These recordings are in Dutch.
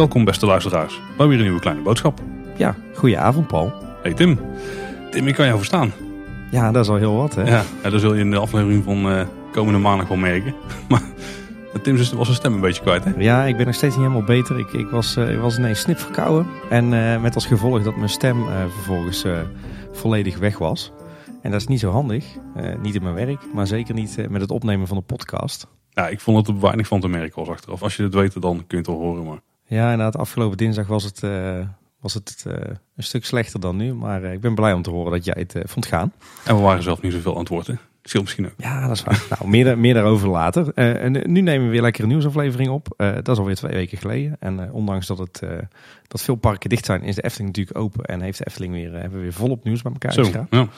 Welkom beste luisteraars bij weer een nieuwe kleine boodschap. Ja, goedenavond Paul. Hey Tim. Tim, ik kan jou verstaan. Ja, dat is al heel wat hè. Ja, ja dat zul je in de aflevering van eh, komende maandag wel merken. Maar Tim was zijn stem een beetje kwijt hè? Ja, ik ben nog steeds niet helemaal beter. Ik, ik, was, uh, ik was ineens snip verkouden. En uh, met als gevolg dat mijn stem vervolgens volledig weg was. En dat is niet zo handig. niet in mijn werk, maar zeker niet met het opnemen van de podcast. Ja, ik vond het er weinig van te merken was achteraf. Als je het weet, dan kun je het wel horen. Maar... Ja, inderdaad. Afgelopen dinsdag was het, uh, was het een stuk slechter dan nu. Maar ik ben blij om te horen dat jij het vond gaan. En we waren zelf niet zoveel aan het woord, hè? Scheelt misschien ook. Ja, dat is waar. nou, meer, meer daarover later. en nu nemen we weer lekker een nieuwsaflevering op. dat is alweer twee weken geleden. En ondanks dat, het, dat veel parken dicht zijn, is de Efteling natuurlijk open. En heeft de Efteling weer, hebben we weer volop nieuws bij elkaar Zo, ja.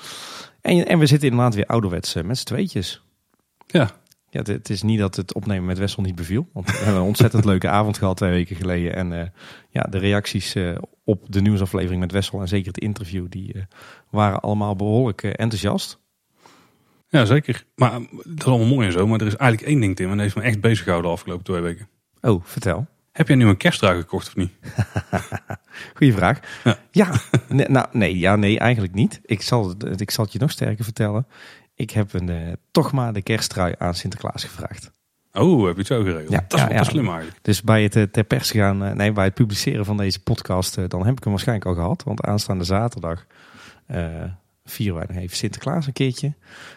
En, en we zitten inderdaad weer ouderwets met z'n tweetjes. Ja, ja, het, is niet dat het opnemen met Wessel niet beviel. Want we hebben een ontzettend leuke avond gehad twee weken geleden. En uh, ja, de reacties uh, op de nieuwsaflevering met Wessel en zeker het interview, die uh, waren allemaal behoorlijk enthousiast. Ja, zeker. Maar dat is allemaal mooi en zo. Maar er is eigenlijk één ding, Tim, en dat heeft me echt bezig gehouden de afgelopen twee weken. Oh, vertel. Heb jij nu een kerstdraai gekocht of niet? Goeie vraag. Ja, ja nee, nou, nee, ja, nee, eigenlijk niet. Ik zal, ik zal het je nog sterker vertellen. Ik heb een, uh, toch maar de kersttrui aan Sinterklaas gevraagd. Oh, heb je het zo geregeld? Ja, dat is wel ja, slim eigenlijk. Dus bij het uh, ter pers gaan, uh, nee, bij het publiceren van deze podcast, dan heb ik hem waarschijnlijk al gehad. Want aanstaande zaterdag vieren wij nog even Sinterklaas een keertje.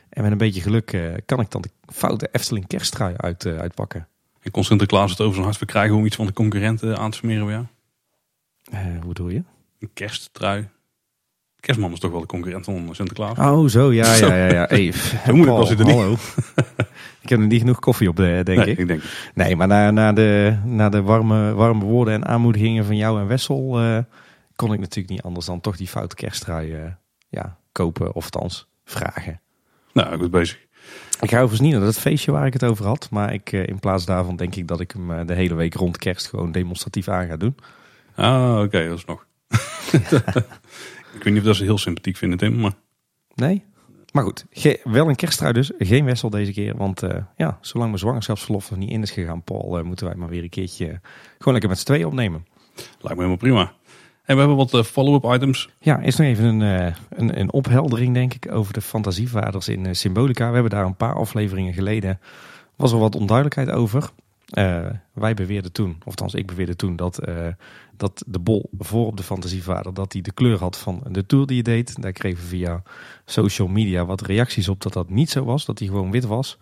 En met een beetje geluk kan ik dan de foute Efteling kersttrui uit, uitpakken. En kon Sinterklaas het over zijn hart verkrijgen om iets van de concurrenten aan te smeren bij jou? hoe doe je? Een kersttrui. Kerstman is toch wel de concurrent van Sinterklaas. Oh, zo, ja, ja, ja. ja. Hey, moeilijk was het er niet. Hallo. ik heb er niet genoeg koffie op, denk nee, ik. ik denk. Nee, maar na, na, de, na de warme, warme woorden en aanmoedigingen van jou en Wessel... Uh, kon ik natuurlijk niet anders dan toch die foute kersttrui uh, ja, kopen of althans vragen. Nou, goed bezig. Ik ga overigens niet naar dat feestje waar ik het over had. Maar ik, uh, in plaats daarvan denk ik dat ik hem de hele week rond kerst gewoon demonstratief aan ga doen. Ah, oké, okay, dat is nog. Ik weet niet of dat ze heel sympathiek vinden, Tim. Maar... Nee? Maar goed, wel een kersttrui dus. Geen Wessel deze keer. Want uh, ja, zolang mijn zwangerschapsverlof nog niet in is gegaan, Paul, uh, moeten wij maar weer een keertje gewoon lekker met z'n tweeën opnemen. Lijkt me helemaal prima. En we hebben wat uh, follow-up items. Ja, is nog even een, een, een, opheldering, denk ik, over de fantasievaders in Symbolica. We hebben daar een paar afleveringen geleden, was er wat onduidelijkheid over. Wij beweerden toen, of althans ik beweerde toen, dat, dat de bol voor op de fantasievader, dat hij de kleur had van de tour die je deed. Daar kregen we via social media wat reacties op dat dat niet zo was, dat hij gewoon wit was.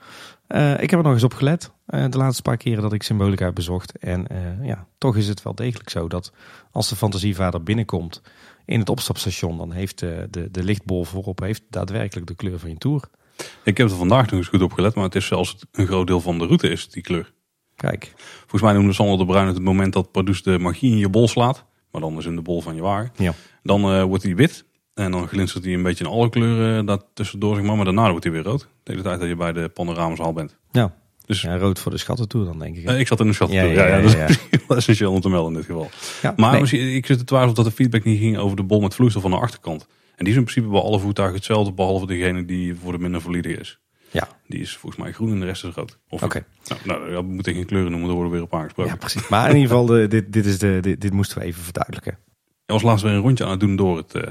Uh, ik heb er nog eens op gelet, de laatste paar keren dat ik Symbolica heb bezocht. En ja, toch is het wel degelijk zo dat als de fantasievader binnenkomt in het opstapstation, dan heeft de, de, de lichtbol voorop heeft daadwerkelijk de kleur van je tour. Ik heb er vandaag nog eens goed op gelet, maar het is zelfs een groot deel van de route is die kleur. Kijk. Volgens mij noemde Sander de Bruin het moment dat Pardoes de magie in je bol slaat. Maar dan is in de bol van je waar. Ja. Dan wordt hij wit. En dan glinstert hij een beetje in alle kleuren uh, daar tussendoor. Zeg maar. maar daarna wordt hij weer rood. De hele tijd dat je bij de panoramazaal bent. Ja. Dus, ja, rood voor de schattentour dan denk ik. Uh, ik zat in de schattentour. Ja, ja, ja, ja, dat is essentieel om te melden in dit geval. Ja, maar nee. ik zit te twijfelen dat de feedback niet ging over de bol met vloeistof van de achterkant. En die is in principe bij alle voertuigen hetzelfde. Behalve degene die voor de minder valide is. Ja. Die is volgens mij groen en de rest is rood. Oké. Okay. Nou, nou, ja, we moeten geen kleuren noemen, daar worden we weer op aangesproken. Ja, precies. Maar in ieder geval, de, dit, dit, is de, dit, dit moesten we even verduidelijken. Je was laatst weer een rondje aan het doen door het, uh,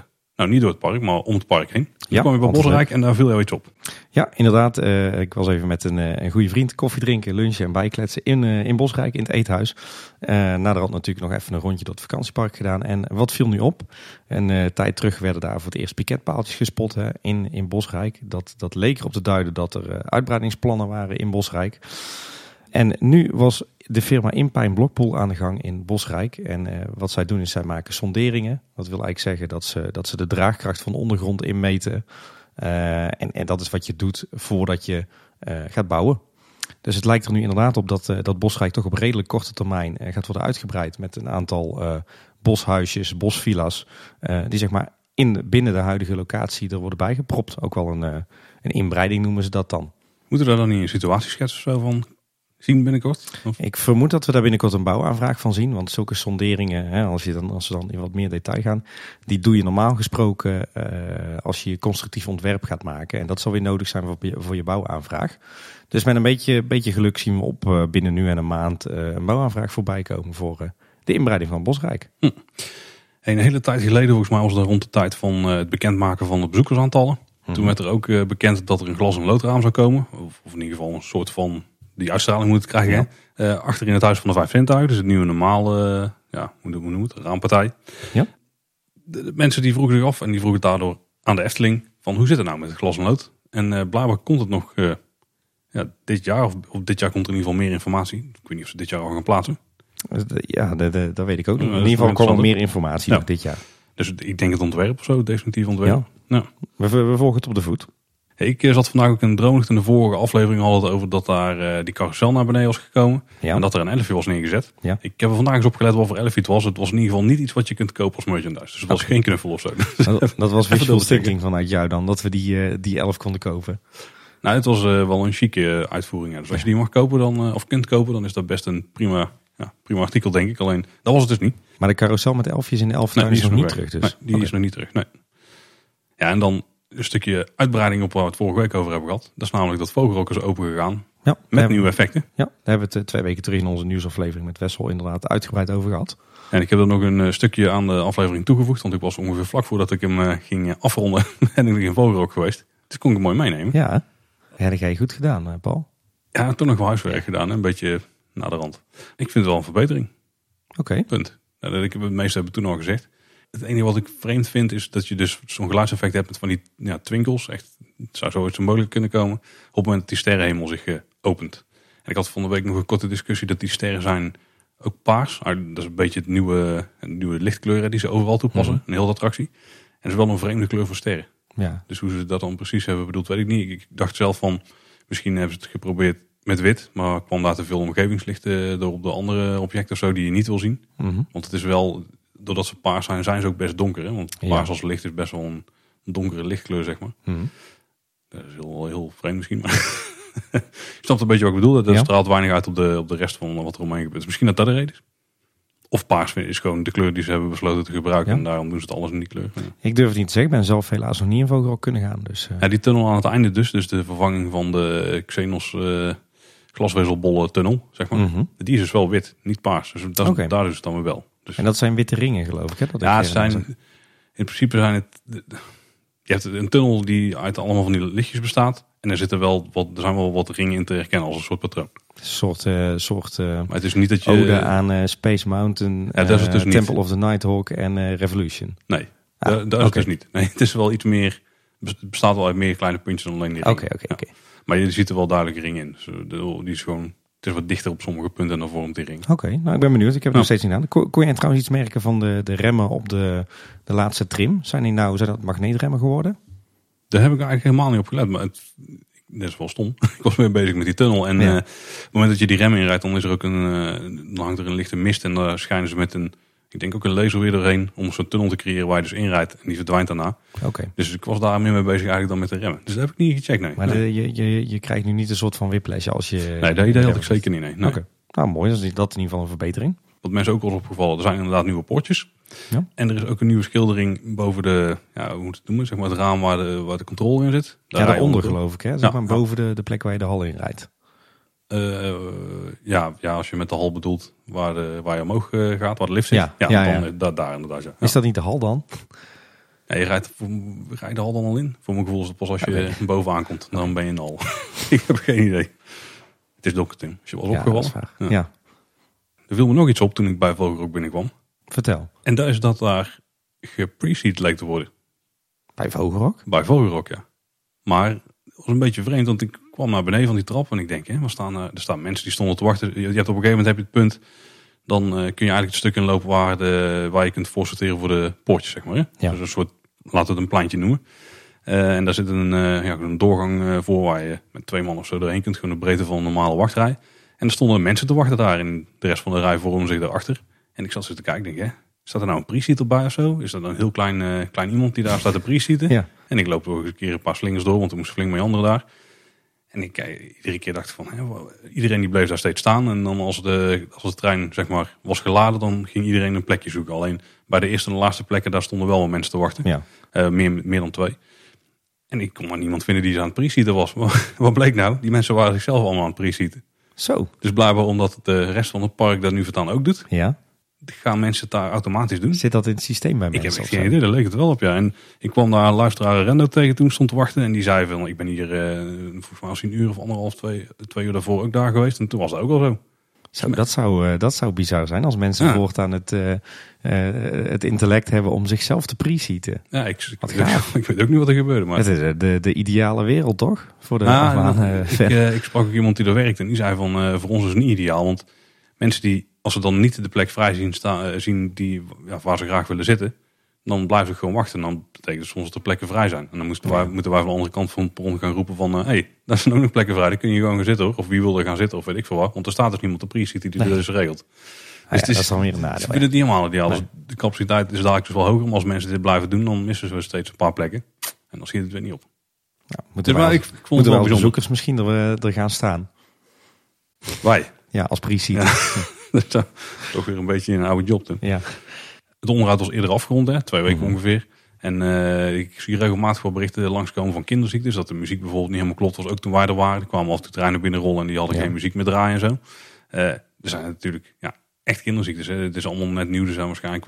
nou niet door het park, maar om het park heen. Toen ja, kwam je bij Bosrijk en daar viel jou iets op. Ja, inderdaad. Uh, ik was even met een, uh, een goede vriend koffie drinken, lunchen en bijkletsen in, uh, in Bosrijk, in het eethuis. naderhand natuurlijk nog even een rondje door het vakantiepark gedaan. En wat viel nu op? Een tijd terug werden daar voor het eerst piketpaaltjes gespot hè, in, in Bosrijk. Dat, dat leek erop te duiden dat er uitbreidingsplannen waren in Bosrijk. En nu was de firma Impijn Blokpool aan de gang in Bosrijk. En uh, wat zij doen is zij maken sonderingen. Dat wil eigenlijk zeggen dat ze, dat ze de draagkracht van de ondergrond inmeten. Uh, en, en dat is wat je doet voordat je uh, gaat bouwen. Dus het lijkt er nu inderdaad op dat, dat Bosrijk toch op redelijk korte termijn gaat worden uitgebreid met een aantal boshuisjes, bosvilla's, die zeg maar in, binnen de huidige locatie er worden bijgepropt. Ook wel een, een inbreiding noemen ze dat dan. Moeten we daar dan niet een situatieschets of zo van zien binnenkort? Ik vermoed dat we daar binnenkort een bouwaanvraag van zien. Want zulke sonderingen, hè, als, je dan, als we dan in wat meer detail gaan, die doe je normaal gesproken uh, als je constructief ontwerp gaat maken. En dat zal weer nodig zijn voor je, voor je bouwaanvraag. Dus met een beetje, beetje geluk zien we op uh, binnen nu en een maand een bouwaanvraag voorbij komen voor de inbreiding van Bosrijk. Hm. Een hele tijd geleden, volgens mij was dat rond de tijd van het bekendmaken van de bezoekersaantallen. Toen mhm. werd er ook bekend dat er een glas- en loodraam zou komen. Of, of in ieder geval een soort van die uitstraling moet het krijgen. Ja. Uh, achter in het Huis van de Vijf Zintuigen. Dus het nieuwe normale, uh, ja, hoe noemen het, raampartij. Ja. De, mensen die vroegen zich af en die vroegen daardoor aan de Efteling van hoe zit het nou met het glas en lood? En uh, blijkbaar komt het nog ja, dit jaar, of, of, dit jaar komt er in ieder geval meer informatie. Ik weet niet of ze dit jaar al gaan plaatsen. Ja, dat weet ik ook. in ieder geval komt er meer informatie nog dit jaar. Dus ik denk het ontwerp of zo, definitief ontwerp. Ja. We, we volgen het op de voet. Ik eh, zat vandaag ook in Droomlicht in de vorige aflevering al over dat daar uh, die carousel naar beneden was gekomen. En dat er een elfje was neergezet. Ja. Ik heb er vandaag eens opgelet wat voor elfje het was. Het was in ieder geval niet iets wat je kunt kopen als merchandise. Dus het was geen knuffel of zo. Dat, dat was visual thinking vanuit jou dan, dat we die, uh, die elf konden kopen. Nou, het was wel een chique uitvoering. Dus als je die mag kopen dan, of kunt kopen, dan is dat best een prima, ja, prima artikel denk ik. Alleen, dat was het dus niet. Maar de carousel met elfjes in de elf nee, is nog niet terug dus? die is nog niet terug, nee. Ja, en dan een stukje uitbreiding op waar we het vorige week over hebben gehad. Dat is namelijk dat Vogelrok is open gegaan. Ja, met nieuwe effecten. Ja, daar hebben we het twee weken terug in onze nieuwsaflevering met Wessel inderdaad uitgebreid over gehad. En ik heb er nog een eh, stukje aan de aflevering toegevoegd. Want ik was ongeveer vlak voordat ik hem uh, ging afronden. en ik in Vogelrok geweest. Dus kon ik hem mooi meenemen. Ja, ja dat heb je goed gedaan eh, Paul. Ja, toen nog wel huiswerk gedaan. Een beetje naar de rand. Ik vind het wel een verbetering. Oké. Punt. Nou, ik heb het meeste hebben toen al gezegd. Het enige wat ik vreemd vind is dat je dus zo'n geluidseffect hebt met van die ja, twinkels. Echt, het zou zoiets mogelijk kunnen komen. Op het moment dat die sterrenhemel zich uh, opent. En ik had van de week nog een korte discussie dat die sterren zijn ook paars. Ah, dat is een beetje het nieuwe, nieuwe lichtkleur die ze overal toepassen. Mhm. Een hele attractie. En het is wel een vreemde kleur voor sterren. Ja. Dus hoe ze dat dan precies hebben bedoeld, weet ik niet. Ik dacht zelf van, misschien hebben ze het geprobeerd met wit. Maar kwam daar te veel omgevingslicht door op de andere objecten of zo die je niet wil zien. Mhm. Want het is wel doordat ze paars zijn, zijn ze ook best donker. Hè? Want paars als licht is best wel een donkere lichtkleur, zeg maar. Mhm. Dat is heel, heel vreemd misschien, maar je snapt een beetje wat ik bedoel. Dat straalt weinig uit op de, op de rest van wat er omheen gebeurt. Misschien dat dat de reden is. Of paars is gewoon de kleur die ze hebben besloten te gebruiken. En daarom doen ze het alles in die kleur. Ik durf het niet te zeggen. Ik ben zelf helaas nog niet in Vogelrok kunnen gaan. Dus, uh... Ja, die tunnel aan het einde dus. Dus de vervanging van de Xenos uh, glasvezelbolle tunnel, zeg maar. Mhm. Die is dus wel wit, niet paars. Dus dat, okay. daar is het dan weer wel. Dus, en dat zijn witte ringen, geloof ik. Hè? Dat ja, het zijn, in principe zijn het. Je hebt een tunnel die uit allemaal van die lichtjes bestaat. En er, zitten wel wat, er zijn wel wat ringen in te herkennen als een soort patroon. Een soort, uh, soort uh, maar het is niet dat je, ode aan uh, Space Mountain, ja, dat is het dus Temple of the Nighthawk en Revolution. Nee, ah, dat, is het dus niet. Nee, het is wel iets meer. Het bestaat wel uit meer kleine puntjes dan alleen die Oké, oké, oké. Maar je ziet er wel duidelijk ringen in. Dus, die is gewoon is wat dichter op sommige punten dan vormt die ring. Oké, nou ik ben benieuwd. Ik heb het nog steeds niet aan. Kon, kon je trouwens iets merken van de, de remmen op de, de laatste trim? Zijn die nou zijn dat magneetremmen geworden? Daar heb ik eigenlijk helemaal niet op gelet. Maar het, dat is wel stom. ik was mee bezig met die tunnel. En ja. uh, op het moment dat je die remmen inrijdt, dan is er ook een, uh, dan hangt er een lichte mist. En daar schijnen ze met een ik denk ook een laser weer doorheen om zo'n tunnel te creëren waar je dus inrijdt en die verdwijnt daarna. Oké. Dus ik was daar meer mee bezig eigenlijk dan met de remmen. Dus dat heb ik niet gecheckt, nee. Maar De, je, je, je krijgt nu niet een soort van whiplash als je... Nee, dat idee had ik zeker niet, nee. nee. Oké. Nou, mooi. Dat is, dat in ieder geval een verbetering. Wat mensen ook al opgevallen, er zijn inderdaad nieuwe poortjes. Ja. En er is ook een nieuwe schildering boven de, ja, hoe moet het noemen, zeg maar het raam waar de, waar de controle in zit. Daar ja, daaronder geloof ik, hè? Zeg maar boven de, de plek waar je de hal in rijdt. Uh, ja, ja, als je met de hal bedoelt waar, de, waar je omhoog uh, gaat, waar de lift zit. Ja, ja, ja, dan, ja. daar inderdaad. Is dat niet de hal dan? Ja, je rijdt, rij je de hal dan al in? Voor mijn gevoel is het pas als je okay. bovenaan komt. Dan ben je in de hal. ik heb geen idee. Het is donker, Tim. Als je was opgevallen. Ja. Er viel me nog iets op toen ik bij Vogelrok binnenkwam. Vertel. En dat is dat daar gepreseed leek te worden. Bij Vogelrok? Bij Vogelrok, ja. Maar het was een beetje vreemd, want ik kwam naar beneden van die trap en ik denk, hè, we staan, er staan mensen die stonden te wachten. Je, hebt op een gegeven moment heb je het punt, dan uh, kun je eigenlijk het stuk inlopen waar, de, waar je kunt voorsorteren voor de poortjes, zeg maar. Hè? Ja. Dus een soort, laten we het een pleintje noemen. Uh, en daar zit een, uh, ja, een doorgang voor waar je met twee man of zo doorheen kunt, gewoon de breedte van een normale wachtrij. En er stonden mensen te wachten daar in de rest van de rij vormde zich daarachter. En ik zat zo te kijken, denk, hè, staat er nou een pre-seater bij of zo? Is dat een heel klein, klein iemand die daar staat te pre-seaten? Ja. En ik loop ook een keer een paar slingers door, want er moest flink mee anderen daar. En ik eh, iedere keer dacht van, hè, iedereen die bleef daar steeds staan. En dan als de, als de trein zeg maar, was geladen, dan ging iedereen een plekje zoeken. Alleen bij de eerste en de laatste plekken, daar stonden wel wat mensen te wachten. Ja. Eh, meer, meer dan twee. En ik kon maar niemand vinden die ze aan het pre-seaten was. Wat bleek nou? Die mensen waren zichzelf allemaal aan het pre-seaten. Zo. Dus blijkbaar omdat de rest van het park dat nu voortaan ook doet, Ja. Gaan mensen het daar automatisch doen. Zit dat in het systeem bij Ik heb mensen? echt of geen idee, daar leek het wel op, ja. En ik kwam daar een luisteraar Rendo tegen toen ik stond te wachten. En die zei van, ik ben hier eh, volgens mij als een uur of anderhalf, twee, twee uur daarvoor ook daar geweest. En toen was dat ook al zo. Zo, dat, zou, eh, dat zou bizar zijn als mensen Ja. voortaan het, eh, het intellect hebben om zichzelf te pre-seaten. Ja, ik, ik, weet, ik ook niet wat er gebeurde. Maar Het is de, de ideale wereld, toch? Voor de Nou, ik, ik sprak ook iemand die er werkt en die zei van voor ons is het niet ideaal. Want mensen die, als ze dan niet de plek vrij zien, staan, eh, zien die, ja, waar ze graag willen zitten, dan blijven ze gewoon wachten. En dan betekent het soms dat er plekken vrij zijn. En dan moesten wij, moeten wij van de andere kant van het perron gaan roepen van... hé, hey, daar zijn ook nog plekken vrij, daar kun je gewoon gaan zitten hoor. Of wie wil er gaan zitten of weet ik veel wat. Want er staat dus niemand te pre-seat die dit Nee. dus regelt. Ja, het is- dat is dan weer een Dus nadeel. ik ja. vind het niet helemaal ideaal. Nee. Dus de capaciteit is dadelijk dus wel hoger. Maar als mensen dit blijven doen, dan missen ze steeds een paar plekken. En dan schiet het weer niet op. Nou, moeten Dus wij ik, vond moeten wel bezoekers misschien er, eh, er gaan staan. Wij. Ja, als is toch weer een beetje een oude job doen. Ja. Het onderhoud was eerder afgerond, hè, twee weken Mhm. ongeveer. En eh, ik zie regelmatig wel berichten langskomen van kinderziektes. Dat de muziek bijvoorbeeld niet helemaal klopt was. Ook toen wij er waren. Er kwamen af toe treinen binnenrollen en die hadden Ja. geen muziek meer draaien en zo. Eh, er zijn natuurlijk ja, echt kinderziektes. Hè. Het is allemaal net nieuw. Er zijn waarschijnlijk,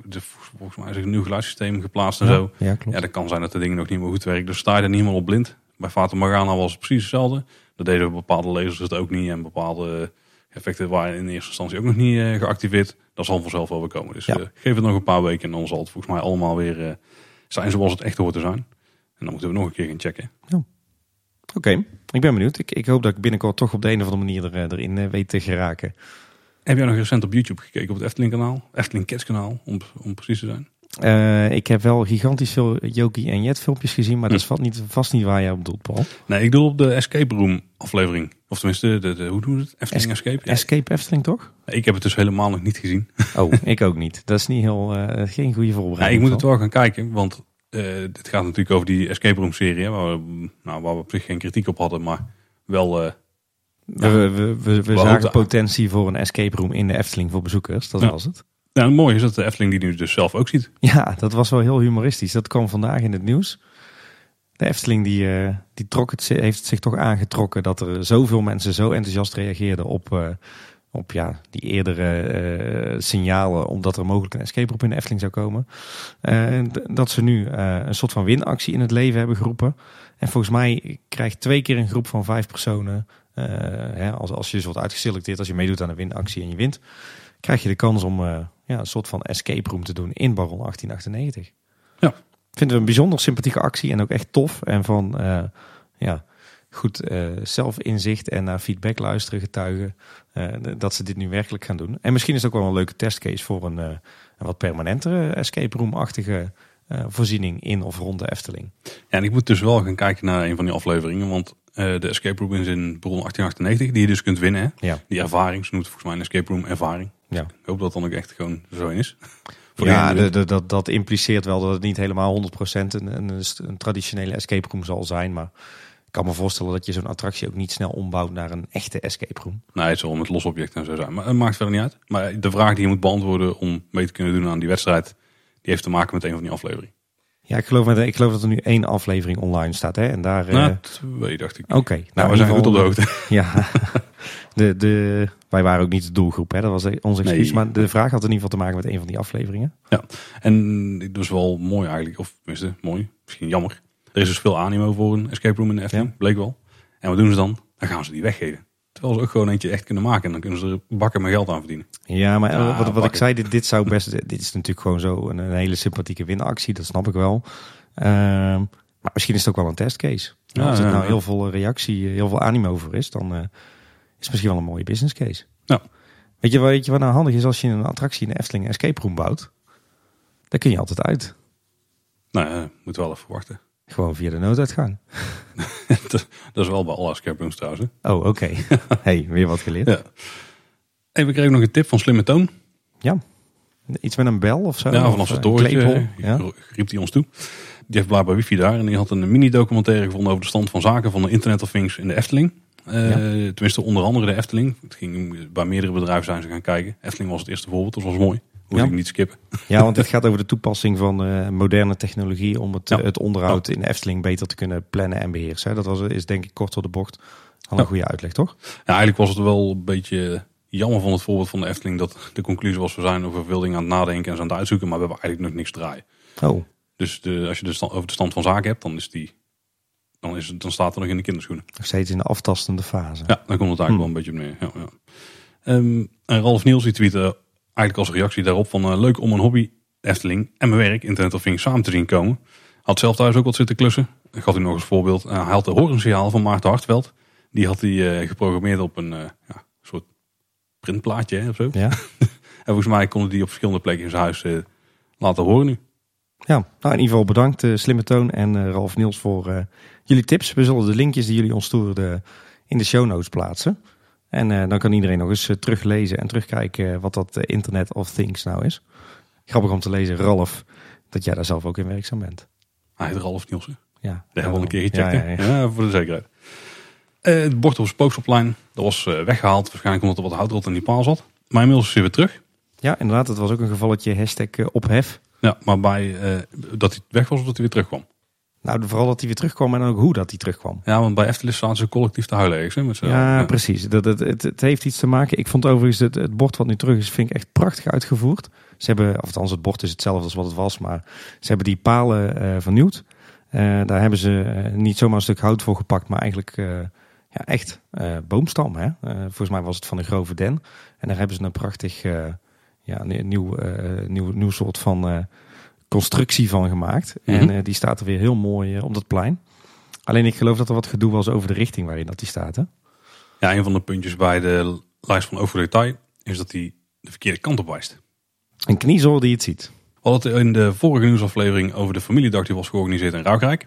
volgens mij is er een nieuw geluidssysteem geplaatst en zo. Ja, klopt. Ja, dat kan zijn dat de dingen nog niet meer goed werken. Dus sta je er niet helemaal op blind. Bij Fata Morgana was het precies hetzelfde. Dat deden bepaalde lasers het ook niet. En bepaalde effecten waren in eerste instantie ook nog niet eh, geactiveerd. Dat zal vanzelf wel weer komen. Dus Ja. eh, geef het nog een paar weken en dan zal het volgens mij allemaal weer eh, zijn zoals het echt hoort te zijn. En dan moeten we nog een keer gaan checken. Oké, ik ben benieuwd. Ik, ik hoop dat ik binnenkort toch op de een of andere manier er, erin weet te geraken. Heb jij nog recent op YouTube gekeken op het Efteling kanaal? Efteling Kids kanaal, om, om precies te zijn. Eh, ik heb wel gigantisch veel Yogi en Jet filmpjes gezien, maar dat is Hm. vast niet, vast niet waar jij op doelt, Paul. Nee, ik doe op de Escape Room aflevering. Of tenminste, de, de, hoe doen we het? Efteling Es- Escape? Ja. Escape Efteling, toch? Ik heb het dus helemaal nog niet gezien. Oh, ik ook niet. Dat is niet heel, eh, geen goede Ja, voorbereiding. ik moet het wel gaan kijken, want eh dit gaat natuurlijk over die Escape Room serie, waar, we, nou, waar we op zich geen kritiek op hadden, maar wel... We, we, we, we, we zagen potentie voor een escape room in de Efteling voor bezoekers. Dat Ja. was het. Nou, het mooie is dat de Efteling die nu dus zelf ook ziet. Ja, dat was wel heel humoristisch. Dat kwam vandaag in het nieuws. De Efteling die, eh, die trok het, heeft zich toch aangetrokken dat er zoveel mensen zo enthousiast reageerden op, eh, op ja, die eerdere eh, signalen, omdat er mogelijk een escape room in de Efteling zou komen. D- dat ze nu een soort van winactie in het leven hebben geroepen. En volgens mij krijgt twee keer een groep van vijf personen, hè, als, als je dus wordt uitgeselecteerd, als je meedoet aan een winactie en je wint, krijg je de kans om ja, een soort van escape room te doen in Baron 1898. Ja. Vinden we een bijzonder sympathieke actie en ook echt tof. En van eh, ja, goed eh, zelfinzicht en naar feedback luisteren, getuigen, eh, dat ze dit nu werkelijk gaan doen. En misschien is het ook wel een leuke testcase voor een, een wat permanentere escape room-achtige voorziening in of rond de Efteling. Ja, en ik moet dus wel gaan kijken naar een van die afleveringen, want de Escape Room is in Bron 1898, die je dus kunt winnen. Hè? Ja. Die ervaring, ze noemt het volgens mij een Escape Room ervaring. Ja. Ik hoop dat dan ook echt gewoon zo is. Ja, de, de- dat, dat impliceert wel dat het niet helemaal 100% een, een, een traditionele escape room zal zijn. Maar ik kan me voorstellen dat je zo'n attractie ook niet snel ombouwt naar een echte escape room. Nee, het zal met los objecten en zo zijn. Maar het maakt verder niet uit. Maar de vraag die je moet beantwoorden om mee te kunnen doen aan die wedstrijd, die heeft te maken met een van die afleveringen. Ja, ik geloof, met- ik geloof dat er nu één aflevering online staat. Hè? En daar. eh, nou, twee dacht ik. Oké, nou, nou, we zijn goed op de hoogte. Ja, de, de, wij waren ook niet de doelgroep, hè? dat was ons excuus. Nee. Maar de vraag had in ieder geval te maken met een van die afleveringen. En dat is wel mooi eigenlijk. Of tenminste, mooi. Misschien jammer. Er is dus veel animo voor een escape room in de Efteling. Ja. Bleek wel. En wat doen ze dan? Dan gaan ze die weggeven. Ze ook gewoon eentje echt kunnen maken. En dan kunnen ze er bakken met geld aan verdienen. Ja, maar Ja, wat, wat ik zei, dit, dit zou best. Dit is natuurlijk gewoon zo een, een hele sympathieke winactie, dat snap ik wel. Ehm, maar misschien is het ook wel een testcase. Ja, Als er nou ja. heel veel reactie, heel veel animo voor is, dan eh, is het misschien wel een mooie business case. Ja. Weet je, wat- weet je wat nou handig is als je een attractie in de Efteling een escape room bouwt? Dan kun je altijd uit. Nou, ja, moet wel even wachten. Gewoon via de nooduitgang. dat is wel bij alle escape trouwens. hè. Oh, oké. hey, weer wat geleerd. Ja. Hey, we kregen nog een tip van Slimme Toon. Iets met een bel of zo? Ja, vanaf het torentje? Ja? riep hij ons toe. Die heeft blijkbaar wifi daar. En die had een mini-documentaire gevonden over de stand van zaken van de Internet of Things in de Efteling. Eh, Tenminste, onder andere de Efteling. Het ging bij meerdere bedrijven zijn ze gaan kijken. Efteling was het eerste voorbeeld, dat was mooi. Hoef Ja. ik niet skippen. Ja, want het gaat over de toepassing van eh, moderne technologie om het, Ja. het onderhoud in de Efteling beter te kunnen plannen en beheersen. Dat was, is denk ik kort door de bocht al een goede uitleg, toch? Ja, eigenlijk was het wel een beetje jammer van het voorbeeld van de Efteling. Dat de conclusie was, we zijn over veel dingen aan het nadenken en zijn aan het uitzoeken. Maar we hebben eigenlijk nog niks draaien. Oh, Dus de, als je de stand, over de stand van zaken hebt, dan, is die, dan, is het, dan staat er nog in de kinderschoenen. nog steeds in de aftastende fase. Ja, dan komt het eigenlijk Hmm. wel een beetje op neer. Ja, ja. Ehm, en Ralf Niels die tweette eigenlijk als reactie daarop van eh, leuk om een hobby, Efteling en mijn werk, Internet of Things, samen te zien komen. Had zelf thuis ook wat zitten klussen. Ik had u nog eens voorbeeld. Eh, hij had de horensignaal van Maarten Hartveld. Die had hij eh, geprogrammeerd op een ja, soort printplaatje hè, of zo. Ja? En volgens mij konden die op verschillende plekken in zijn huis laten horen nu. Ja, nou in ieder geval bedankt eh, Slimme Toon en Ralf Niels voor jullie tips. We zullen de linkjes die jullie ons stuurden in de show notes plaatsen. En eh, dan kan iedereen nog eens eh, teruglezen en terugkijken eh, wat dat Internet of Things nou is. Grappig om te lezen, Ralf, dat jij daar zelf ook in werkzaam bent. Hij heet Ralf Nielsen. Ja, Dat hebben we al een keer gecheckt. Ja, voor de zekerheid. Het bord op Spooksloplein, dat was eh, weggehaald. Waarschijnlijk omdat er wat houtrot in die paal zat. Maar inmiddels is hij weer terug. Ja, inderdaad, het was ook een gevalletje hashtag ophef. Ja, maar bij dat hij weg was of dat hij weer terugkwam. Nou, vooral dat hij weer terugkwam en ook hoe dat hij terugkwam. Ja, want bij Efteling staan ze collectief te huilen ergens. Hè, met Ja, allen. precies. Dat, het, het, het heeft iets te maken. Ik vond overigens het, het bord wat nu terug is, vind ik echt prachtig uitgevoerd. Ze hebben, of althans het bord is hetzelfde als wat het was, maar ze hebben die palen eh, vernieuwd. Eh, daar hebben ze eh, niet zomaar een stuk hout voor gepakt, maar eigenlijk ja, echt boomstam. Hè? Volgens mij was het van een grove den. En daar hebben ze een prachtig ja, een nieuw, nieuw, nieuw soort van constructie van gemaakt. Mhm. En eh, die staat er weer heel mooi eh, op dat plein. Alleen ik geloof dat er wat gedoe was over de richting waarin dat die staat. Hè? ja, een van de puntjes bij de lijst van over detail is dat hij de verkeerde kant op wijst. Een kniezoor die het ziet. We hadden het in de vorige nieuwsaflevering over de familiedag die was georganiseerd in Rauwrijk.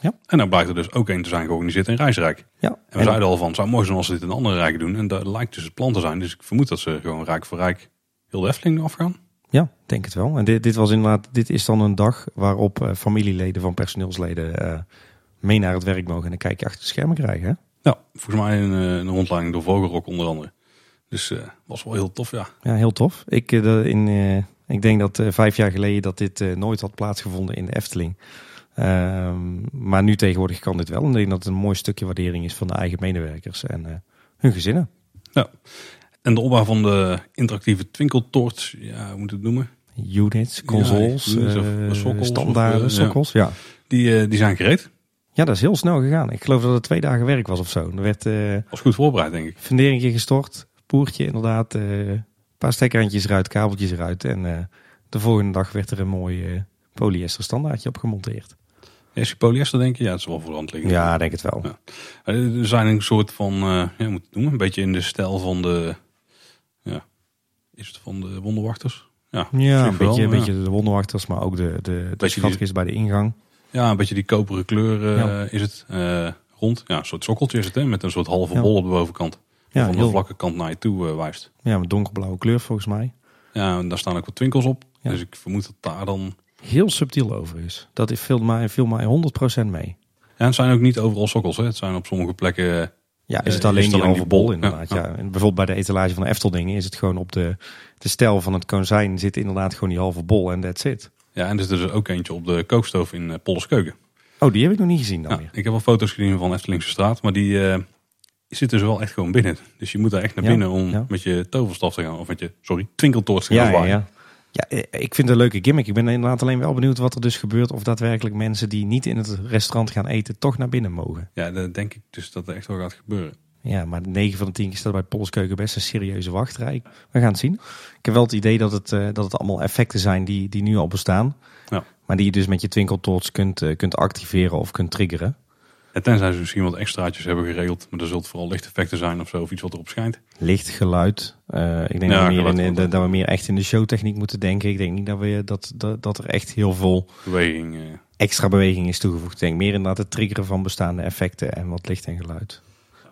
Ja. En dan blijkt er dus ook een te zijn georganiseerd in Rijsrijk. Ja, En we zeiden al van, het zou mooi zijn als ze dit in andere rijken doen. En dat lijkt dus het plan te zijn. Dus ik vermoed dat ze gewoon rijk voor rijk heel de Efteling afgaan. Ja, denk het wel. En dit, dit was inderdaad, dit is dan een dag waarop eh, familieleden van personeelsleden eh, mee naar het werk mogen en een kijkje achter de schermen krijgen. Hè? Ja, volgens mij een, eh, een rondleiding door Vogelrok onder andere. Dus was wel heel tof, ja. Ja, heel tof. Ik, in, ik denk dat vijf jaar geleden dat dit nooit had plaatsgevonden in de Efteling. Ehm, maar nu tegenwoordig kan dit wel. En ik denk dat het een mooi stukje waardering is van de eigen medewerkers en hun gezinnen. En de opbouw van de interactieve twinkeltoorts, ja, hoe moet je het noemen? Units, consoles, Ja, units of eh, sokkels standaarden, of, eh, ja. sokkels. Ja. Die, eh, die zijn gereed. ja, dat is heel snel gegaan. Ik geloof dat het twee dagen werk was of zo. Er werd... eh, Was goed voorbereid, denk ik. funderingje gestort, poertje inderdaad, een paar stekrandjes eruit, kabeltjes eruit. En de volgende dag werd er een mooi polyester standaardje op gemonteerd. Is die polyester, denk je? Ja, het is wel voor hand liggend. Ja, denk het wel. Ja. Er zijn een soort van, ja, moet het noemen? Een beetje in de stijl van de, is het van de wonderwachters? Ja, Ja, een beetje, wel, een beetje de wonderwachters, maar ook de, de, de schatkist bij de ingang. Ja, een beetje die koperen kleur eh, is het. eh, rond. Ja, een soort sokkeltje is het, hè? Met een soort halve bol op de bovenkant. Ja, van de heel, vlakke kant naar je toe eh, wijst. ja, met donkerblauwe kleur volgens mij. Ja, en daar staan ook wat twinkels op. Ja. Dus ik vermoed dat daar dan... Heel subtiel over is. Dat is- viel mij, viel mij 100% mee. Ja, het zijn ook niet overal sokkels, hè? Het zijn op sommige plekken... eh, Ja, is het Eh, alleen is het die alleen halve die bol bol? inderdaad. Ja, Ja, En bijvoorbeeld bij de etalage van de Efteldingen is het gewoon op de, de stijl van het kozijn zit inderdaad gewoon die halve bol en that's it. Ja, en er is dus ook eentje op de kookstoof in uh, Polderskeuken. Oh, die heb ik nog niet gezien dan Ja, weer. ik heb wel foto's gezien van Eftelingse straat, maar die uh, zit dus wel echt gewoon binnen. Dus je moet daar echt naar Ja, binnen om met je toverstaf te gaan. Of met je, sorry, twinkeltoorts te gaan Ja, ja, eh, ik vind het een leuke gimmick. Ik ben inderdaad alleen wel benieuwd wat er dus gebeurt. Of daadwerkelijk mensen die niet in het restaurant gaan eten, toch naar binnen mogen. Ja, dat denk ik dus dat er echt wel gaat gebeuren. Ja, maar 9 van de 10 keer staat bij Polskeuken best een serieuze wachtrij. We gaan het zien. Ik heb wel het idee dat het, eh, dat het allemaal effecten zijn die, die nu al bestaan. Ja. Maar die je dus met je twinkeltoorts kunt, eh, kunt activeren of kunt triggeren. En tenzij ze misschien wat extraatjes hebben geregeld, maar er zult vooral lichteffecten zijn of zo, of iets wat erop schijnt. Licht, geluid. Eh, ik denk Ja, dat, we meer in, dat we meer echt in de showtechniek moeten denken. Ik denk niet dat, we, dat, dat, dat er echt heel veel Beweging. eh. extra beweging is toegevoegd. Ik denk meer inderdaad het triggeren van bestaande effecten en wat licht en geluid.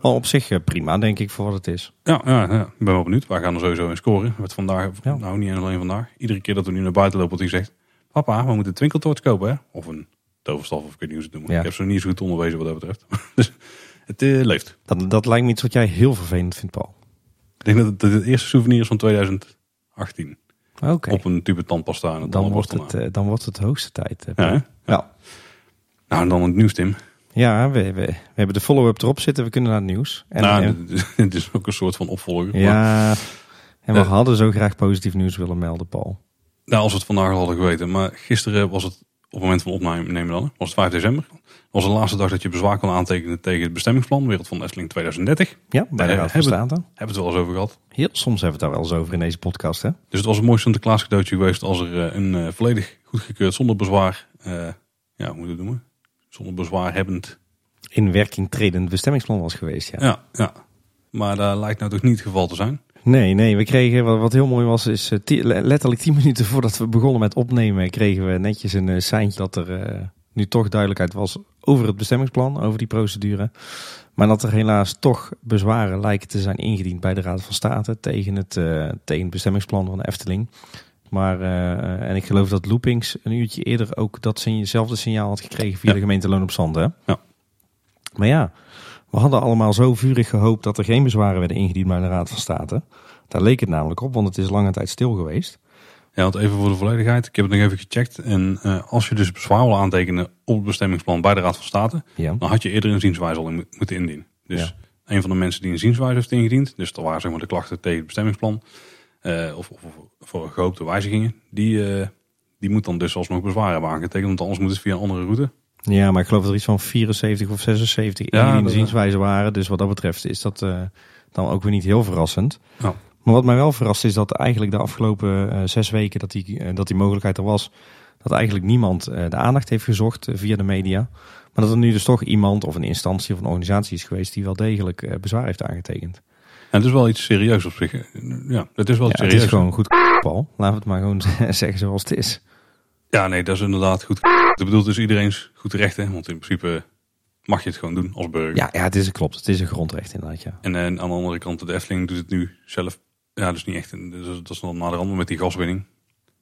Al op zich eh, prima, denk ik, voor wat het is. Ja, ja, ja, ik ben wel benieuwd. Wij gaan er sowieso in scoren. Met vandaag, Ja. nou niet alleen vandaag. Iedere keer dat we nu naar buiten lopen, wordt hij zegt... Papa, we moeten een twinkeltoorts kopen, hè? Of een toverstaf, of ik weet niet hoe ze het noemen. Ja. Ik heb ze niet zo goed onderwezen wat dat betreft. dus Het eh, leeft. Dat, dat lijkt me iets wat jij heel vervelend vindt, Paul. Ik denk dat het, dat het eerste souvenir is van 2018. Oké, Op een tube tandpasta. En het dan, wordt het, eh, dan wordt het hoogste tijd. eh, Ja, ja. Nou, en dan het nieuws, Tim. Ja, we, we, we hebben de follow-up erop zitten. We kunnen naar het nieuws. En, nou, eh, dit is ook een soort van opvolger. Maar, ja, en we Eh. hadden zo graag positief nieuws willen melden, Paul. nou, als we het vandaag hadden geweten. Maar gisteren was het, het moment van opnemen dan, was het 5 december. was de laatste dag dat je bezwaar kon aantekenen tegen het bestemmingsplan. Wereld van Efteling 2030. Ja, bij de Eh, Raad van hebben- State. Hebben we het wel eens over gehad. Heel soms hebben we het daar wel eens over in deze podcast, hè? Dus het was een mooi Sinterklaas cadeautje geweest als er eh, een eh, volledig goedgekeurd zonder bezwaar, ja, hoe moet je het noemen? Zonder bezwaar hebbend. In werking tredend bestemmingsplan was geweest, ja. Ja, ja. Maar dat lijkt nou toch niet het geval te zijn. Nee, nee, we kregen, wat, wat heel mooi was, is eh, letterlijk tien minuten voordat we begonnen met opnemen, kregen we netjes een uh, seintje dat er uh, nu toch duidelijkheid was over het bestemmingsplan, over die procedure. Maar dat er helaas toch bezwaren lijken te zijn ingediend bij de Raad van State tegen het, uh, tegen het bestemmingsplan van de Efteling. Maar, uh, en ik geloof dat Loopings een uurtje eerder ook datzelfde signaal had gekregen via Ja. de gemeente Loon op Zand. Hè? Ja. Maar ja, we hadden allemaal zo vurig gehoopt dat er geen bezwaren werden ingediend bij de Raad van State. Daar leek het namelijk op, want het is lange tijd stil geweest. Ja, want even voor de volledigheid. Ik heb het nog even gecheckt. En uh, als je dus bezwaar wil aantekenen op het bestemmingsplan bij de Raad van State, Ja. dan had je eerder een zienswijze al in moeten indienen. Dus Ja. een van de mensen die een zienswijze heeft ingediend, dus dat waren zeg maar de klachten tegen het bestemmingsplan, eh, of, of, of voor gehoopte wijzigingen, die, eh, die moet dan dus alsnog bezwaar hebben aangetekend, want anders moet het via een andere route. Ja, maar ik geloof dat er iets van 74 of 76 Ja, waren. Dus wat dat betreft is dat eh, dan ook weer niet heel verrassend. Ja. Maar wat mij wel verrast is dat eigenlijk de afgelopen eh, zes weken dat die, eh, dat die mogelijkheid er was, dat eigenlijk niemand de aandacht heeft gezocht via de media. Maar dat er nu dus toch iemand of een instantie of een organisatie is geweest die wel degelijk bezwaar heeft aangetekend. En het is wel iets serieus op zich. Ja, het is wel Ja, iets het serieus. is gewoon goed, Paul. Laten we het maar gewoon zeggen zoals het is. Ja, nee, dat is inderdaad goed. Dat bedoelt dus iedereen's goed recht, hè? want in principe mag je het gewoon doen als burger. Ja, ja het is, klopt. Het is een grondrecht inderdaad, ja. En, eh, aan de andere kant, de Efteling doet het nu zelf. Ja, dus niet echt. Dus dat is dan naar de rand met die gaswinning.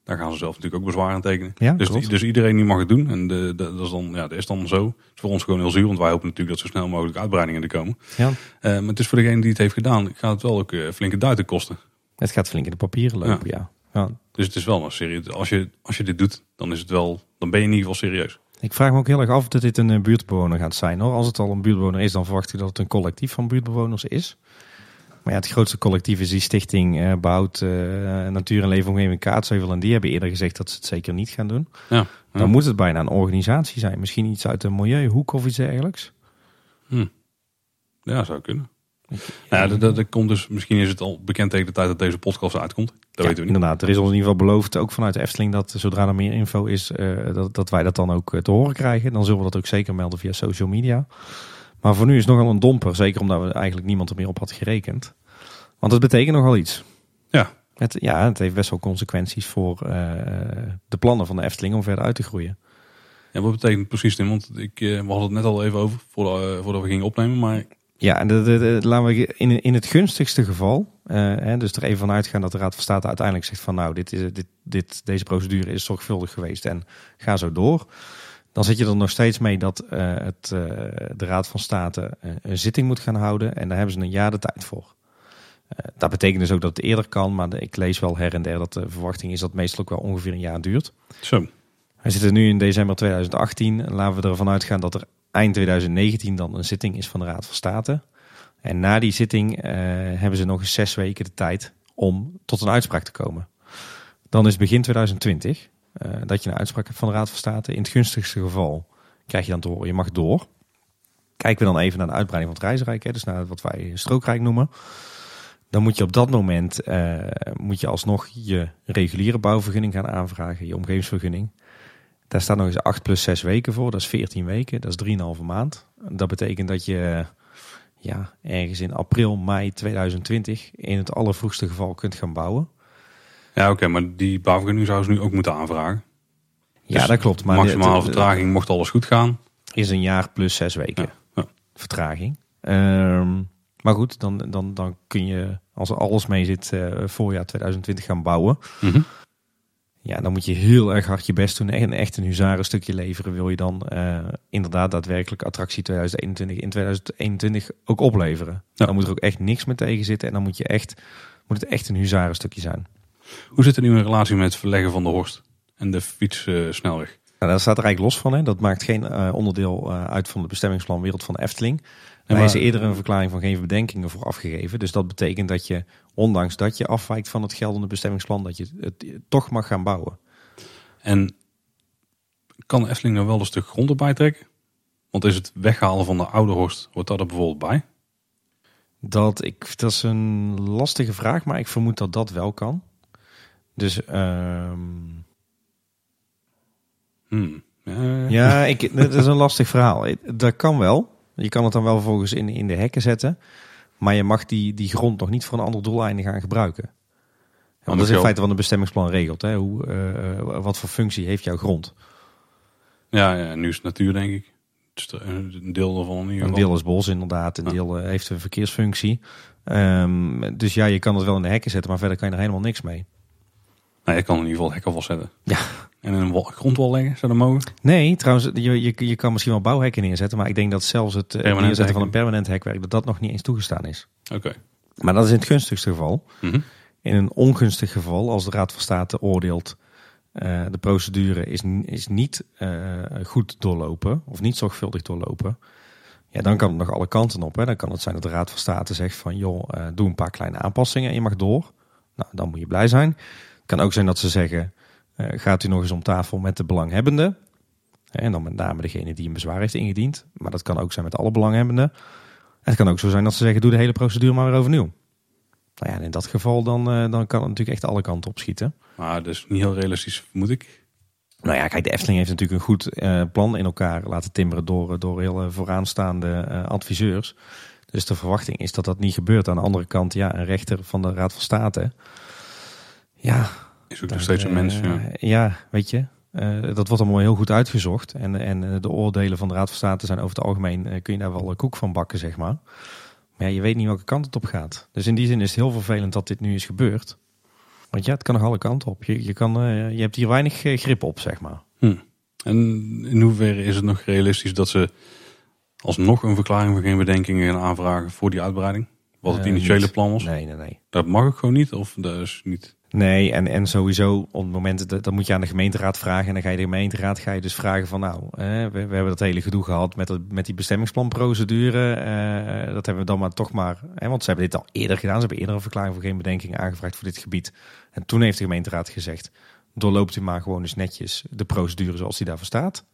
Daar gaan ze zelf natuurlijk ook bezwaar aan tekenen. Ja, dus, klopt. dus iedereen die mag het doen. En de, de- dat, is dan, ja, dat is dan zo. Het is voor ons gewoon heel zuur, want wij hopen natuurlijk dat zo snel mogelijk uitbreidingen er komen. ja. Eh, maar het is voor degene die het heeft gedaan, gaat het wel ook eh, flinke duiten kosten. Het gaat flink in de papieren lopen, ja. ja. Dus het is wel een serieus. Als je, als je dit doet, dan is het wel, dan ben je in ieder geval serieus. Ik vraag me ook heel erg af dat dit een eh, buurtbewoner gaat zijn. Hoor. Als het al een buurtbewoner is, dan verwacht ik dat het een collectief van buurtbewoners is. Maar ja, het grootste collectief is die stichting eh Behoud eh, Natuur en Leefomgeving Kaatsheuvel. En die hebben eerder gezegd dat ze het zeker niet gaan doen. Ja. Dan moet het bijna een organisatie zijn. Misschien iets uit de milieuhoek of iets dergelijks. Ja, zou kunnen. Ja, dat, dat, dat komt dus, misschien is het al bekend tegen de tijd dat deze podcast uitkomt. Dat Ja, weten we niet. Inderdaad, er is ons in ieder geval beloofd, ook vanuit de Efteling, dat zodra er meer info is, eh, dat, dat wij dat dan ook eh, te horen krijgen. Dan zullen we dat ook zeker melden via social media. Maar voor nu is het nogal een domper, zeker omdat we eigenlijk niemand er meer op had gerekend. Want het betekent nogal iets. Ja. Het, ja, het heeft best wel consequenties voor eh, de plannen van de Efteling om verder uit te groeien. Ja, wat betekent precies, Tim? Want ik, we hadden het net al even over voordat, voordat we gingen opnemen. Maar Ja, en laten we in, in het gunstigste geval, eh, hè, dus er even van uitgaan dat de Raad van State uiteindelijk zegt van nou, dit is, dit, dit, deze procedure is zorgvuldig geweest en ga zo door. Dan zit je er nog steeds mee dat eh, het, eh, de Raad van State een zitting moet gaan houden en daar hebben ze een jaar de tijd voor. Dat betekent dus ook dat het eerder kan, maar de- ik lees wel her en der dat de verwachting is dat het meestal ook wel ongeveer een jaar duurt. zo. We zitten nu in december 2018. Laten we ervan uitgaan dat er eind 2019 dan een zitting is van de Raad van State. En na die zitting eh, hebben ze nog eens zes weken de tijd om tot een uitspraak te komen. Dan is begin 2020 eh, dat je een uitspraak hebt van de Raad van State. In het gunstigste geval krijg je dan horen, je mag door. Kijken we dan even naar de uitbreiding van het reisrijk, hè, dus naar wat wij strookrijk noemen. Dan moet je op dat moment eh, moet je alsnog je reguliere bouwvergunning gaan aanvragen, je omgevingsvergunning. Daar staat nog eens 8 plus 6 weken voor. Dat is 14 weken. Dat is 3,5 maand. Dat betekent dat je ja, ergens in april, mei 2020 in het allervroegste geval kunt gaan bouwen. Ja, oké, maar die bouwvergunning zou ze nu ook moeten aanvragen. Ja, Dus dat klopt. Maar maximale vertraging mocht alles goed gaan. is een jaar plus 6 weken Ja, ja. vertraging. Ehm, maar goed, dan, dan, dan kun je, als er alles mee zit, eh, voorjaar 2020 gaan bouwen. Mhm. Ja, dan moet je heel erg hard je best doen en echt een huzarenstukje leveren. Wil je dan uh, inderdaad daadwerkelijk attractie 2021 in 2021 ook opleveren. Ja. Dan moet er ook echt niks meer tegen zitten en dan moet, je echt, moet het echt een huzarenstukje zijn. Hoe zit het nu in relatie met het verleggen van de Horst en de fietssnelweg? Nou, daar staat er eigenlijk los van. Hè. Dat maakt geen uh, onderdeel uh, uit van het bestemmingsplan Wereld van de Efteling. Daar is eerder een verklaring van geen bedenkingen voor afgegeven. Dus dat betekent dat je, ondanks dat je afwijkt van het geldende bestemmingsplan, dat je het toch mag gaan bouwen. En kan Efteling nou wel een stuk grond erbij trekken? Want is het weghalen van de oude Horst, wordt dat er bijvoorbeeld bij? Dat, ik, dat is een lastige vraag, maar ik vermoed dat dat wel kan. Dus... Um... Hmm. Ja, ja ik, dat is een lastig verhaal. Dat kan wel. Je kan het dan wel volgens in, in de hekken zetten. Maar je mag die, die grond nog niet voor een ander doeleinde gaan gebruiken. Want dat is in feite wat een bestemmingsplan regelt. Hè? Hoe, uh, wat voor functie heeft jouw grond? Ja, ja, nu is het natuur denk ik. Een deel daarvan. Een deel is bos inderdaad. Een ja. deel heeft een verkeersfunctie. Um, dus ja, je kan het wel in de hekken zetten. Maar verder kan je er helemaal niks mee. Nou, je kan in ieder geval hekken zetten. Ja. En een grondwal leggen, zou dat mogen? Nee, trouwens, je, je, je kan misschien wel bouwhekken neerzetten. Maar ik denk dat zelfs het permanent neerzetten hekken. van een permanent hekwerk... dat dat nog niet eens toegestaan is. Oké. Okay. Maar dat is in het gunstigste geval. Mm -hmm. In een ongunstig geval, als de Raad van State oordeelt... Uh, de procedure is, is niet uh, goed doorlopen of niet zorgvuldig doorlopen. Ja, dan kan het nog alle kanten op. Hè. Dan kan het zijn dat de Raad van State zegt van... joh, uh, doe een paar kleine aanpassingen en je mag door. Nou, dan moet je blij zijn. Het kan ook zijn dat ze zeggen... Uh, gaat u nog eens om tafel met de belanghebbenden. En dan met name degene die een bezwaar heeft ingediend. Maar dat kan ook zijn met alle belanghebbenden. Het kan ook zo zijn dat ze zeggen, doe de hele procedure maar weer overnieuw. Nou ja, in dat geval dan, uh, dan kan het natuurlijk echt alle kanten op schieten. Maar is niet heel realistisch, moet ik. Nou ja, kijk, de Efteling heeft natuurlijk een goed uh, plan in elkaar laten timmeren door, door heel vooraanstaande adviseurs. Dus de verwachting is dat dat niet gebeurt. Aan de andere kant, ja, een rechter van de Raad van State. Ja, is ook nog steeds een mens. Ja, ja weet je. Uh, dat wordt allemaal heel goed uitgezocht. En, en de oordelen van de Raad van State zijn over het algemeen... Kun je daar wel koek van bakken, zeg maar. Maar ja, je weet niet welke kant het op gaat. Dus in die zin is het heel vervelend dat dit nu is gebeurd. Want ja, het kan nog alle kanten op. Je, je, kan, uh, je hebt hier weinig grip op, zeg maar. Hm. En in hoeverre is het nog realistisch dat ze alsnog een verklaring van geen bedenkingen gaan aanvragen voor die uitbreiding? Wat het initiële niet. plan was? Nee, nee, nee. Dat mag ook gewoon niet? Of dat is niet... Nee, en, en sowieso op het moment dat, dat moet je aan de gemeenteraad vragen. En dan ga je de gemeenteraad ga je dus vragen van nou, eh, we, hebben dat hele gedoe gehad met, met die bestemmingsplanprocedure. Uh, dat hebben we dan maar toch maar. Want ze hebben dit al eerder gedaan. Ze hebben eerder een verklaring voor geen bedenkingen aangevraagd voor dit gebied. En toen heeft de gemeenteraad gezegd: doorloopt u maar gewoon eens netjes de procedure zoals die daarvoor staat.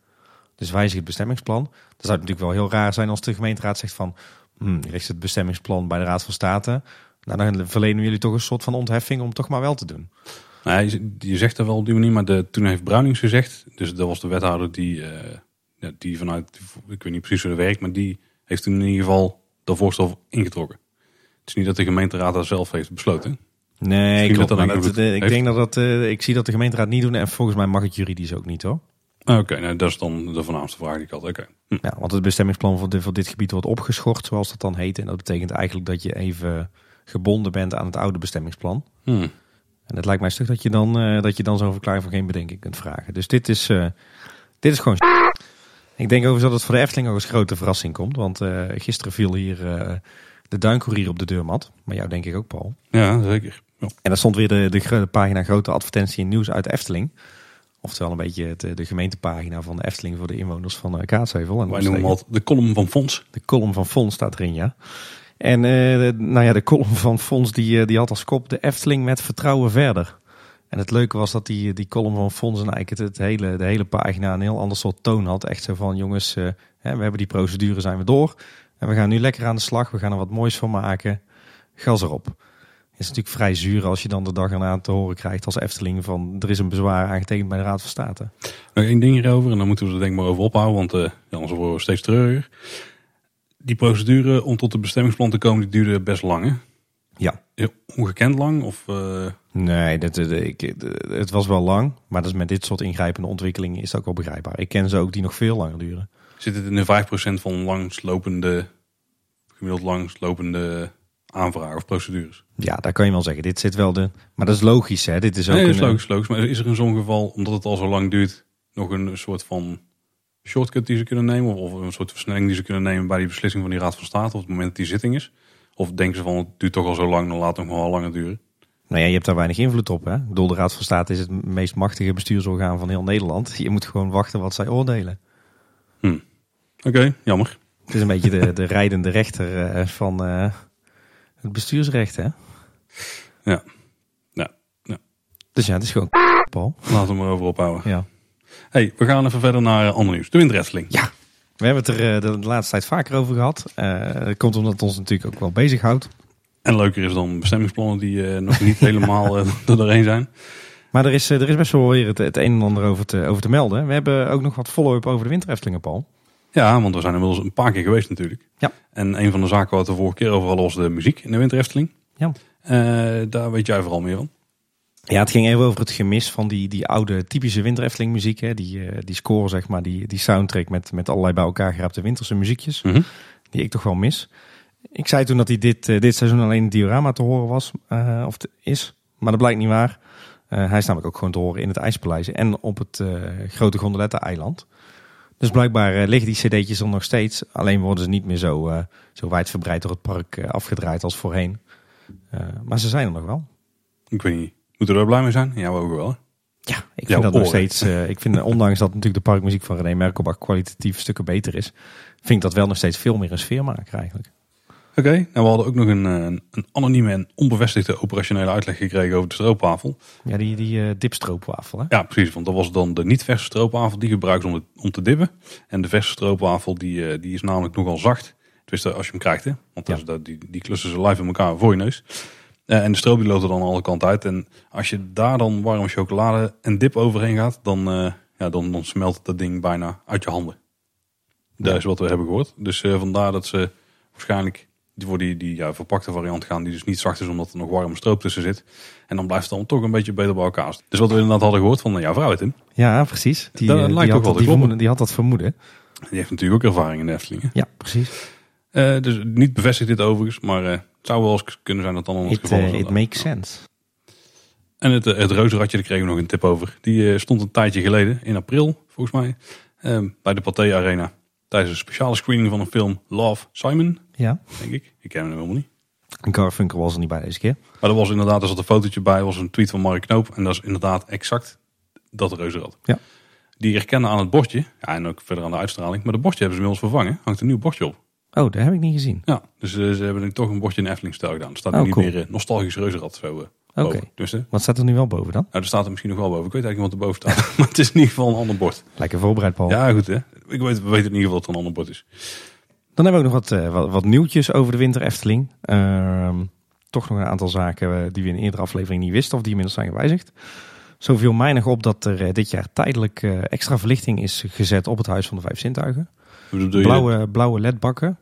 Dus wijzig het bestemmingsplan. Dan zou natuurlijk wel heel raar zijn als de gemeenteraad zegt van hmm, ligt het bestemmingsplan bij de Raad van State. Nou, dan verlenen jullie toch een soort van ontheffing om toch maar wel te doen. Nou, je, je zegt dat wel op die manier, maar de, toen heeft Bruinings gezegd, dus dat was de wethouder die, uh, ja, die vanuit, ik weet niet precies hoe dat werkt, maar die heeft toen in ieder geval dat voorstel ingetrokken. Het is niet dat de gemeenteraad dat zelf heeft besloten. Nee, klopt, dat dat dat, ik denk dat dat, uh, ik zie dat de gemeenteraad niet doen en volgens mij mag het juridisch ook niet hoor. Oké, okay, nou, dat is dan de voornaamste vraag die ik had. Oké. Hm. Ja, want het bestemmingsplan voor, de, voor dit gebied wordt opgeschort, zoals dat dan heet. En dat betekent eigenlijk dat je even gebonden bent aan het oude bestemmingsplan. Hmm. En het lijkt mij stuk dat je dan, uh, dat je dan zo'n verklaring van geen bedenking kunt vragen. Dus dit is, uh, dit is gewoon. Ik denk overigens dat het voor de Efteling ook als grote verrassing komt. Want uh, gisteren viel hier de duincourier op de deurmat. Maar jou denk ik ook, Paul. Ja, zeker. Ja. En daar stond weer de, de, de pagina grote advertentie in nieuws uit Efteling. Oftewel een beetje het, de gemeentepagina van de Efteling voor de inwoners van Kaatsheuvel. En Wij noemen het de column van Fons. De column van Fons staat erin, ja. En uh, nou ja, de column van Fons die, die had als kop de Efteling met vertrouwen verder. En het leuke was dat die, die column van Fons en eigenlijk het, hele, de hele pagina een heel ander soort toon had. Echt zo van jongens, we hebben die procedure, zijn we door. En we gaan nu lekker aan de slag, we gaan er wat moois van maken. Gas erop. Het is natuurlijk vrij zuur als je dan de dag erna te horen krijgt als Efteling van er is een bezwaar aangetekend bij de Raad van State. Nog één ding hierover en dan moeten we er denk ik maar over ophouden, want uh, anders worden we steeds treuriger. Die procedure om tot het bestemmingsplan te komen, die duurde best lang hè? Ja. Ongekend lang? Of, uh... Nee, dat, dat, ik, het was wel lang, maar dat is met dit soort ingrijpende ontwikkelingen is dat ook wel begrijpbaar. Ik ken ze ook die nog veel langer duren. Zit het in de 5% van langslopende, gemiddeld langslopende aanvragen of procedures. Ja, daar kan je wel zeggen. Dit zit wel de. Maar dat is logisch, hè? Dit is ook. Nee, dat is een- logisch, logisch. Maar is er in zo'n geval, omdat het al zo lang duurt, nog een soort van shortcut die ze kunnen nemen? Of een soort versnelling die ze kunnen nemen bij die beslissing van die Raad van State op het moment dat die zitting is? Of denken ze van het duurt toch al zo lang, dan laat het nog wel langer duren? Nou ja, je hebt daar weinig invloed op, hè? Ik bedoel, de Raad van State is het meest machtige bestuursorgaan van heel Nederland. Je moet gewoon wachten wat zij oordelen. Oké, jammer. Het is een beetje de, de rijdende rechter eh, van eh, het bestuursrecht, hè? Ja. Ja, ja. Dus ja, het is gewoon Paul. Laten we maar over ophouden. Ja. Hey, we gaan even verder naar eh, ander nieuws. De windwrestling. Ja. We hebben het er eh, de, laatste tijd vaker over gehad. Eh, dat komt omdat het ons natuurlijk ook wel bezighoudt. En leuker is dan bestemmingsplannen die nog niet helemaal er doorheen zijn. Maar er is, er is best wel weer het, het een en ander over te, over te melden. We hebben ook nog wat follow-up over de wintereftelingen, Paul. Ja, want we zijn inmiddels een paar keer geweest natuurlijk. Ja. En een van de zaken wat we de vorige keer over hadden was de muziek in de winterefteling. Ja. Daar weet jij vooral meer van. Ja, het ging even over het gemis van die, die oude typische Winter Efteling muziek. Hè? Die, eh, die score, zeg maar, die, die soundtrack met, met allerlei bij elkaar geraapte winterse muziekjes. Mhm. Die ik toch wel mis. Ik zei toen dat hij dit, eh, dit seizoen alleen in het diorama te horen was. eh, of te- is. Maar dat blijkt niet waar. Hij is namelijk ook gewoon te horen in het IJspaleis. En op het grote Gondoletta-eiland. Dus blijkbaar liggen die cd'tjes er nog steeds. Alleen worden ze niet meer zo, zo wijdverbreid door het park afgedraaid als voorheen. Maar ze zijn er nog wel. Ik weet niet. Moeten we er blij mee zijn? Ja, we ook wel. hè? Ja, ik Jouw vind dat nog steeds. eh, ik vind, ondanks dat natuurlijk de parkmuziek van René Merkelbach kwalitatief stukken beter is, vind ik dat wel nog steeds veel meer een sfeermaker eigenlijk. Oké, en we hadden ook nog een, eh, een anonieme en onbevestigde operationele uitleg gekregen over de stroopwafel. Ja, die, die eh, dipstroopwafel. Hè? Ja, precies. Want dat was dan de niet verse stroopwafel. Die gebruiken ze om, het- om te dibben. En de verse stroopwafel die, die is namelijk nogal zacht. Tenminste, als je hem krijgt. Hè? Want dat Ja. is dat, die, die klussen ze live in elkaar voor je neus. Eh, en de stroop die loopt er dan alle kanten uit. En als je daar dan warme chocolade en dip overheen gaat, dan, eh, ja, dan, dan smelt dat ding bijna uit je handen. Dat Ja. is wat we hebben gehoord. Dus eh, vandaar dat ze waarschijnlijk voor die, die ja, verpakte variant gaan, die dus niet zacht is omdat er nog warme stroop tussen zit. En dan blijft het dan toch een beetje beter bij elkaar. Dus wat we inderdaad hadden gehoord van jouw vrouw, Tim. Ja, precies. Die, Dat eh, lijkt die, ook had wel die, vermoeden, die had dat vermoeden. Die heeft natuurlijk ook ervaring in de Efteling. hè. Ja, precies. Eh, dus niet bevestigd dit overigens, maar eh, het zou wel eens kunnen zijn dat dan het It, geval eh, is. it inderdaad. makes sense. En het, eh, het reuzenradje, daar kregen we nog een tip over. Die eh, stond een tijdje geleden, in april volgens mij, eh, bij de Pathé Arena. Tijdens een speciale screening van een film Love Simon, Ja. denk ik. Ik ken hem helemaal niet. En Garfunkel was er niet bij deze keer. Maar er was inderdaad, er zat een fotootje bij, was een tweet van Mark Knoop. En dat is inderdaad exact dat reuzenrad. Ja. Die herkennen aan het bordje, ja, en ook verder aan de uitstraling. Maar de bordje hebben ze inmiddels vervangen, hangt een nieuw bordje op. Oh, dat heb ik niet gezien. Ja, dus eh, ze hebben nu toch een bordje in Efteling-stijl gedaan. Er staat nu Oh, niet cool. meer eh, nostalgisch reuzenrad zo eh, Oké. Dus, Wat staat er nu wel boven dan? nou, er staat er misschien nog wel boven. Ik weet eigenlijk niet wat er boven staat. maar het is in ieder geval een ander bord. Lekker voorbereid, Paul. Ja, goed hè. Ik weet, we weten in ieder geval dat het een ander bord is. Dan hebben we ook nog wat, wat, wat nieuwtjes over de winter Efteling. Ehm, toch nog een aantal zaken die we in een eerdere aflevering niet wisten of die inmiddels zijn gewijzigd. Zo viel mij nog op dat er dit jaar tijdelijk extra verlichting is gezet op het Huis van de Vijf Zintuigen. Blauwe, blauwe ledbakken.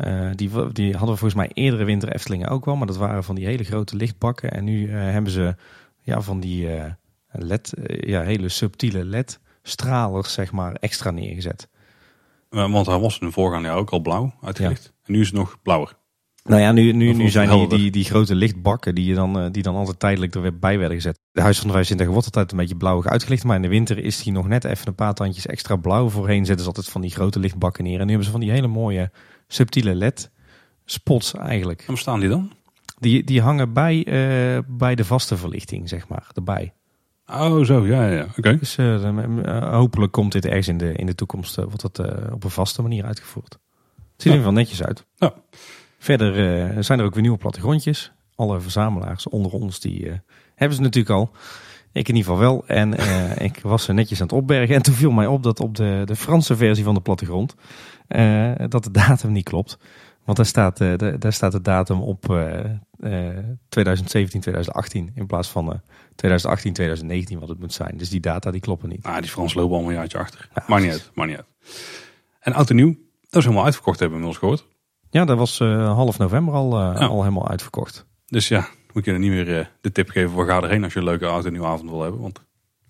Eh, die, die hadden we volgens mij eerdere winter Eftelingen ook wel. Maar dat waren van die hele grote lichtbakken. En nu eh, hebben ze ja, van die eh, led, ja, hele subtiele led-stralers zeg maar extra neergezet. Want hij was in de voorgaande jaar ook al blauw uitgelicht. En nu is het nog blauwer. Nou ja, nu, nu, nu zijn die, die, die grote lichtbakken die, je dan, die dan altijd tijdelijk er weer bij werden gezet. De Huis van de Vijf Zintuigen wordt altijd een beetje blauwig uitgelicht. Maar in de winter is die nog net even een paar tandjes extra blauw. Voorheen zetten ze altijd van die grote lichtbakken neer. En nu hebben ze van die hele mooie subtiele led-spots eigenlijk. En waar staan die dan? Die, die hangen bij, eh, bij de vaste verlichting, zeg maar, erbij. Oh, zo. Ja, ja, ja. Oké. Dus eh, eh, hopelijk komt dit ergens in de, in de toekomst, wordt dat op een vaste manier uitgevoerd. Het ziet er in ieder geval netjes uit. Ja. Verder zijn er ook weer nieuwe plattegrondjes. Alle verzamelaars onder ons, die hebben ze natuurlijk al. Ik in ieder geval wel. En ik was ze netjes aan het opbergen. En toen viel mij op dat op de, de Franse versie van de plattegrond, eh, dat de datum niet klopt. Want daar staat, eh, de- daar staat de datum op eh, eh, 2017, 2018 in plaats van eh, 2018, 2019 wat het moet zijn. Dus die data die kloppen niet. Ah, die Frans lopen allemaal een jaartje achter. Ja, maakt niet uit. Maakt niet uit. En oud en nieuw, dat is helemaal uitverkocht hebben we inmiddels gehoord. Ja, dat was half november al, Ja. al helemaal uitverkocht. Dus ja, we kunnen niet meer de tip geven. We gaan erheen als je een leuke oud en nieuwe avond wil hebben. Want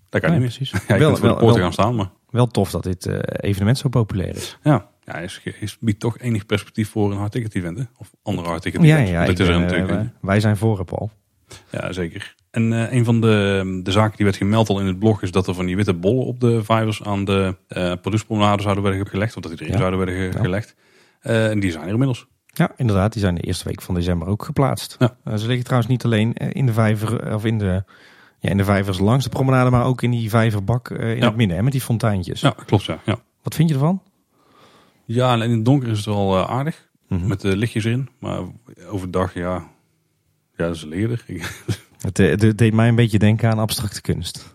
daar kan je Nee, niet meer. precies. Ja, je Wel- kunt voor de wel- poorten wel- gaan staan, maar Wel tof dat dit evenement zo populair is. ja. Ja, is, is, biedt toch enig perspectief voor een hardticket event. Hè? Of andere hardticket Ja, events. ja, Dit ik is er ben, natuurlijk. eh, wij zijn voor, Paul. Ja, zeker. En eh, een van de, de zaken die werd gemeld al in het blog is dat er van die witte bollen op de vijvers aan de eh productpromenade zouden worden gelegd. Of dat die erin Ja. zouden worden ge- Ja. gelegd. En die zijn er inmiddels. Ja, inderdaad. Die zijn de eerste week van december ook geplaatst. Ja. Ze liggen trouwens niet alleen in de vijver of in de, ja, in de vijvers langs de promenade, maar ook in die vijverbak in Ja. het midden, hè, met die fonteintjes. Ja, klopt ja. Ja, Wat vind je ervan? Ja en in het donker is het wel eh, aardig. Mhm. Met de lichtjes erin. Maar overdag ja, ja dat is leerder. Het, eh, het deed mij een beetje denken aan abstracte kunst.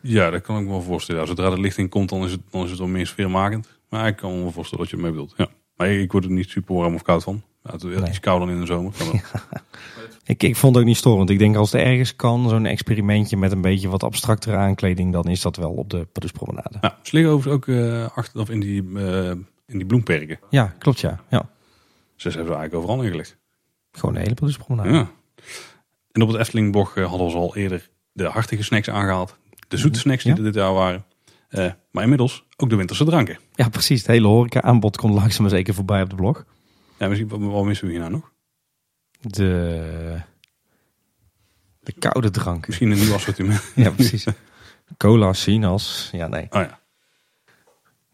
ja, dat kan ik me wel voorstellen. Ja, zodra de licht in komt, dan is het, dan is het wel meer sfeermakend. Maar ik kan me wel voorstellen wat je ermee bedoelt. Ja. Maar ik word er niet super warm of koud van. Ja, het is Nee. iets kouder dan in de zomer. Ik, ik vond het ook niet storend. Ik denk als het ergens kan, zo'n experimentje met een beetje wat abstractere aankleding, dan is dat wel op de Paduspromenade. Ja, ze liggen overigens ook eh, achter, of in, die, eh, in die bloemperken. Ja, klopt ja. ja. Dus ze hebben ze eigenlijk overal neergelegd. Gewoon de hele. Ja. En op het Eftelingblog eh, hadden we al eerder de hartige snacks aangehaald. De zoete snacks die Ja. er dit jaar waren. Eh, maar inmiddels ook de winterse dranken. Ja, precies. Het hele horeca aanbod komt langzaam maar zeker voorbij op de blog. Ja, misschien, wat, missen we hier nou nog? De, de koude dranken. Misschien een nieuw assortiment. Ja, precies. Cola, sinaas. Ja, nee. Oh ja.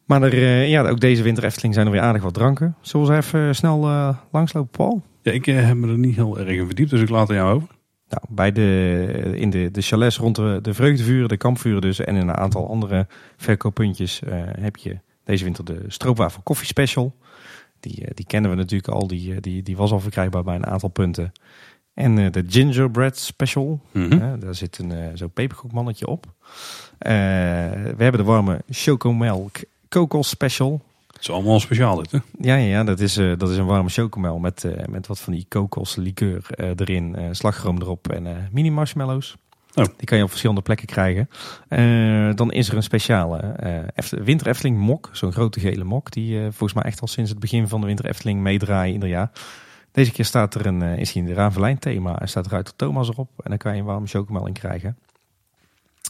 Maar er, eh, ja, ook deze winter Efteling zijn er weer aardig wat dranken. Zullen we even snel eh, langslopen, Paul? ja, ik eh, heb me er niet heel erg in verdiept, dus ik laat er jou over. Nou, bij de, in de, de chalets rond de, de vreugdevuren, de kampvuren dus en in een aantal andere verkooppuntjes eh, heb je deze winter de stroopwafel koffie special. Die, eh, die kennen we natuurlijk al, die, eh, die, die was al verkrijgbaar bij een aantal punten. En eh, de gingerbread special, Mhm. daar zit een eh, zo'n peperkoekmannetje op. Eh, we hebben de warme chocomelk kokos special. Het is allemaal speciaal dit, hè? Ja, ja, ja dat, is, eh, dat is een warme chocomel met, eh, met wat van die kokoslikeur eh erin, slagroom erop en mini marshmallows. Oh. Die kan je op verschillende plekken krijgen. Dan is er een speciale Eft- Winter Efteling mok, zo'n grote gele mok, die volgens mij echt al sinds het begin van de Winter Efteling meedraaien ieder jaar. Deze keer staat er een, is hij in de Ravelijn thema en staat Ruiter Thomas erop en dan kan je een warme chocomel in krijgen.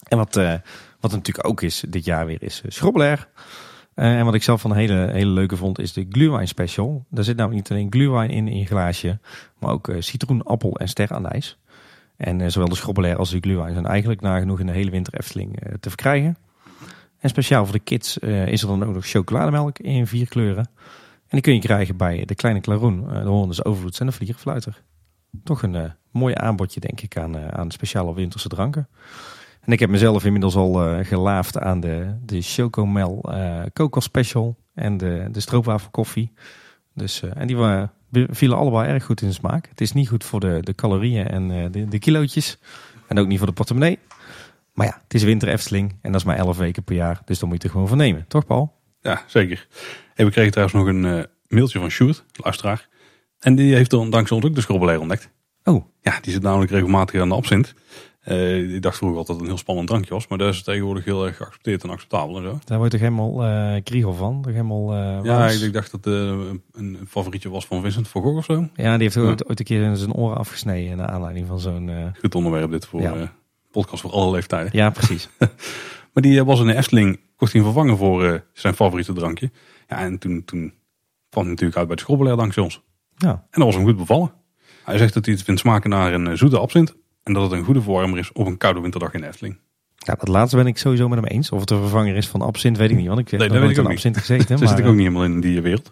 En wat, wat er natuurlijk ook is dit jaar weer is schrobbelair. Eh, en wat ik zelf van een hele, hele leuke vond is de glühwein special. Daar zit namelijk niet alleen glühwein in in glaasje, maar ook eh, citroen, appel en steranijs. En eh, zowel de schrobbelair als de glühwein zijn eigenlijk nagenoeg in de hele winter Efteling te verkrijgen. En speciaal voor de kids is er dan ook nog chocolademelk in vier kleuren. En die kun je krijgen bij de Kleine Klaroen, de Hollandse Overvloeds en de Vliegerfluiter. Toch een eh, mooi aanbodje denk ik aan, aan speciale winterse dranken. En ik heb mezelf inmiddels al eh, gelaafd aan de, de Chocomel eh Coco Special en de, de stroopwafel koffie. Dus, eh, en die waren, vielen allebei erg goed in de smaak. Het is niet goed voor de, de calorieën en de, de kilootjes. En ook niet voor de portemonnee. Maar ja, het is winter Efteling en dat is maar 11 weken per jaar. Dus dan moet je er gewoon van nemen. Toch Paul? Ja, zeker. En we kregen trouwens nog een mailtje van Sjoerd, luisteraar. En die heeft dan dankzij ons ook de schrobbelair ontdekt. Oh, Ja, die zit namelijk regelmatig aan de absint. Eh ik dacht vroeger altijd dat het een heel spannend drankje was. Maar dat is tegenwoordig heel erg geaccepteerd en acceptabel en zo. daar word je toch helemaal eh kriegel van? Toch helemaal eh, Ja, wals? ik, ik dacht dat het eh, een favorietje was van Vincent van Gogh of zo. ja, die heeft Ja. ooit, ooit een keer zijn oren afgesneden naar aanleiding van zo'n... Goed onderwerp dit voor Ja. podcast voor alle leeftijden. Ja, precis. Maar die was in de Efteling, kocht hij een vervangen voor zijn favoriete drankje. Ja, en toen, toen kwam hij natuurlijk uit bij de schrobbelair dankzij ons. ja. En dat was hem goed bevallen. Hij zegt dat hij het vindt smaken naar een zoete absint. En dat het een goede verwarmer is op een koude winterdag in de Efteling. Ja, dat laatste ben ik sowieso met hem eens. Of het een vervanger is van absint, weet ik niet. Want ik heb Nee, nooit ook absint gezeten. Ze maar zit ik ook niet helemaal in die wereld.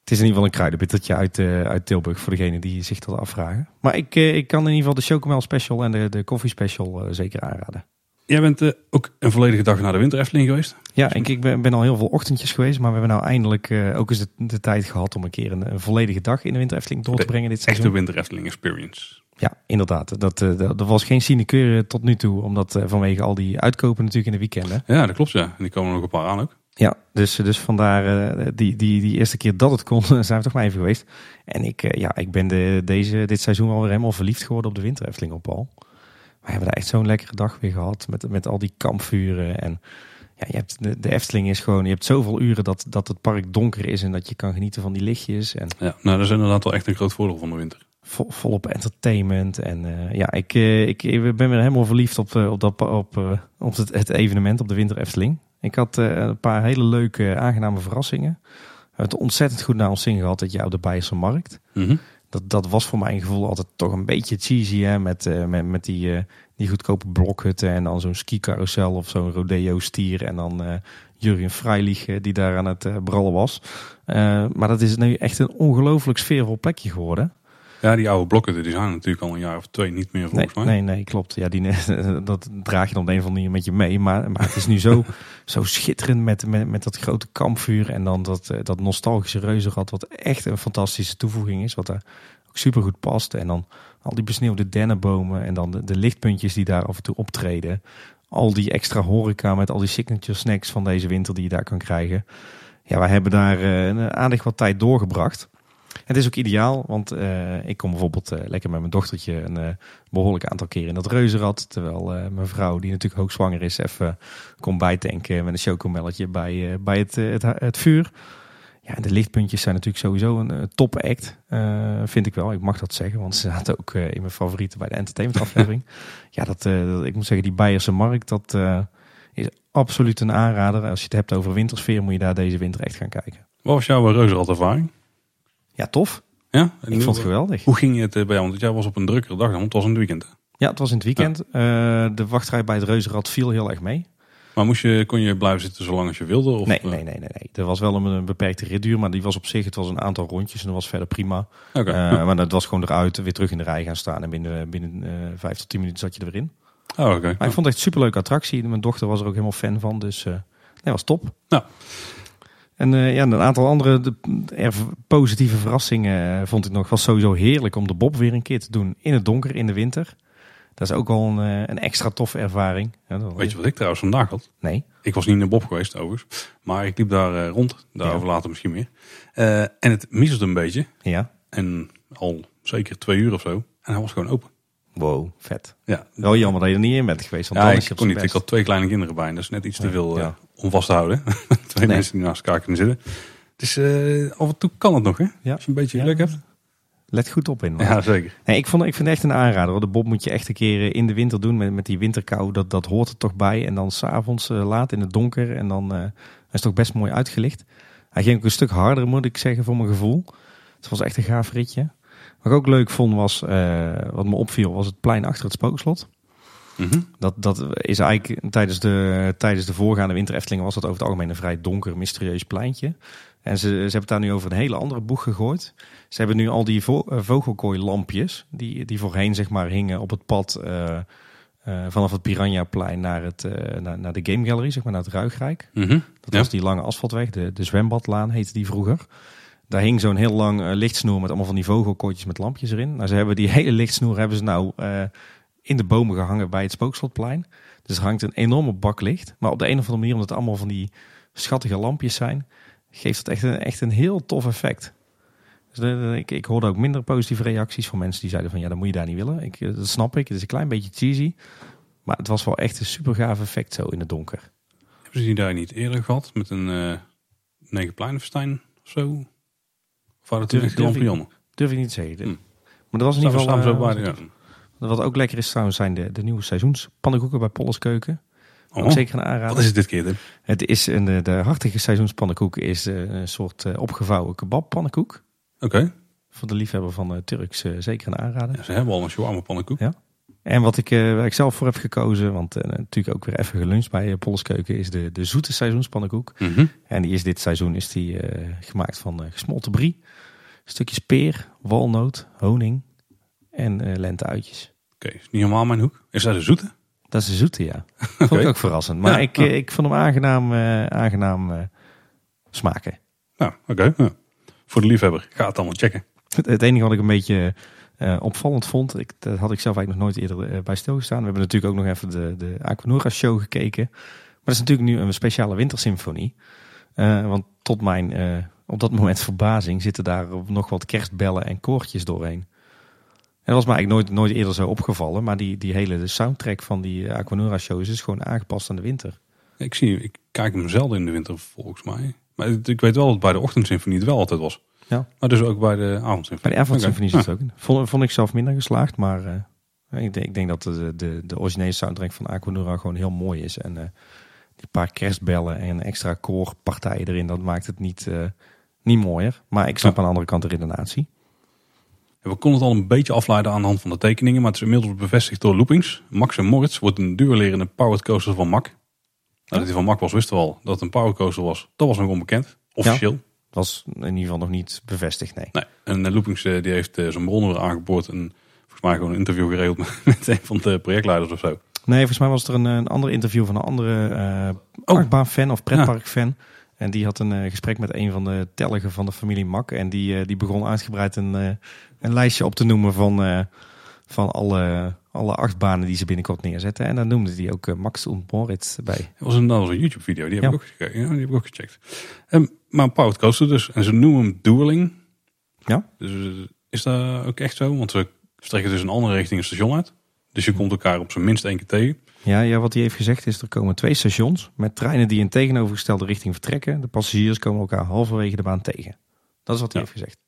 het is in ieder geval een kruidenbittertje uit, eh, uit Tilburg. Voor degene die zich dat afvragen. Maar ik, eh, ik kan in ieder geval de chocomel special en de, de koffie special eh, zeker aanraden. Jij bent eh, ook een volledige dag naar de winter Efteling geweest. Ja, ik, ik ben, ben al heel veel ochtendjes geweest. Maar we hebben nou eindelijk eh, ook eens de, de tijd gehad om een keer een, een volledige dag in de Winter Efteling door te brengen dit Echte seizoen. winter Efteling experience. Ja, inderdaad. Dat, eh, dat, dat was geen sinecure tot nu toe. Omdat eh, vanwege al die uitkopen natuurlijk in de weekenden. Ja, dat klopt ja. En die komen er nog een paar aan ook. Ja, dus, dus vandaar eh, die, die, die eerste keer dat het kon, zijn we toch maar even geweest. En ik, ja, ik ben de, deze, dit seizoen alweer helemaal verliefd geworden op de winter Efteling op Paul. We hebben daar echt zo'n lekkere dag weer gehad met, met al die kampvuren. En ja, je hebt, de, de Efteling is gewoon, je hebt zoveel uren dat, dat het park donker is en dat je kan genieten van die lichtjes. En Ja, nou dat is inderdaad wel echt een groot voordeel van de winter. Vol, volop entertainment. En eh, ja, ik, eh, ik, ik ben weer helemaal verliefd op, eh, op, dat, op, op het, het evenement op de Winter Efteling. Ik had een paar hele leuke, aangename verrassingen. het ontzettend goed naar ons zin gehad jaar op de Beierse Markt. Mhm. Dat, dat was voor mijn gevoel altijd toch een beetje cheesy, hè? Met, met, met die, die goedkope blokhutten en dan zo'n ski-carousel of zo'n rodeo-stier. En dan Jurgen Freilich die daar aan het brallen was. Maar dat is nu echt een ongelooflijk sfeervol plekje geworden. Ja, die oude blokken die zijn natuurlijk al een jaar of twee niet meer Nee, volgens mij. nee, nee, klopt. Ja, die, dat draag je dan op de een of andere manier met je mee. Maar, maar het is nu zo, zo schitterend met, met, met dat grote kampvuur. En dan dat, eh, dat nostalgische reuzenrad. Wat echt een fantastische toevoeging is. Wat daar ook super goed past. En dan al die besneeuwde dennenbomen. En dan de, de lichtpuntjes die daar af en toe optreden. Al die extra horeca met al die signature snacks van deze winter die je daar kan krijgen. Ja, wij hebben daar een aardig wat tijd doorgebracht. Het is ook ideaal, want eh, ik kom bijvoorbeeld eh, lekker met mijn dochtertje een eh, behoorlijk aantal keer in dat reuzenrad. Terwijl mijn vrouw, die natuurlijk hoogzwanger is, even komt bijtanken met een chocomelletje bij, bij het, het, het vuur. Ja, en de lichtpuntjes zijn natuurlijk sowieso een top act, vind ik wel. Ik mag dat zeggen, want ze zaten ook in mijn favorieten bij de entertainment aflevering. ja, dat, dat- ik moet zeggen, die Beierse markt, dat is absoluut een aanrader. Als je het hebt over wintersfeer, moet je daar deze winter echt gaan kijken. Wat was jouw reuzenradervaring? Ja, tof. Ja? Ik vond het geweldig. Hoe ging het eh, bij jou? Want jij was op een drukkere dag, want het was een weekend. Ja, het was in het weekend. Eh, de wachtrij bij het reuzenrad viel heel erg mee. Maar moest je, kon je blijven zitten zolang als je wilde? Of, Nee, eh, nee, nee, nee, nee. Er was wel een, een beperkte ritduur, maar die was op zich, het was een aantal rondjes en dat was verder prima. Oké. Maar dat was gewoon eruit, weer terug in de rij gaan staan en binnen, binnen vijf tot tien minuten zat je er weer in. Oh, oké. Maar ik vond het echt een superleuke attractie. Mijn dochter was er ook helemaal fan van, dus nee, was top. Nou. En eh, ja, een aantal andere de, er, positieve verrassingen eh, vond ik nog. was sowieso heerlijk om de bob weer een keer te doen in het donker in de winter. Dat is ook al een, eh, een extra toffe ervaring. Ja, dat- Weet je wat ik trouwens vandaag had? Nee. Ik was niet naar Bob geweest overigens. Maar ik liep daar rond. Daarover later misschien meer. En het miezelde een beetje. Ja. En al zeker twee uur of zo. En hij was gewoon open. Wow, vet. Ja, Wel jammer dat je er niet in bent geweest. Want ja dan is ik kon niet. Ik had twee kleine kinderen bij. En dat is net iets te veel eh, ja. om vast te houden. twee Nee. mensen die naast elkaar kunnen zitten. Dus eh, af en toe kan het nog hè. Ja. Als je een beetje Ja. geluk hebt. Let goed op in. Ja, zeker. Nee, ik, vond, ik vind het echt een aanrader. hoor. De bob moet je echt een keer eh, in de winter doen met, met die winterkou. Dat, dat hoort er toch bij. En dan s'avonds uh, laat in het donker. En dan uh, is het toch best mooi uitgelicht. Hij ging ook een stuk harder, moet ik zeggen, voor mijn gevoel. Het was echt een gaaf ritje. Wat ik ook leuk vond was, uh, wat me opviel, was het plein achter het spookslot. Mm -hmm. Dat, dat is eigenlijk tijdens de, tijdens de voorgaande winter Eftelingen was dat over het algemeen een vrij donker, mysterieus pleintje. En ze, ze hebben het daar nu over een hele andere boeg gegooid. Ze hebben nu al die vo vogelkooilampjes, die, die voorheen zeg maar hingen op het pad uh, uh, vanaf het Piranhaplein naar, het, uh, naar, naar de Game Gallery, zeg maar naar het Ruigrijk. Mm -hmm. Dat ja. was die lange asfaltweg, de, de zwembadlaan heette die vroeger. Daar hing zo'n heel lang uh, lichtsnoer met allemaal van die vogelkooitjes met lampjes erin. Nou, ze hebben die hele lichtsnoer hebben ze nou uh, in de bomen gehangen bij het Spookslotplein. Dus er hangt een enorme bak licht. Maar op de een of andere manier, omdat het allemaal van die schattige lampjes zijn, geeft het echt een, echt een heel tof effect. Dus de, ik, ik hoorde ook minder positieve reacties van mensen die zeiden van ja, dat moet je daar niet willen. Ik, dat snap ik, het is een klein beetje cheesy. Maar het was wel echt een super gaaf effect zo in het donker. Hebben ze die daar niet eerder gehad met een uh, Negenpleinenfestijn of zo? Of waren het toen echt lampion? Durf ik niet te zeggen. Hm. Maar dat was in ieder geval... Ja. Wat ook lekker is trouwens zijn de, de nieuwe seizoenspannenkoeken bij Polles Keuken. Oh, zeker een aanrader. Wat is het dit keer? Hè? Het is een, de, de hartige seizoenspannenkoek is een soort opgevouwen kebabpannenkoek. Oké. Okay. Voor de liefhebber van Turks zeker een aanrader. Ja, ze hebben al een shawarma pannenkoek. Ja. En wat ik, uh, waar ik zelf voor heb gekozen, want uh, natuurlijk ook weer even geluncht bij uh, is de, de zoete seizoenspannenkoek. Mm -hmm. En die is dit seizoen is die, gemaakt van gesmolten brie, stukjes peer, walnoot, honing en lenteuitjes. Oké, okay, is niet helemaal mijn hoek. Is dat de zoete? Dat is de zoete, ja. Vond okay. ik ook verrassend. Maar ja, ik, ja. ik vond hem aangenaam, aangenaam smaken. Nou, oké. Okay. Ja. Voor de liefhebber, ga het allemaal checken. Het, het enige wat ik een beetje uh, opvallend vond, ik, dat had ik zelf eigenlijk nog nooit eerder uh, bij stilgestaan. We hebben natuurlijk ook nog even de, de Aquanura show gekeken. Maar dat is natuurlijk nu een speciale wintersymfonie. Uh, want tot mijn op dat moment verbazing zitten daar nog wat kerstbellen en koortjes doorheen. En dat was mij eigenlijk nooit, nooit eerder zo opgevallen. Maar die, die hele soundtrack van die Aquanura shows is gewoon aangepast aan de winter. Ik zie, ik kijk hem zelden in de winter volgens mij. Maar ik weet wel dat bij de ochtendsymfonie het wel altijd was. Ja. Maar dus ook bij de avondsymfonie. Bij de avondsymfonie okay. zit het ook in. Vond, vond ik zelf minder geslaagd, maar uh, ik, denk, ik, denk, dat de, de, de originele soundtrack van Aquanura gewoon heel mooi is. En uh, die paar kerstbellen en extra koorpartijen erin, dat maakt het niet, uh, niet mooier. Maar ik snap aan de andere kant de redenatie. We konden het al een beetje afleiden aan de hand van de tekeningen, maar het is inmiddels bevestigd door Loopings. Max en Moritz wordt een duurlerende powered coaster van Mack. Nou, dat die van Mack was, wisten we al. Dat het een powered coaster was, dat was nog onbekend. Officieel. Was in ieder geval nog niet bevestigd, nee. nee. En Loopings die heeft zijn bronnen aangeboord en volgens mij gewoon een interview geregeld met een van de projectleiders of zo. Nee, volgens mij was er een, een ander interview van een andere uh, oh. fan of pretparkfan. Ja. En die had een uh, gesprek met een van de telligen van de familie Mak. En die, uh, die begon uitgebreid een, uh, een lijstje op te noemen van, van alle, alle achtbanen die ze binnenkort neerzetten. En dan noemde hij ook Max en Moritz bij. Dat was een, dat was een YouTube video, die heb, ik, ook gekeken, ja, die heb ik ook gecheckt. Um, maar een powered coaster dus. En ze noemen hem Dueling. Ja. Dus is dat ook echt zo? Want ze strekken dus een andere richting een station uit. Dus je komt elkaar op zijn minst één keer tegen. Ja, ja, wat hij heeft gezegd is er komen twee stations met treinen die in tegenovergestelde richting vertrekken. De passagiers komen elkaar halverwege de baan tegen. Dat is wat hij heeft gezegd.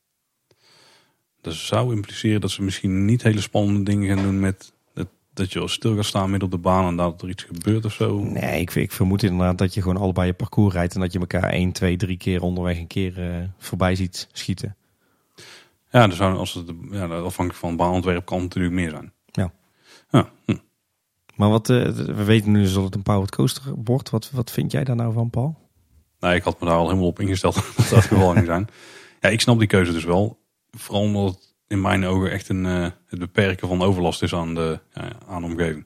Dat zou impliceren dat ze misschien niet hele spannende dingen gaan doen met dat je al stil gaat staan midden op de baan en dat er iets gebeurt of zo. Nee, ik, ik vermoed inderdaad dat je gewoon allebei je parcours rijdt en dat je elkaar één, twee, drie keer onderweg een keer uh, voorbij ziet schieten. Ja, dus als het, ja, afhankelijk van baanontwerp kan het natuurlijk meer zijn. Ja. ja. Hm. Maar wat, uh, we weten nu dus dat het een powered coaster wordt. Wat, wat vind jij daar nou van, Paul? Nou, ik had me daar al helemaal op ingesteld dat dat het geval ging zijn. Ja, ik snap die keuze dus wel. Vooral omdat het in mijn ogen echt een, uh, het beperken van overlast is aan de, aan de omgeving.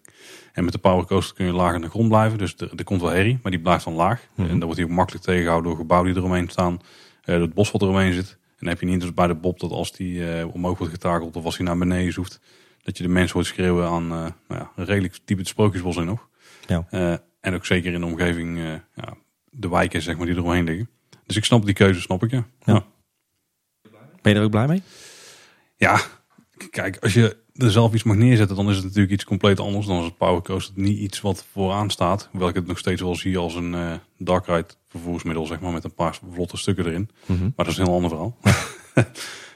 En met de power coaster kun je laag aan de grond blijven. Dus er, er komt wel herrie, maar die blijft dan laag. Mm -hmm. En dan wordt hij ook makkelijk tegengehouden door gebouwen die eromheen staan. Uh, het bos wat eromheen zit. En dan heb je niet dus bij de bob dat als die uh, omhoog wordt getakeld of als hij naar beneden zoeft dat je de mensen hoort schreeuwen aan nou ja, een redelijk diep het sprookjesbos in nog. Ja. En ook zeker in de omgeving, ja, de wijken zeg maar, die eromheen liggen. Dus ik snap die keuze, snap ik ja. ja. Ben je er ook blij mee? Ja, kijk, als je er zelf iets mag neerzetten, dan is het natuurlijk iets compleet anders dan als het powercoaster. Niet iets wat vooraan staat, hoewel ik het nog steeds wel zie als een uh, dark ride vervoersmiddel, zeg maar, met een paar vlotte stukken erin. Mm -hmm. Maar dat is een heel ander verhaal.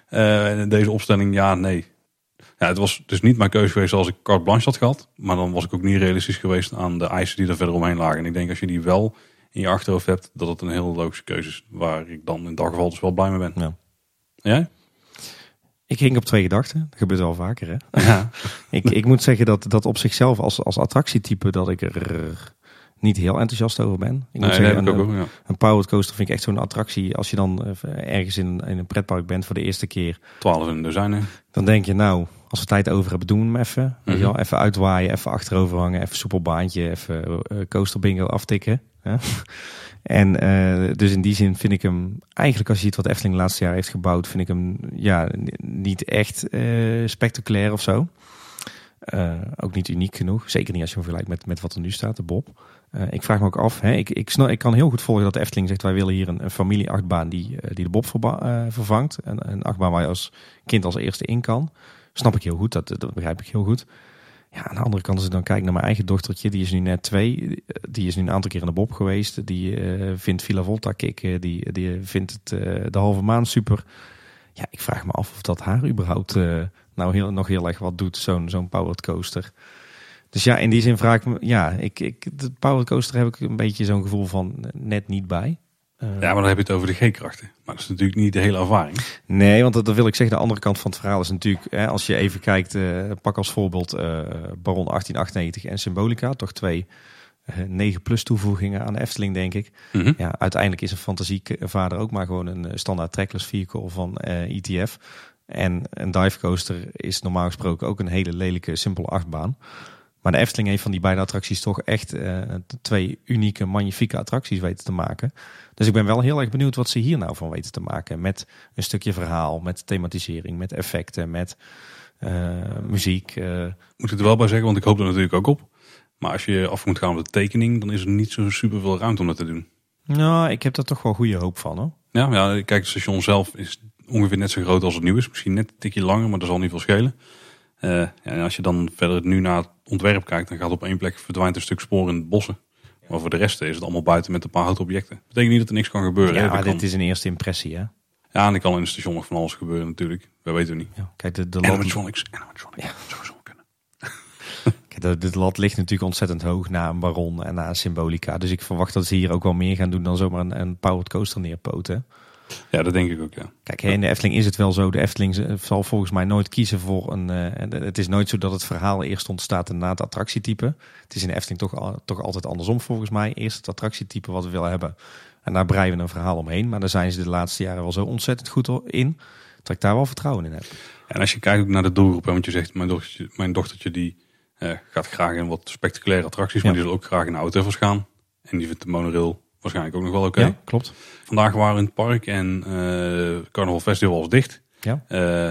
uh, deze opstelling, ja, nee. Ja, het was dus niet mijn keuze geweest als ik carte blanche had gehad. Maar dan was ik ook niet realistisch geweest aan de eisen die er verder omheen lagen. En ik denk als je die wel in je achterhoofd hebt, dat het een hele logische keuze is. Waar ik dan in dat geval dus wel blij mee ben. Ja. Jij? Ik ging op twee gedachten. Dat gebeurt wel vaker hè. Ja. ik, ik moet zeggen dat, dat op zichzelf als, als attractietype dat ik er niet heel enthousiast over ben. Ik nee, moet zeggen, een, ook, ja. een powered coaster vind ik echt zo'n attractie. Als je dan ergens in, in een pretpark bent voor de eerste keer. 12 in dozijnen. Dan denk je nou, als we tijd over hebben, doen we hem even. Mm. -hmm. Even uitwaaien, even achterover hangen, even soepel baantje, even uh, coaster bingo aftikken. En uh, dus in die zin vind ik hem, eigenlijk als je ziet wat Efteling de laatste jaar heeft gebouwd, vind ik hem ja, niet echt uh, spectaculair of zo. Uh, ook niet uniek genoeg. Zeker niet als je hem vergelijkt met, met wat er nu staat, de Bob. Ik vraag me ook af, hè, ik, ik, ik kan heel goed volgen dat Efteling zegt... wij willen hier een, een familie-achtbaan die, die de Bob vervangt. Een, een achtbaan waar je als kind als eerste in kan. Snap ik heel goed, dat, dat begrijp ik heel goed. Ja, aan de andere kant als ik dan kijk naar mijn eigen dochtertje... die is nu net twee, die is nu een aantal keer in de Bob geweest. Die vindt Villa Volta kicken, die, die vindt het, de halve maan super... Ja, ik vraag me af of dat haar überhaupt nou heel, nog heel erg wat doet, zo'n zo'n powered coaster. Dus ja, in die zin vraag ik me, ja, ik, ik, de powered coaster heb ik een beetje zo'n gevoel van net niet bij. Uh, ja, maar dan heb je het over de G-krachten. Maar dat is natuurlijk niet de hele ervaring. Nee, want dat, dat wil ik zeggen, de andere kant van het verhaal is natuurlijk, hè, als je even kijkt, uh, pak als voorbeeld uh, Baron 1898 en Symbolica, toch twee 9 plus toevoegingen aan de Efteling, denk ik. Mhm. Mm -hmm. Ja, uiteindelijk is een fantasievader ook maar gewoon een standaard trackless vehicle van ETF. En een dive coaster is normaal gesproken ook een hele lelijke, simpele achtbaan. Maar de Efteling heeft van die beide attracties toch echt twee unieke, magnifieke attracties weten te maken. Dus ik ben wel heel erg benieuwd wat ze hier nou van weten te maken. Met een stukje verhaal, met thematisering, met effecten, met uh, muziek. Uh. Moet ik er wel bij zeggen, want ik hoop er natuurlijk ook op. Maar als je af moet gaan op de tekening, dan is er niet zo super veel ruimte om dat te doen. Nou, ik heb daar toch wel goede hoop van hoor. Ja, ja kijk, het station zelf is ongeveer net zo groot als het nieuw is. Misschien net een tikje langer, maar dat zal niet veel schelen. Uh, ja, en als je dan verder nu naar het ontwerp kijkt, dan gaat op één plek verdwijnt een stuk spoor in de bossen. Maar voor de rest is het allemaal buiten met een paar houten objecten. Dat betekent niet dat er niks kan gebeuren. Ja, maar kan... dit is een eerste impressie hè. Ja, en er kan in het station nog van alles gebeuren natuurlijk. Dat weten we niet. Ja, kijk, de, de animatronics. Animatronics. Ja. Kunnen. kijk, de, de lat ligt natuurlijk ontzettend hoog na een Baron en na een Symbolica. Dus ik verwacht dat ze hier ook wel meer gaan doen dan zomaar een, een powered coaster neerpoten. Ja, dat denk ik ook, ja. Kijk, in de Efteling is het wel zo. De Efteling zal volgens mij nooit kiezen voor een... Uh, het is nooit zo dat het verhaal eerst ontstaat na het attractietype. Het is in de Efteling toch, toch altijd andersom volgens mij. Eerst het attractietype wat we willen hebben. En daar breien we een verhaal omheen. Maar daar zijn ze de laatste jaren wel zo ontzettend goed in... dat ik daar wel vertrouwen in heb. En als je kijkt naar de doelgroep, want je zegt... mijn dochtertje, mijn dochtertje die uh, gaat graag in wat spectaculaire attracties... maar die wil ook graag in de auto's gaan. En die vindt de monorail waarschijnlijk ook nog wel oké. Ja, klopt. Vandaag waren we in het park en uh, Carnival Festival was dicht. Ja. Uh,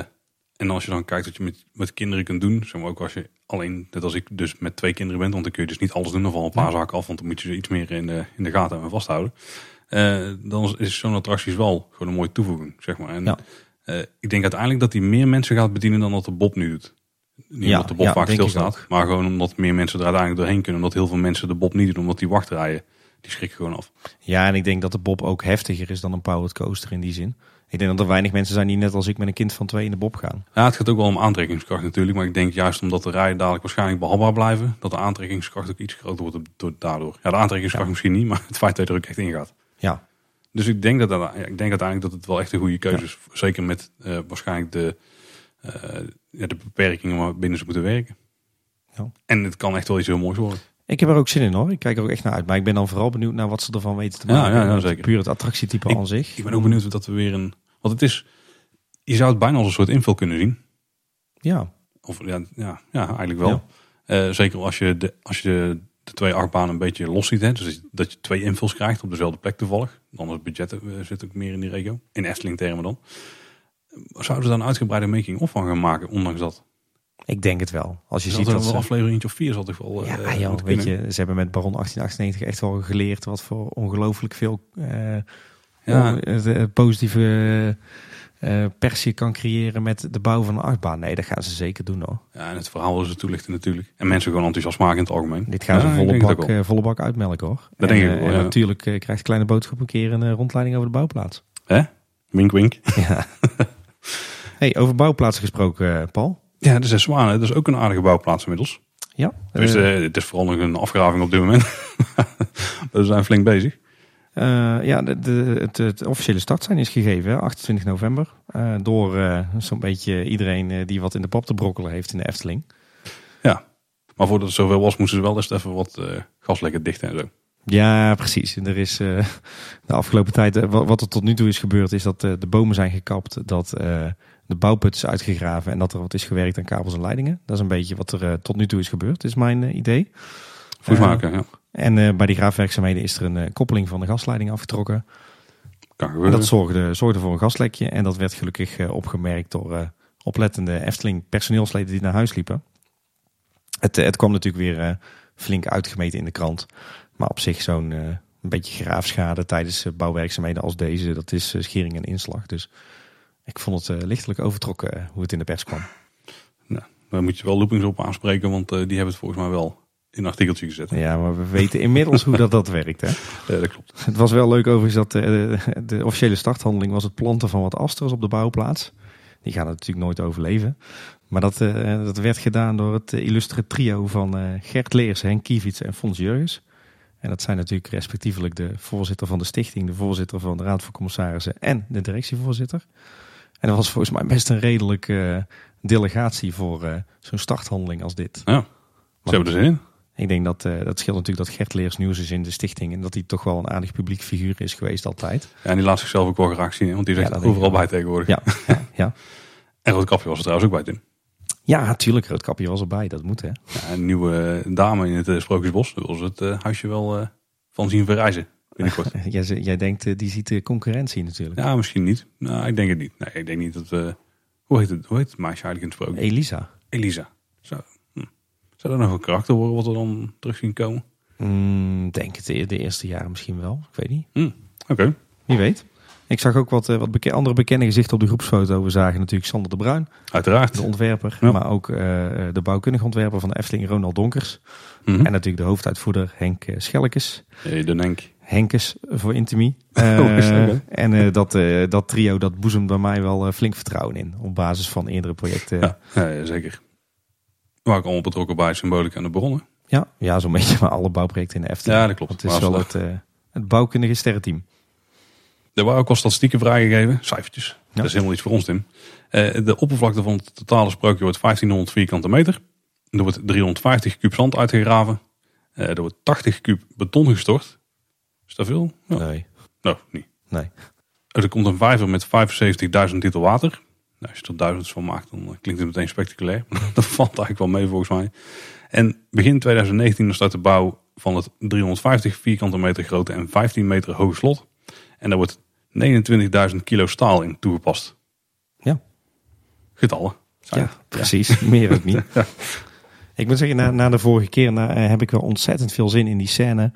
en als je dan kijkt wat je met, met kinderen kunt doen, zeg maar ook als je alleen, net als ik, dus met twee kinderen bent, want dan kun je dus niet alles doen of al een paar zaken af, want dan moet je ze iets meer in de, in de gaten en vasthouden. Uh, dan is zo'n attracties wel gewoon een mooie toevoeging, zeg maar. En ja. ik denk uiteindelijk dat hij meer mensen gaat bedienen dan dat de Bob nu doet. Niet Ja, omdat de Bob ja, vaak stilstaat, maar gewoon omdat meer mensen er uiteindelijk doorheen kunnen. Omdat heel veel mensen de Bob niet doen, omdat die wachtrijen, die schrikken gewoon af. Ja, en ik denk dat de Bob ook heftiger is dan een powered coaster in die zin. Ik denk dat er weinig mensen zijn die net als ik met een kind van twee in de Bob gaan. Ja, het gaat ook wel om aantrekkingskracht natuurlijk. Maar ik denk juist omdat de rijen dadelijk waarschijnlijk behapbaar blijven, dat de aantrekkingskracht ook iets groter wordt door- daardoor. Ja, de aantrekkingskracht Ja. misschien niet, maar het feit dat je er ook echt in gaat. Ja, Dus ik denk, dat, dat- ik denk uiteindelijk dat het wel echt een goede keuze is. Zeker met eh, waarschijnlijk de, eh, ja, de beperkingen waarbinnen ze moeten werken. Ja. En het kan echt wel iets heel moois worden. Ik heb er ook zin in hoor. Ik kijk er ook echt naar uit. Maar ik ben dan vooral benieuwd naar wat ze ervan weten te maken. ja, ja, zeker. Puur het attractietype aan zich. Ik ben ook benieuwd dat we weer een... Want het is... Je zou het bijna als een soort invul kunnen zien. Ja, Of ja, ja, ja eigenlijk wel. Ja. Eh, zeker als je, de, als je de, de twee achtbanen een beetje los ziet. Hè? Dus dat je twee invuls krijgt op dezelfde plek toevallig. Dan het budget eh, zit ook meer in die regio. In Efteling termen dan. Zouden ze daar een uitgebreide making-of van gaan maken, ondanks dat? Ik denk het wel. Als je Je ziet dat ze... aflevering of vier zal toch wel Ja, eh, joh, moeten weet je, ze hebben met Baron 1898 echt wel geleerd wat voor ongelooflijk veel eh, Ja. eh, positieve eh pers je kan creëren met de bouw van een achtbaan. Nee, dat gaan ze zeker doen hoor. Ja, en het verhaal willen ze toelichten natuurlijk. En mensen gewoon enthousiast maken in het algemeen. Dit gaan ze Ja, ik volle, het bak, volle bak uitmelken hoor. Dat en, denk ik wel, ja. natuurlijk krijgt Kleine Boodschap een keer een rondleiding over de bouwplaats. Hè? Wink, wink. ja. hey, over bouwplaatsen gesproken, Paul. Ja, de Zes Zwanen. Dat is ook een aardige bouwplaats inmiddels. Ja, Dus het is vooral nog een afgraving op dit moment. we zijn flink bezig. Eh, ja, de, de, het, het officiële startsein is gegeven, hè, 28 november. door zo'n beetje iedereen die wat in de pap te brokkelen heeft in de Efteling. Maar voordat het zoveel was, moesten ze wel eerst even wat gaslekken dichten en zo. Ja, precies. En er is de afgelopen tijd, wat, er tot nu toe is gebeurd, is dat de bomen zijn gekapt, dat de bouwput is uitgegraven en dat er wat is gewerkt aan kabels en leidingen. Dat is een beetje wat er eh, tot nu toe is gebeurd, is mijn eh, idee. Voet Eh, ja. En bij die graafwerkzaamheden is er een koppeling van de gasleiding afgetrokken. Kan dat zorgde, zorgde voor een gaslekje. En dat werd gelukkig opgemerkt door oplettende Efteling personeelsleden die naar huis liepen. Het, het kwam natuurlijk weer flink uitgemeten in de krant. Maar op zich zo'n een beetje graafschade tijdens bouwwerkzaamheden als deze, dat is schering en inslag. Dus ik vond het eh, lichtelijk overtrokken eh, hoe het in de pers kwam. Daar moet je wel loopings op aanspreken, want eh, die hebben het volgens mij wel in een artikeltje gezet. Ja, maar we weten inmiddels hoe dat, dat werkt. Hè? Eh, dat klopt. Het was wel leuk overigens dat eh, de officiële starthandeling was het planten van wat asters op de bouwplaats. Die gaan het natuurlijk nooit overleven. Maar dat, dat werd gedaan door het illustre trio van Gert Leers, Henk Kievits en Fons Jurgens. En dat zijn natuurlijk respectievelijk de voorzitter van de stichting, de voorzitter van de Raad van Commissarissen en de directievoorzitter. En dat was volgens mij best een redelijke eh, delegatie voor eh, zo'n starthandeling als dit. Ja, ze hebben er zin in. Ik denk dat eh, dat scheelt natuurlijk dat Gert Leers nieuws is in de stichting en dat hij toch wel een aardig publiek figuur is geweest altijd. Ja, en die laat zichzelf ook wel graag zien, want die zegt Ja, overal bij tegenwoordig. Ja, ja, ja. En Roodkapje was er trouwens ook bij Tim. ja natuurlijk. Roodkapje was erbij. Dat moet hè. Ja, een nieuwe dame in het Sprookjesbos. Daar wil ze het huisje wel eh, van zien verrijzen binnenkort. Jij, jij denkt, eh, die ziet de concurrentie natuurlijk. ja, misschien niet. Nou, ik denk het niet. Nee, ik denk niet dat we... Hoe heet het, hoe heet het meisje eigenlijk in het sprookje? Elisa. Elisa. Zou, hm. Zou dat nog een karakter worden wat we dan terug zien komen? Mm, denk het de, eerste jaren misschien wel. Ik weet niet. Hm. Oké. Wie weet. Ik zag ook wat, eh, wat beke- andere bekende gezichten op de groepsfoto. We zagen natuurlijk Sander de Bruin, Uiteraard. de ontwerper. Ja. Maar ook eh, de bouwkundige ontwerper van de Efteling, Ronald Donkers. Mhm. En natuurlijk de hoofduitvoerder Henk Schellekes. Hey, de Henk. Henkes voor Intimie. Oh, Eh, en eh, dat, eh, dat trio, dat boezemt bij mij wel flink vertrouwen in. Op basis van eerdere projecten. Ja, ja, zeker. Waar ik allemaal betrokken bij Symbolica en de Bronnen. Ja, ja zo'n beetje maar alle bouwprojecten in de Efteling. Ja, dat klopt. Want het is wel het, het bouwkundige sterrenteam. Er waren ook al statistieken vrijgegeven, cijfertjes. Dat is helemaal iets voor ons, Tim. De oppervlakte van het totale sprookje wordt 1500 vierkante meter. Er wordt 350 kuub zand uitgegraven. Er wordt 80 kuub beton gestort. Is dat veel? Ja. Nee. Nou, niet. Nee. Er komt een vijver met 75.000 liter water. Nou, als je er duizend van maakt, dan klinkt het meteen spectaculair. dat valt eigenlijk wel mee volgens mij. En begin 2019 start de bouw van het 350 vierkante meter grote en 15 meter hoge slot. En daar wordt 29.000 kilo staal in toegepast. Ja. Getallen. Ja, precies. Meer ook niet. Ik moet zeggen, na, na de vorige keer na, eh, heb ik wel ontzettend veel zin in die scène.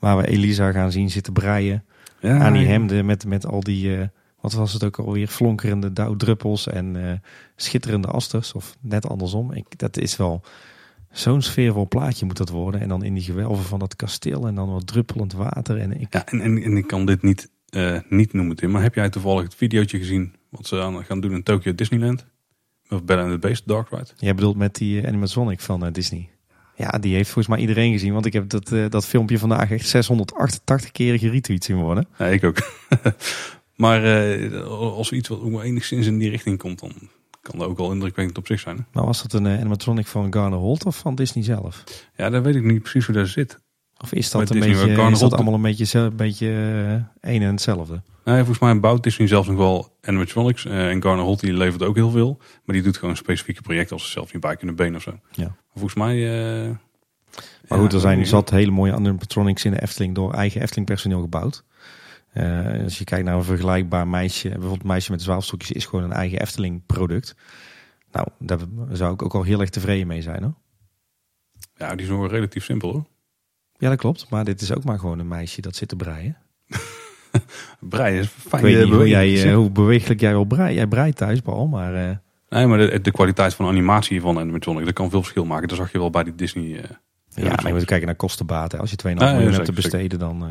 Waar we Elisa gaan zien zitten breien. Ja, aan die hemden met, met al die, uh, wat was het ook alweer, flonkerende dauwdruppels en uh, schitterende asters. Of net andersom. Ik, dat is wel zo'n sfeervol plaatje moet dat worden. En dan in die gewelven van dat kasteel en dan wat druppelend water. En ik, ja, en, en, en ik kan dit niet, uh, niet noemen, Tim. Maar heb jij toevallig het videootje gezien wat ze aan gaan doen in Tokyo Disneyland? Of Bella and the Beast Dark Ride? Jij bedoelt met die animatronic van Disney? Ja, die heeft volgens mij iedereen gezien. Want ik heb dat, uh, dat filmpje vandaag echt 688 keer geretweet zien worden. Ja, ik ook. maar uh, als er iets wat enigszins in die richting komt, dan kan dat ook wel indrukwekkend op zich zijn. Hè? Maar was dat een uh, animatronic van Garner Holt of van Disney zelf? Ja, dan weet ik niet precies hoe dat zit. Of is dat, een beetje, is dat allemaal een beetje, een beetje een en hetzelfde? Nee, volgens mij bouwt Disney zelfs nog wel animatronics. en Garner Holt die levert ook heel veel. Maar die doet gewoon specifieke projecten als ze zelf niet bij kunnen benen of zo. Ja. Volgens mij... Uh, maar goed, er zijn zat hele mooie animatronics in de Efteling door eigen Efteling personeel gebouwd. Uh, als je kijkt naar een vergelijkbaar meisje, bijvoorbeeld meisje met de zwaalstokjes is gewoon een eigen Efteling product. Nou, daar zou ik ook al heel erg tevreden mee zijn hoor. Ja, die is nog relatief simpel hoor. Ja, dat klopt. Maar dit is ook maar gewoon een meisje dat zit te breien. breien is fijn. Ik weet niet hoe, jij, hoe bewegelijk jij wil breien. Jij breidt thuis, Paul, maar... Uh... Nee, maar de, de, kwaliteit van animatie van animatronic, dat kan veel verschil maken. Dat zag je wel bij die Disney... Uh, ja, maar je moet kijken naar kostenbaten. Als je 2,5 ah, miljoen hebt te besteden, dan...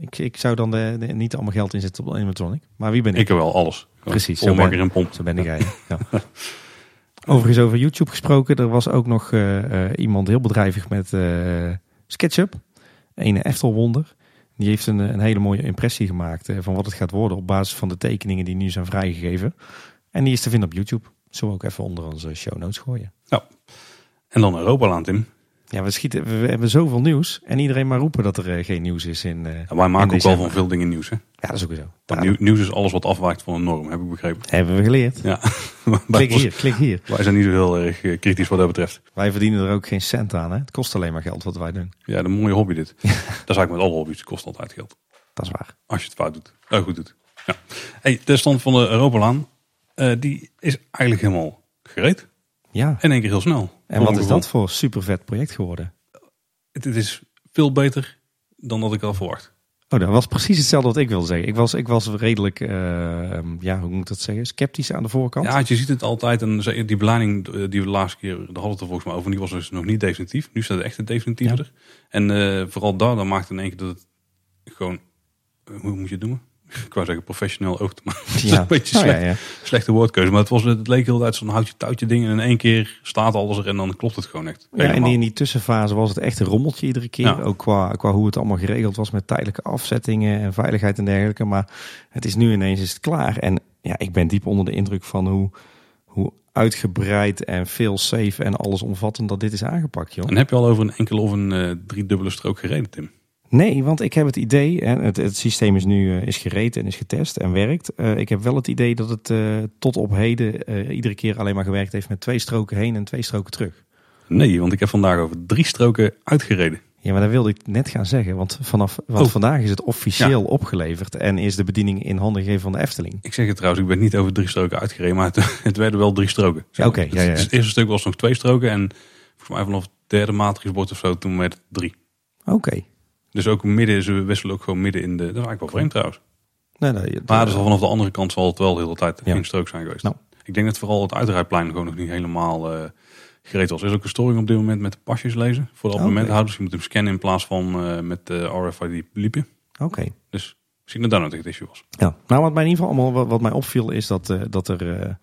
ik, ik zou dan de, de, niet allemaal geld inzetten op animatronic. Maar wie ben ik? Ik heb wel alles. Precies. Zo ben, en pomp. Zo ben ik ja. Overigens over YouTube gesproken. Er was ook nog iemand heel bedrijvig met SketchUp. Een Eftelwonder. Die heeft een, een hele mooie impressie gemaakt eh, van wat het gaat worden op basis van de tekeningen die nu zijn vrijgegeven. En die is te vinden op YouTube. Zullen we ook even onder onze show notes gooien. Ja. En dan Europaland, Tim. Ja, we, schieten, we hebben zoveel nieuws. En iedereen maar roepen dat er uh, geen nieuws is in. Uh, ja, wij maken ook wel van veel dingen nieuws. Hè? Ja, dat is ook zo. Want nieuws is alles wat afwijkt van een norm, heb ik begrepen. Hebben we geleerd. Ja. klik hier, klik hier. Wij zijn niet zo heel erg uh, kritisch wat dat betreft. Wij verdienen er ook geen cent aan. Hè? Het kost alleen maar geld wat wij doen. Ja, een mooie hobby dit. dat is eigenlijk met alle hobby's. Het kost altijd geld. Dat is waar. Als je het fout doet. Oh, goed doet. Ja. Hey, de stand van de Europalaan. Die is eigenlijk helemaal gereed. Ja. En één keer heel snel. En wat is dat voor super vet project geworden? Het, is veel beter dan dat ik al verwacht. Oh, dat was precies hetzelfde wat ik wilde zeggen. Ik was, ik was redelijk, uh, ja, hoe moet ik dat zeggen, sceptisch aan de voorkant. Ja, je ziet het altijd. En die belading die we de laatste keer, daar hadden het er volgens mij over, die was dus nog niet definitief. Nu staat het echt definitief er. En uh, vooral daar, dan maakt in één keer dat het gewoon, hoe moet je het noemen? Ik wou zeggen professioneel oog te maken. Ja. een beetje slecht, oh, ja, ja. slechte woordkeuze. Maar het, was, het leek heel uit zo'n houtje touwtje ding. En in één keer staat alles er en dan klopt het gewoon echt. Ja, en in die tussenfase was het echt een rommeltje iedere keer. Ook qua, qua hoe het allemaal geregeld was met tijdelijke afzettingen en veiligheid en dergelijke. Maar het is nu ineens is het klaar. En ja, ik ben diep onder de indruk van hoe, hoe uitgebreid en veel safe en alles omvattend dat dit is aangepakt. Joh. En heb je al over een enkele of een uh, driedubbele strook gereden, Tim? Nee, want ik heb het idee, en het, het systeem is nu uh, is gereed en is getest en werkt. Uh, ik heb wel het idee dat het uh, tot op heden iedere keer alleen maar gewerkt heeft met twee stroken heen en twee stroken terug. Nee, want ik heb vandaag over drie stroken uitgereden. Ja, maar dat wilde ik net gaan zeggen, want vanaf want oh. vandaag is het officieel opgeleverd en is de bediening in handen gegeven van de Efteling. Ik zeg het trouwens, ik ben niet over drie stroken uitgereden, maar het, het werden wel drie stroken. Oké, ja, ja. Het, eerste stuk was nog twee stroken en volgens mij vanaf het derde matrixbord of zo toen werd het drie. Oké. Dus ook midden, ze wisselen ook gewoon midden in de. Dat is eigenlijk wel vreemd trouwens. Nee, nee, het, maar dus al vanaf de andere kant zal het wel de hele tijd ja. geen strook zijn geweest. Nou. Ik denk dat vooral het uitrijplein gewoon nog niet helemaal uh, gereed was. Er is ook een storing op dit moment met de pasjes lezen voor de abonnementhouders. Je moet hem scannen in plaats van uh, met de RFID liepen. Oké. Dus misschien dat daar nog het issue was. Ja, nou wat mij in ieder geval allemaal wat, mij opviel is dat, uh, dat er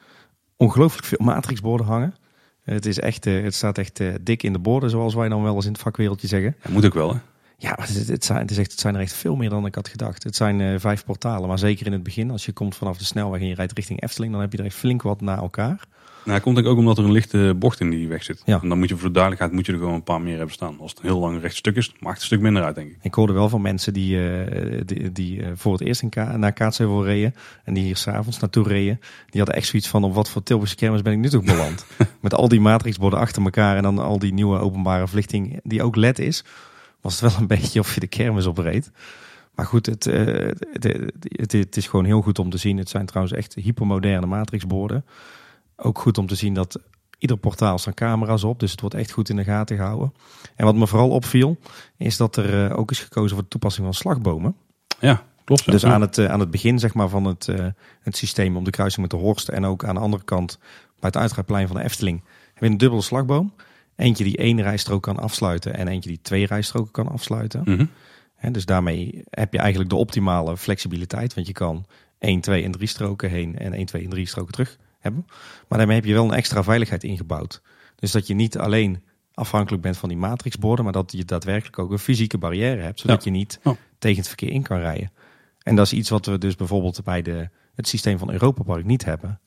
ongelooflijk veel matrixborden hangen. Het, is echt, het staat echt dik in de borden, zoals wij dan wel eens in het vakwereldje zeggen. Ja, moet ook wel hè? Ja, het, het, zijn, het, is echt, het zijn er echt veel meer dan ik had gedacht. Het zijn uh, vijf portalen, maar zeker in het begin, als je komt vanaf de snelweg en je rijdt richting Efteling, dan heb je er echt flink wat na elkaar. Nou, dat komt denk ik ook omdat er een lichte bocht in die weg zit. Ja. En dan moet je voor de duidelijkheid moet je er gewoon een paar meer hebben staan. Als het een heel lang recht stuk is, maakt het een stuk minder uit, denk ik. Ik hoorde wel van mensen die, uh, die, die uh, voor het eerst in Ka naar Kaatsheuvel reden en die hier s'avonds naartoe reden. Die hadden echt zoiets van, op wat voor Tilburgse kermis ben ik nu toch beland? Met al die matrixborden achter elkaar en dan al die nieuwe openbare verlichting die ook LED is. Was het wel een beetje of je de kermis opreed. Maar goed, het, uh, het, het, het, is gewoon heel goed om te zien. Het zijn trouwens echt hypermoderne matrixborden. Ook goed om te zien dat ieder portaal staan camera's op. Dus het wordt echt goed in de gaten gehouden. En wat me vooral opviel, is dat er uh, ook is gekozen voor de toepassing van slagbomen. Ja, klopt. Dus aan het, uh, aan het begin zeg maar, van het, het systeem om de kruising met de Horst. En ook aan de andere kant bij het uitgaatplein van de Efteling. Heb je een dubbele slagboom. Eentje die één rijstrook kan afsluiten en eentje die twee rijstroken kan afsluiten. Mm -hmm. En dus daarmee heb je eigenlijk de optimale flexibiliteit. Want je kan 1, 2 en 3 stroken heen en 1, 2 en 3 stroken terug hebben. Maar daarmee heb je wel een extra veiligheid ingebouwd. Dus dat je niet alleen afhankelijk bent van die matrixborden, maar dat je daadwerkelijk ook een fysieke barrière hebt, zodat ja. je niet oh. tegen het verkeer in kan rijden. En dat is iets wat we dus bijvoorbeeld bij de, het systeem van Europa Park niet hebben.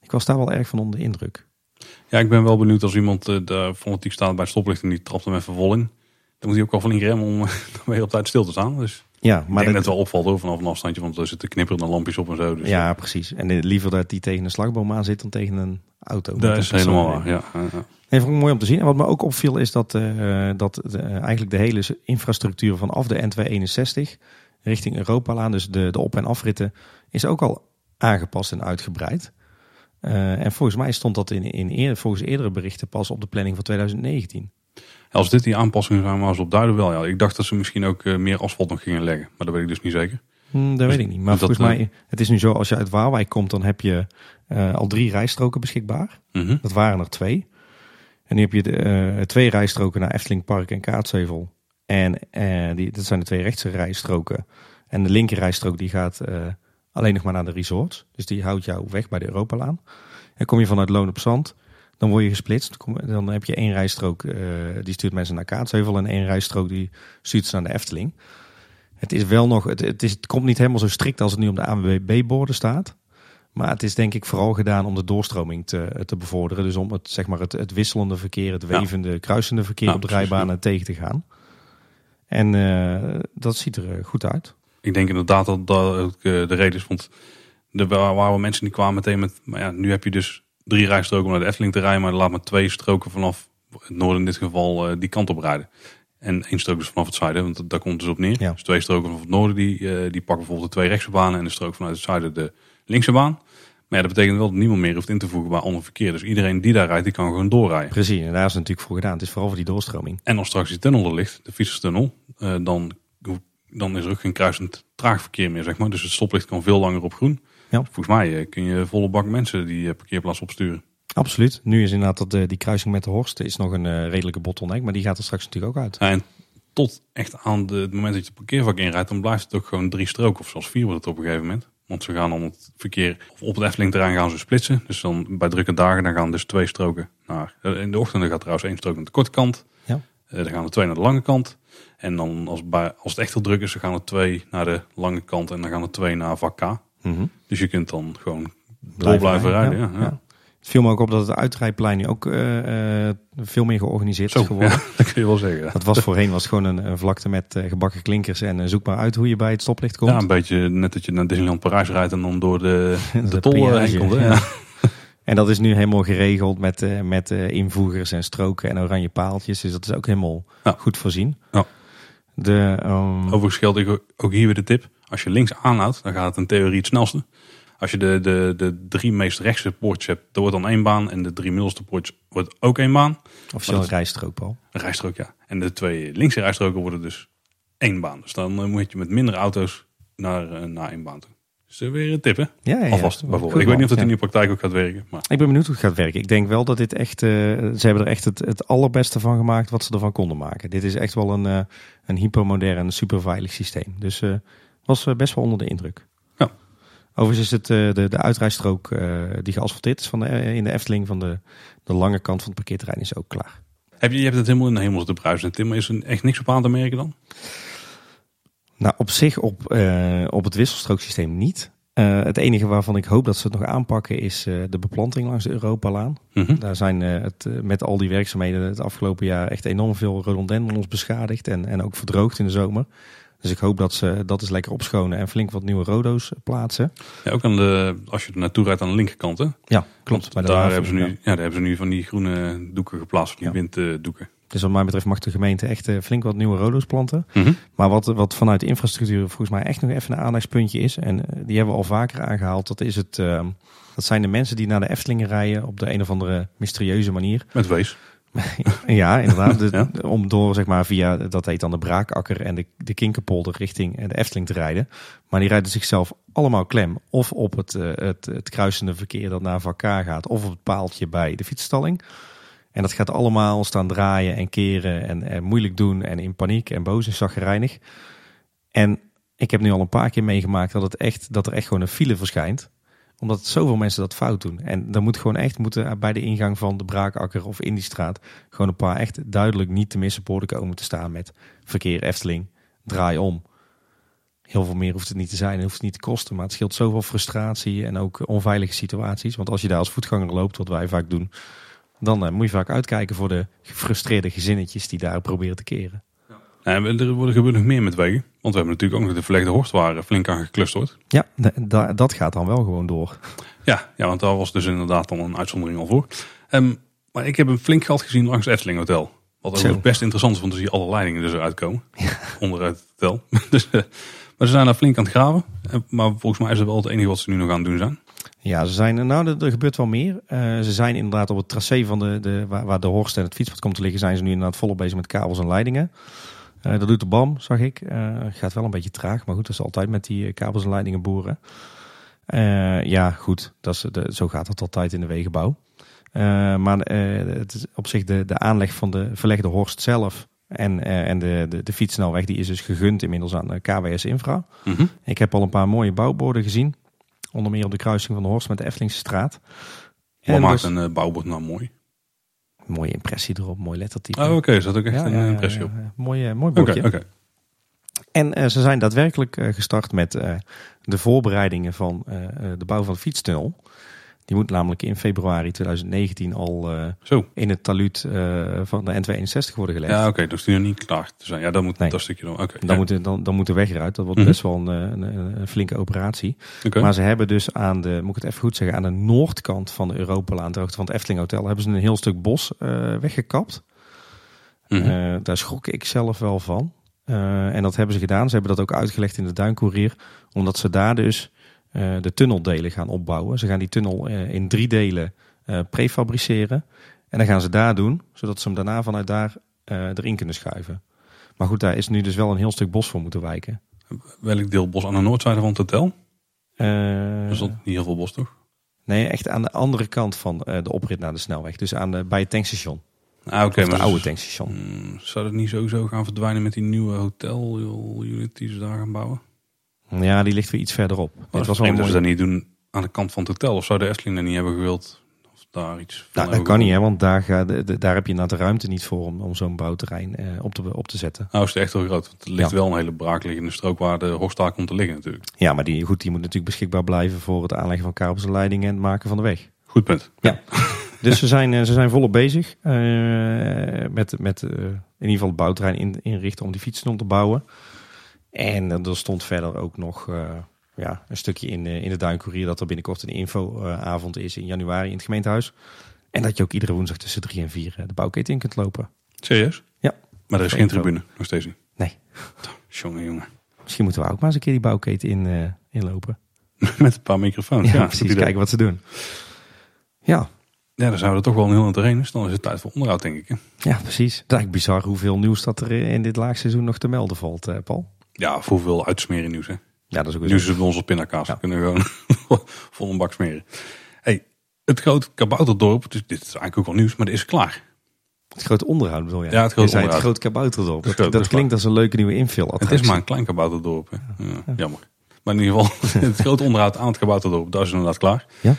Ik was daar wel erg van onder de indruk. Ja, ik ben wel benieuwd als iemand uh, daar fanatiek staat bij stoplicht en die trapt hem even vol in. Dan moet hij ook al van remmen om weer op tijd stil te staan. Dus ja, maar ik denk dat het wel opvalt hoor, vanaf een afstandje, want er zitten knipperende lampjes op en zo. Dus ja, precies. En liever dat die tegen een slagboom aan zit dan tegen een auto. Dat is helemaal waar, ja. ja. Nee, vond ik mooi om te zien. En wat me ook opviel is dat, uh, dat uh, eigenlijk de hele infrastructuur vanaf de N261 richting Europalaan, dus de, de op- en afritten, is ook al aangepast en uitgebreid. Uh, en volgens mij stond dat in, in volgens eerdere berichten pas op de planning van 2019. Als dit die aanpassingen zijn, ze op duiden wel. Ja. Ik dacht dat ze misschien ook uh, meer asfalt nog gingen leggen. Maar dat weet ik dus niet zeker. Hmm, dat dus, weet ik niet. Maar volgens dat, mij, het is nu zo, als je uit Waalwijk komt, dan heb je uh, al drie rijstroken beschikbaar. -hmm. Dat waren er twee. En nu heb je de, twee rijstroken naar Efteling Park en Kaatsheuvel. En die, dat zijn de twee rechtse rijstroken. En de linker rijstrook die gaat alleen nog maar naar de resorts. Dus die houdt jou weg bij de Europalaan. En kom je vanuit Loon op Zand, dan word je gesplitst. Dan heb je één rijstrook, uh, die stuurt mensen naar Kaatsheuvel. En één rijstrook die stuurt ze naar de Efteling. Het is wel nog, het, het, is, het komt niet helemaal zo strikt als het nu op de ANWB-borden staat. Maar het is denk ik vooral gedaan om de doorstroming te, te bevorderen. Dus om het, zeg maar het, het wisselende verkeer, het wevende, ja. kruisende verkeer op de rijbanen tegen te gaan. En uh, dat ziet er goed uit. Ik denk inderdaad dat dat ook de reden is. Want er waren mensen die kwamen meteen met, maar ja, nu heb je dus drie rijstroken om naar de Efteling te rijden, maar laat maar twee stroken vanaf het noorden in dit geval uh, die kant op rijden. En één strook dus vanaf het zuiden, want daar komt het dus op neer. Ja. Dus twee stroken vanaf het noorden, die, uh, die pakken bijvoorbeeld de twee rechtse banen en de strook vanuit het zuiden de linkse baan. Maar ja, dat betekent wel dat niemand meer hoeft in te voegen bij ander verkeer. Dus iedereen die daar rijdt, die kan gewoon doorrijden. Precies, en daar is het natuurlijk voor gedaan. Het is vooral voor die doorstroming. En als straks die tunnel er ligt, de fietserstunnel, dan, dan is er ook geen kruisend traag verkeer meer, zeg maar. Dus het stoplicht kan veel langer op groen. Ja. Volgens mij kun je volle bak mensen die parkeerplaats opsturen. Absoluut. Nu is inderdaad dat, uh, die kruising met de Horst is nog een redelijke bottleneck, maar die gaat er straks natuurlijk ook uit. Ja, en tot echt aan de, het moment dat je het parkeervak inrijdt, dan blijft het ook gewoon drie stroken of zelfs vier wordt het op een gegeven moment. Want ze gaan dan het verkeer op het Efteling terrein gaan ze splitsen. Dus dan bij drukke dagen dan gaan dus twee stroken naar. In de ochtend gaat trouwens één strook naar de korte kant. Ja. Uh, dan gaan er twee naar de lange kant. En dan als, als het echt heel druk is, dan gaan er twee naar de lange kant en dan gaan er twee naar vak K. Mm -hmm. Dus je kunt dan gewoon door blijven rijden. Ja, ja. ja. Het viel me ook op dat het uitrijplein nu ook uh, uh, veel meer georganiseerd Zo, is geworden. Ja, dat kun je wel zeggen. Dat was voorheen was gewoon een, een vlakte met uh, gebakken klinkers en zoek maar uit hoe je bij het stoplicht komt. Ja, een beetje net dat je naar Disneyland Parijs rijdt en dan door de, de, de tol heen komt. En dat is nu helemaal geregeld met, uh, met uh, invoegers en stroken en oranje paaltjes. Dus dat is ook helemaal ja. goed voorzien. Ja. De, um... Overigens geldt ook hier weer de tip. Als je links aanhoudt, dan gaat het in theorie het snelste. Als je de, de, de drie meest rechtse poortjes hebt, dan wordt dan één baan. En de drie middelste poortjes wordt ook één baan. Officieel een rijstrook, Paul. Een rijstrook, ja. En de twee linkse rijstroken worden dus één baan. Dus dan uh, moet je met minder auto's naar, naar één baan toe. Uh, weer een tip, hè? Ja, ja, ja. Alvast, bijvoorbeeld. Ik weet niet of dat ja. in de praktijk ook gaat werken. Maar... Ik ben benieuwd hoe het gaat werken. Ik denk wel dat dit echt... ze hebben er echt het, het allerbeste van gemaakt wat ze ervan konden maken. Dit is echt wel een, een hypermodern, superveilig systeem. Dus was best wel onder de indruk. Overigens is het uh, de, de uitrijstrook uh, die geasfalteerd is van de, in de Efteling van de, de lange kant van het parkeerterrein is ook klaar. Heb je, je hebt het helemaal in de hemel te bruisen. Tim, is er echt niks op aan te merken dan? Nou, op zich op, uh, op het wisselstrooksysteem niet. Uh, het enige waarvan ik hoop dat ze het nog aanpakken is uh, de beplanting langs de Europalaan. Mm -hmm. Daar zijn het, met al die werkzaamheden het afgelopen jaar echt enorm veel rhododendrons beschadigd en, en ook verdroogd in de zomer. Dus ik hoop dat ze dat is lekker opschonen en flink wat nieuwe rodo's plaatsen. Ja, ook aan de, als je er naartoe rijdt aan de linkerkant hè? Ja, klopt. Bij de daar, hebben ze nu, ja. daar hebben ze nu van die groene doeken geplaatst, die ja. winddoeken. Dus wat mij betreft mag de gemeente echt uh, flink wat nieuwe rodo's planten. Mm -hmm. Maar wat, wat vanuit de infrastructuur volgens mij echt nog even een aandachtspuntje is, en uh, die hebben we al vaker aangehaald, dat, is het, uh, dat zijn de mensen die naar de Eftelingen rijden op de een of andere mysterieuze manier. Met wees. ja, inderdaad. De, ja. Om door, zeg maar, via, dat heet dan de Braakakker en de, de Kinkerpolder richting de Efteling te rijden. Maar die rijden zichzelf allemaal klem. Of op het, het, het kruisende verkeer dat naar Vakka gaat. Of op het paaltje bij de fietsstalling. En dat gaat allemaal staan draaien en keren en, en moeilijk doen. En in paniek en boos en zaggerijnig. En ik heb nu al een paar keer meegemaakt dat, het echt, dat er echt gewoon een file verschijnt omdat zoveel mensen dat fout doen. En dan moet gewoon echt moeten bij de ingang van de Braakakker of in die straat gewoon een paar echt duidelijk niet te missen borden komen te staan met verkeer Efteling, draai om. Heel veel meer hoeft het niet te zijn hoeft het niet te kosten. Maar het scheelt zoveel frustratie en ook onveilige situaties. Want als je daar als voetganger loopt, wat wij vaak doen, dan uh, moet je vaak uitkijken voor de gefrustreerde gezinnetjes die daar proberen te keren. Ja, er gebeurt nog meer met wegen. Want we hebben natuurlijk ook nog de verlegde horst waar flink aan geklust wordt. Ja, dat gaat dan wel gewoon door. Ja, ja, want daar was dus inderdaad dan een uitzondering al voor. Um, maar ik heb een flink gat gezien langs het Efteling Hotel. Wat ook best interessant is, want dan zie je alle leidingen dus eruit komen. Ja. Onderuit het hotel. dus, uh, maar ze zijn daar flink aan het graven. Maar volgens mij is dat wel het enige wat ze nu nog aan het doen zijn. Ja, ze zijn, nou, er, er gebeurt wel meer. Uh, ze zijn inderdaad op het tracé van de, de, waar, waar de horst en het fietspad komt te liggen, zijn ze nu inderdaad volop bezig met kabels en leidingen. Uh, dat doet de BAM, zag ik. Uh, gaat wel een beetje traag, maar goed, dat is altijd met die kabels en leidingen boeren. Ja, goed, dat is, de, zo gaat het altijd in de wegenbouw. maar het is op zich de, de aanleg van de verlegde horst zelf en, en de, de, de fietssnelweg, die is dus gegund inmiddels aan de KWS Infra. Mm -hmm. Ik heb al een paar mooie bouwborden gezien. Onder meer op de kruising van de Horst met de Eftelingse straat. Wat en maakt dus, een bouwbord nou mooi? mooie impressie erop, mooi lettertype. Oh, oké, okay. is dat ook echt ja, een ja, impressie op? Mooi, mooi bordje. Okay. En uh, ze zijn daadwerkelijk uh, gestart met uh, de voorbereidingen van de bouw van de fietstunnel. Die moet namelijk in februari 2019 al Zo. in het taluut van de N261 worden gelegd. Ja, oké, dus die nog niet klaar te zijn. Ja, dan moet nee. dat stukje dan. Oké. dan, moet, dan, dan moet de weg eruit. Dat wordt mm -hmm. best wel een, een, een, flinke operatie. Maar ze hebben dus aan de, moet ik het even goed zeggen, aan de noordkant van de Europalaan, ter hoogte van het Efteling Hotel, hebben ze een heel stuk bos weggekapt. Mm -hmm. daar schrok ik zelf wel van. En dat hebben ze gedaan. Ze hebben dat ook uitgelegd in de Duincourier. Omdat ze daar dus de tunneldelen gaan opbouwen. Ze gaan die tunnel uh, in drie delen prefabriceren. En dan gaan ze daar doen. Zodat ze hem daarna vanuit daar erin kunnen schuiven. Maar goed, daar is nu dus wel een heel stuk bos voor moeten wijken. Welk deel bos aan de noordzijde van het hotel? er is niet heel veel bos toch? Nee, echt aan de andere kant van de oprit naar de snelweg. Dus aan de, bij het tankstation. Ah, oké, maar oude tankstation. Hmm, zou het niet sowieso gaan verdwijnen met die nieuwe hotel unit die ze daar gaan bouwen? Ja, die ligt weer iets verderop. Het was wel dat ze dat niet doen aan de kant van het hotel. Of zou de Efteling dat niet hebben gewild? Of daar iets van nou, dat kan niet, hè, want daar, ga, de, daar heb je nou de ruimte niet voor om, om zo'n bouwterrein eh, op, te, op te zetten. Nou, is het echt heel groot. Want er ligt ja. wel een hele braakliggende strook waar de Hofstaak komt te liggen natuurlijk. Ja, maar die, goed, die moet natuurlijk beschikbaar blijven voor het aanleggen van kabels en leidingen en het maken van de weg. Goed punt. Ja. Dus ze zijn, ze zijn volop bezig uh, met, met uh, in ieder geval het bouwterrein in, inrichten om die fietsen te bouwen. En er stond verder ook nog uh, ja, een stukje in, in de Duincourier dat er binnenkort een infoavond is in januari in het gemeentehuis. En dat je ook iedere woensdag tussen drie en vier de bouwketen in kunt lopen. Serieus? Ja. Maar er is geen tribune, nog steeds niet? Nee. Jongen, jongen. Misschien moeten we ook maar eens een keer die bouwketen in, inlopen. Met een paar microfoons. Ja, ja precies. Kijken wat ze doen. Ja, ja, dan zouden we toch wel een heel aan terrein. Dus dan is het tijd voor onderhoud, denk ik. Hè? Ja, precies. Het is eigenlijk bizar hoeveel nieuws dat er in dit laagseizoen nog te melden valt, eh, Paul. Ja, voor hoeveel uitsmeren nieuws. Hè? Ja, dat is ook Nieuws is bij onze pindakaas. Ja. We kunnen gewoon vol een bak smeren. Hey, het grote kabouterdorp, dus dit is eigenlijk ook wel nieuws, maar dat is klaar. Het grote onderhoud bedoel je? Ja, het grote onderhoud. Het grote kabouterdorp. Dat, dat, dat klinkt als een leuke nieuwe invul. Het is maar een klein kabouterdorp. Ja. Ja, jammer. Maar in ieder geval, het grote onderhoud aan het kabouterdorp, dat is inderdaad klaar. Ja. Uh,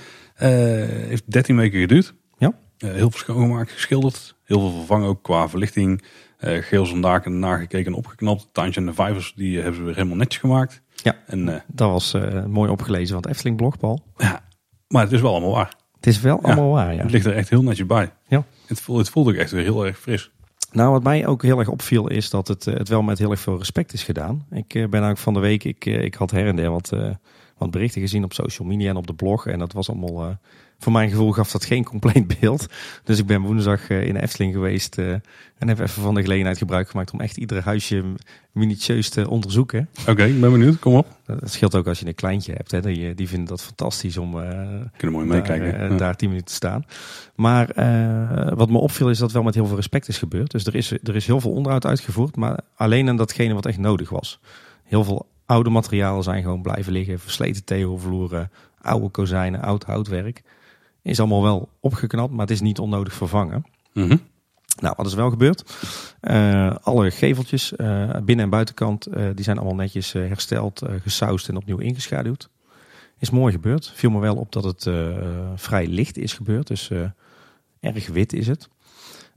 heeft 13 weken geduurd. Ja. heel veel schoongemaakt, geschilderd. Heel veel vervangen ook qua verlichting. Uh, geel zondaken nagekeken en opgeknapt. Tuintje en de vijvers die hebben ze weer helemaal netjes gemaakt. Ja, en, dat was mooi opgelezen van het Efteling blogbal. Ja, maar het is wel allemaal waar. Het is wel allemaal waar, ja. Het ligt er echt heel netjes bij. Ja. Het voelt, het voelt ook echt weer heel erg fris. Nou, wat mij ook heel erg opviel is dat het, het wel met heel erg veel respect is gedaan. Ik ben eigenlijk van de week, ik, ik had her en der wat, wat berichten gezien op social media en op de blog. En dat was allemaal voor mijn gevoel gaf dat geen compleet beeld. Dus ik ben woensdag eh, in Efteling geweest uh, en heb even van de gelegenheid gebruik gemaakt om echt ieder huisje minutieus te onderzoeken. Oké, ik ben benieuwd. Kom op. Dat scheelt ook als je een kleintje hebt. Hè. Die, die vinden dat fantastisch om uh, Kunnen mooi meekijken. Daar, daar tien minuten te staan. Maar wat me opviel is dat wel met heel veel respect is gebeurd. Dus er is, er is heel veel onderhoud uitgevoerd, maar alleen aan datgene wat echt nodig was. Heel veel oude materialen zijn gewoon blijven liggen. Versleten theovloeren, oude kozijnen, oud houtwerk. Is allemaal wel opgeknapt, maar het is niet onnodig vervangen. Mhm. Nou, wat is wel gebeurd? Uh, alle geveltjes, uh, binnen- en buitenkant, uh, die zijn allemaal netjes hersteld, gesausd en opnieuw ingeschaduwd. Is mooi gebeurd. Viel me wel op dat het vrij licht is gebeurd, dus erg wit is het.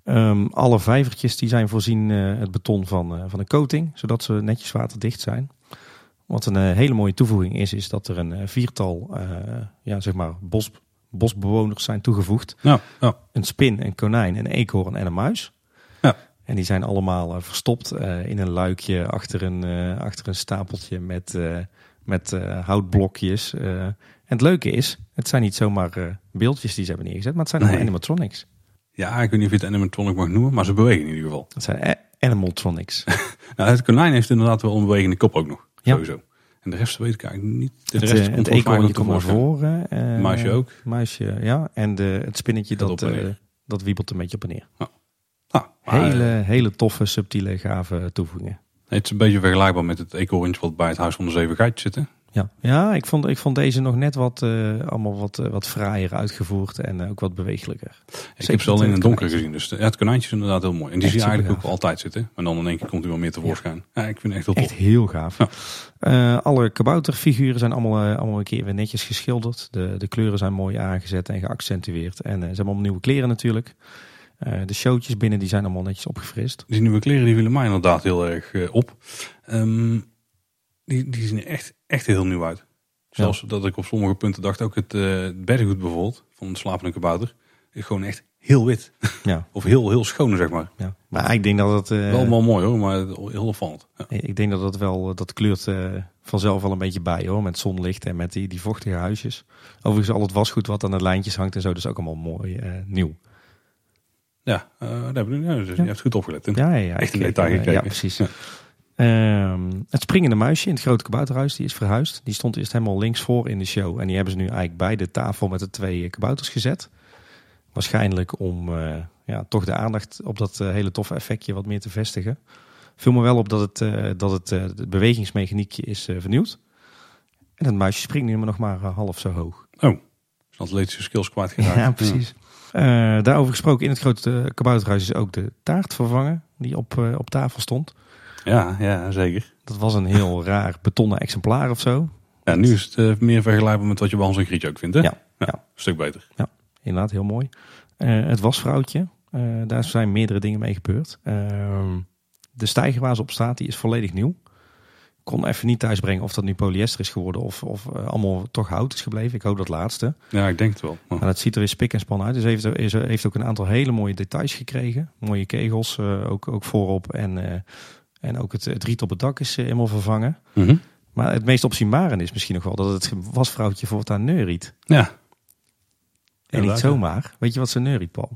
Um, alle vijvertjes die zijn voorzien het beton van, van een coating, zodat ze netjes waterdicht zijn. Wat een hele mooie toevoeging is, is dat er een viertal ja, zeg maar bos, bosbewoners zijn toegevoegd. Ja, ja. Een spin, een konijn, een eekhoorn en een muis. Ja. En die zijn allemaal uh, verstopt uh, in een luikje achter een, uh, achter een stapeltje met, met houtblokjes. en het leuke is, het zijn niet zomaar beeldjes die ze hebben neergezet, maar het zijn nee. allemaal animatronics. Ja, ik weet niet of je het animatronic mag noemen, maar ze bewegen in ieder geval. Het zijn animatronics. nou, het konijn heeft inderdaad wel een bewegende kop ook nog. Sowieso. En de rest weet ik eigenlijk niet. De het, rest uh, het eekhoorntje komt naar voren. Uh, muisje ook. Muisje, ja. En de, het spinnetje dat, uh, dat wiebelt een beetje op en neer. Ja. Ah, hele, hele toffe, subtiele, gave toevoegingen. Het is een beetje vergelijkbaar met het eekhoorntje wat bij het Huis van de Zeven Geitjes zit. Hè? Ja, ja ik, vond, ik vond deze nog net wat, uh, allemaal wat, uh, wat fraaier uitgevoerd en uh, ook wat bewegelijker. Ik heb ze al in het donker gezien, dus ja, het konijntje is inderdaad heel mooi. En die zie je eigenlijk ook altijd zitten. Maar dan in één keer komt hij wel meer tevoorschijn. Ja. ja, ik vind het echt heel tof. Echt heel gaaf. Ja. alle kabouterfiguren zijn allemaal, allemaal een keer weer netjes geschilderd. De, de kleuren zijn mooi aangezet en geaccentueerd. En ze hebben allemaal nieuwe kleren natuurlijk. de showtjes binnen die zijn allemaal netjes opgefrist. Die nieuwe kleren die vielen mij inderdaad heel erg op. Um, die, die zien echt, echt heel nieuw uit. Zelfs ja. dat ik op sommige punten dacht, ook het, uh, beddengoed bijvoorbeeld, van de slapende kabouter, is gewoon echt heel wit. Ja. of heel, heel schoon, zeg maar. Ja. Maar ik denk dat het... Uh, wel wel mooi hoor, maar heel opvallend. Ja. Ik denk dat het wel, dat kleurt uh, vanzelf wel een beetje bij hoor, met zonlicht en met die, die vochtige huisjes. Overigens al het wasgoed wat aan de lijntjes hangt en zo, dus ook allemaal mooi nieuw. Ja, daar heb je, ja, dus je hebt goed opgelet. Ja, ja, echt in detail gekeken. Ja, precies. Um, het springende muisje in het grote kabouterhuis, die is verhuisd. Die stond eerst helemaal links voor in de show. En die hebben ze nu eigenlijk bij de tafel met de twee kabouters gezet. Waarschijnlijk om uh, ja, toch de aandacht op dat uh, hele toffe effectje wat meer te vestigen. Viel me wel op dat het, uh, dat het, het bewegingsmechaniekje is vernieuwd. En het muisje springt nu maar nog maar half zo hoog. Oh, is atletische skills kwijtgeraakt. Ja, precies. Ja. daarover gesproken, in het grote kabouterhuis is ook de taart vervangen die op, op tafel stond. Ja, ja, zeker. Dat was een heel raar betonnen exemplaar of zo. Ja, nu is het uh, meer vergelijkbaar met wat je bij Hans en Grietje ook vindt, hè? Ja, ja, Een stuk beter. Ja, inderdaad, heel mooi. Uh, het wasvrouwtje, uh, daar zijn meerdere dingen mee gebeurd. Ehm, de stijger waar ze op staat, die is volledig nieuw. Kon even niet thuisbrengen of dat nu polyester is geworden of, of allemaal toch hout is gebleven. Ik hoop dat laatste. Ja, ik denk het wel. Maar dat ziet er weer spik en span uit. Dus heeft, is, heeft ook een aantal hele mooie details gekregen. Mooie kegels, ook, ook voorop en en ook het, het riet op het dak is helemaal vervangen. Mm -hmm. Maar het meest opzienbare is misschien nog wel dat het wasvrouwtje voortaan neuriet. Ja. En niet zomaar. Weet je wat ze neuriet, Paul?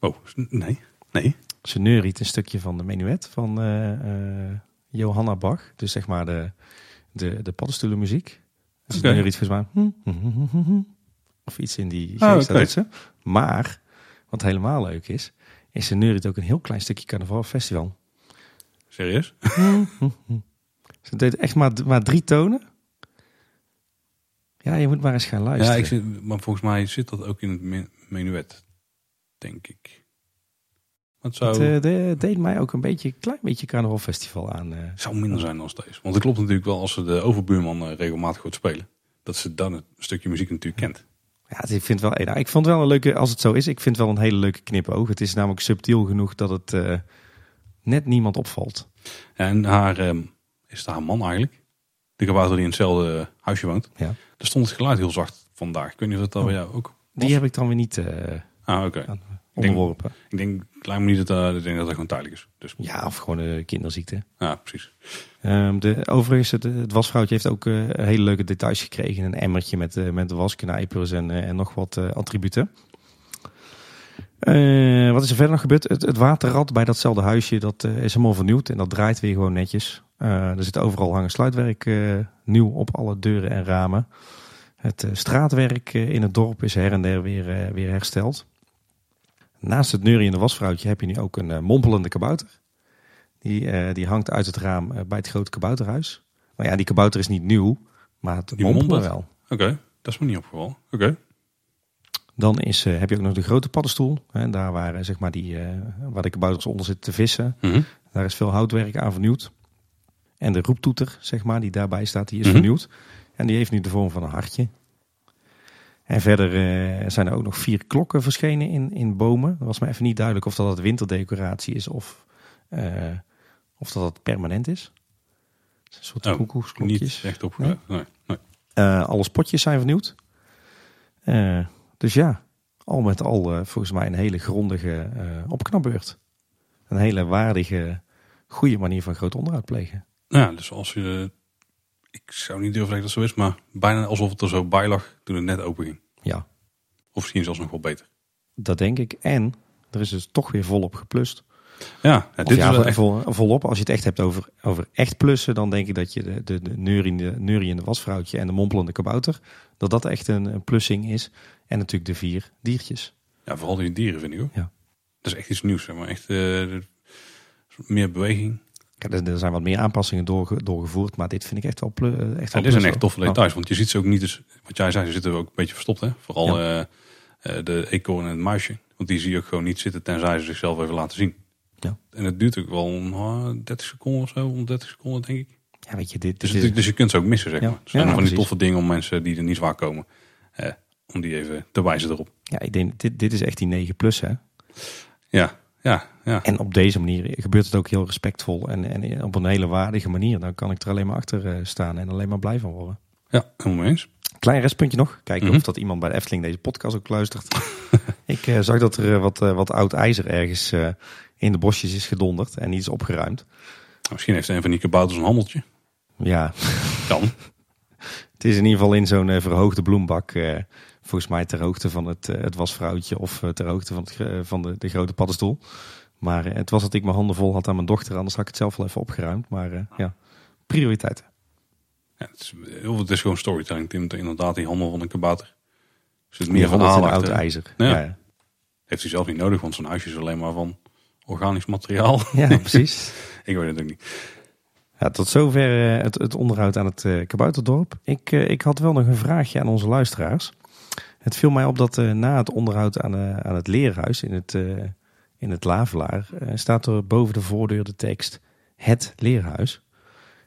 Oh, nee. Nee. Ze neuriet een stukje van de menuet van uh, uh, Johanna Bach. Dus zeg maar de, de, de paddenstoelenmuziek. Ze okay. neuriet volgens mij... Of iets in die oh, okay. Maar, wat helemaal leuk is... is ze neuriet ook een heel klein stukje carnavalfestival. Serieus? Ze deed echt maar, maar drie tonen. Ja, je moet maar eens gaan luisteren. Ja, ik zit, maar volgens mij zit dat ook in het menuet, denk ik. Zou... Het uh, de, deed mij ook een beetje, klein beetje carnavalfestival aan. Uh... Zou minder zijn dan steeds. Want het klopt natuurlijk wel als ze de overbuurman uh, regelmatig goed spelen. Dat ze dan een stukje muziek natuurlijk kent. Ja, ik vind wel, nou, ik vond wel een leuke, als het zo is, ik vind wel een hele leuke knipoog. Het is namelijk subtiel genoeg dat het eh, net niemand opvalt. En haar, ehm, is het haar man eigenlijk? De kabouter die in hetzelfde huisje woont. Ja. Daar stond het geluid heel zacht vandaag. Ik weet niet of dat dan Oh. bij jou ook was. Die heb ik dan weer niet eh, Ah, oké. aan- onderworpen. Ik denk, lijkt me niet dat, eh, ik denk dat dat gewoon tijdelijk is. Dus Ja, of gewoon een kinderziekte. ja, precies. Ehm, de, overigens, het, het wasvrouwtje heeft ook eh, hele leuke details gekregen. Een emmertje met, eh, met wasknijpers en, eh, en nog wat eh, attributen. Eh, wat is er verder nog gebeurd? Het, het waterrad bij datzelfde huisje dat, eh, is helemaal vernieuwd. En dat draait weer gewoon netjes. Eh, er zit overal hangen sluitwerk nieuw op alle deuren en ramen. Het straatwerk in het dorp is her en der weer, weer hersteld. Naast het neuriënde wasvrouwtje heb je nu ook een mompelende kabouter. Die, die hangt uit het raam bij het grote kabouterhuis. Maar ja, die kabouter is niet nieuw, maar het Die mompelen wel. Oké, dat is me niet opgevallen. Oké. Dan is, eh, heb je ook nog de grote paddenstoel. Hè, daar waar, eh, zeg maar die, eh, waar de kabouters onder zitten te vissen. Mhm. Daar is veel houtwerk aan vernieuwd. En de roeptoeter, zeg maar, die daarbij staat, die is Mhm. vernieuwd. En die heeft nu de vorm van een hartje. En verder zijn er ook nog vier klokken verschenen in, in bomen. Dat was me even niet duidelijk of dat het winterdecoratie is of, of dat het permanent is. Een soort Oh, koekoeksklokjes. Niet echt op. Nee? Nee, nee. Alle spotjes zijn vernieuwd. Dus ja, al met al eh, volgens mij een hele grondige eh opknapbeurt. Een hele waardige, goede manier van groot onderhoud plegen. Nou ja, dus als je... Ik zou niet durven zeggen dat het zo is, maar bijna alsof het er zo bij lag toen het net open ging. Ja, Of misschien zelfs nog wel beter. dat denk ik. En er is dus toch weer volop geplust. Ja, dit ja, is wel echt... vol- volop. Als je het echt hebt over, over echt plussen, dan denk ik dat je de, de, de neuriënde, neuriënde wasvrouwtje en de mompelende kabouter, dat dat echt een, een plussing is. En natuurlijk de vier diertjes. Ja, vooral die dieren vind ik ook. Ja. Dat is echt iets nieuws, zeg maar. Echt eh, meer beweging. Kijk, er, zijn wat meer aanpassingen doorge- doorgevoerd, maar dit vind ik echt wel, plu, eh, echt Ja, wel dit zijn plus, echt toffe details, want je ziet ze ook niet dus, wat jij zei, ze zitten ook een beetje verstopt, hè. Vooral Ja. eh, de eekhoorn en het muisje. Want die zie je ook gewoon niet zitten tenzij ze zichzelf even laten zien. Ja. En het duurt ook wel oh, 30 seconden of zo, om 30 seconden denk ik. Ja, weet je, dit, Dus, dit dus je kunt ze ook missen, zeg Ja. maar. Het zijn Ja, van die toffe dingen om mensen die er niet zwaar komen, eh, om die even te wijzen erop. ja, ik denk, dit, dit is echt die 9 plus, hè. Ja, ja, ja. En op deze manier gebeurt het ook heel respectvol en, en op een hele waardige manier. Dan kan ik er alleen maar achter eh, staan en alleen maar blij van worden. Ja, helemaal eens. Klein restpuntje nog. Kijken Mhm. of dat iemand bij de Efteling deze podcast ook luistert. ik eh, zag dat er eh, wat, wat oud ijzer ergens in de bosjes is gedonderd en niet is opgeruimd. Misschien heeft een van die kabouters een handeltje. Ja, Kan. het is in ieder geval in zo'n verhoogde bloembak. Eh, volgens mij ter hoogte van het, eh, het wasvrouwtje of eh, ter hoogte van, het, ge- van de, de grote paddenstoel. Maar eh, het was dat ik mijn handen vol had aan mijn dochter, anders had ik het zelf wel even opgeruimd. Maar eh, ja, prioriteiten. Ja, het, is, heel, het is gewoon storytelling, Tim. Inderdaad, die handel van een kabouter. Er zit meer van het oud ijzer. Ja. Heeft hij zelf niet nodig, want zijn huisje is alleen maar van organisch materiaal. ja precies. ik weet het ook niet. Ja, tot zover eh, het, het onderhoud aan het eh, Kabouterdorp. Ik, eh, ik had wel nog een vraagje aan onze luisteraars. Het viel mij op dat eh, na het onderhoud aan, eh, aan het leerhuis in het, eh, in het Lavelaar... staat er boven de voordeur de tekst Het Leerhuis.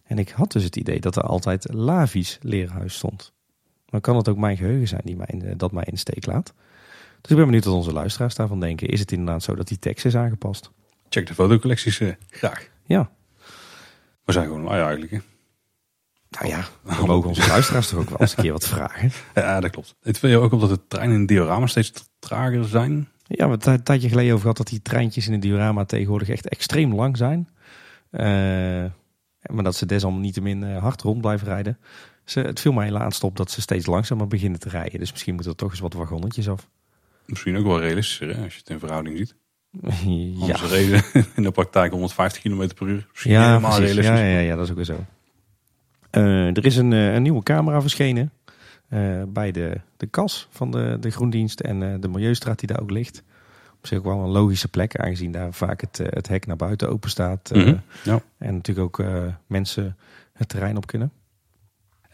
En ik had dus het idee dat er altijd Lavies Leerhuis stond. Dan kan het ook mijn geheugen zijn die mij, in- dat mij in de steek laat. Dus ik ben benieuwd wat onze luisteraars daarvan denken. Is het inderdaad zo dat die tekst is aangepast? Check de fotocollecties graag. Ja. We zijn gewoon lui eigenlijk. Hè? Nou ja, we mogen onze luisteraars toch ook wel eens een keer wat vragen. Ja, dat klopt. Het viel je ook op dat de treinen in het diorama steeds trager zijn. Ja, we hebben het een tijdje geleden over gehad dat die treintjes in het diorama tegenwoordig echt extreem lang zijn. Eh, maar dat ze desalniettemin eh, hard rond blijven rijden. Ze, het viel mij laatst op dat ze steeds langzamer beginnen te rijden. Dus misschien moeten er toch eens wat wagonnetjes af. Misschien ook wel realistischer hè, als je het in verhouding ziet. ja, Onze reden in de praktijk 150 km per uur. Misschien ja, helemaal precies. realistisch. Ja, ja, ja, dat is ook weer zo. Eh, er is een, eh, een nieuwe camera verschenen eh, bij de, de kas van de, de Groendienst en de Milieustraat die daar ook ligt. Op zich ook wel een logische plek, aangezien daar vaak het, het hek naar buiten open staat. Mhm, ja. En natuurlijk ook mensen het terrein op kunnen.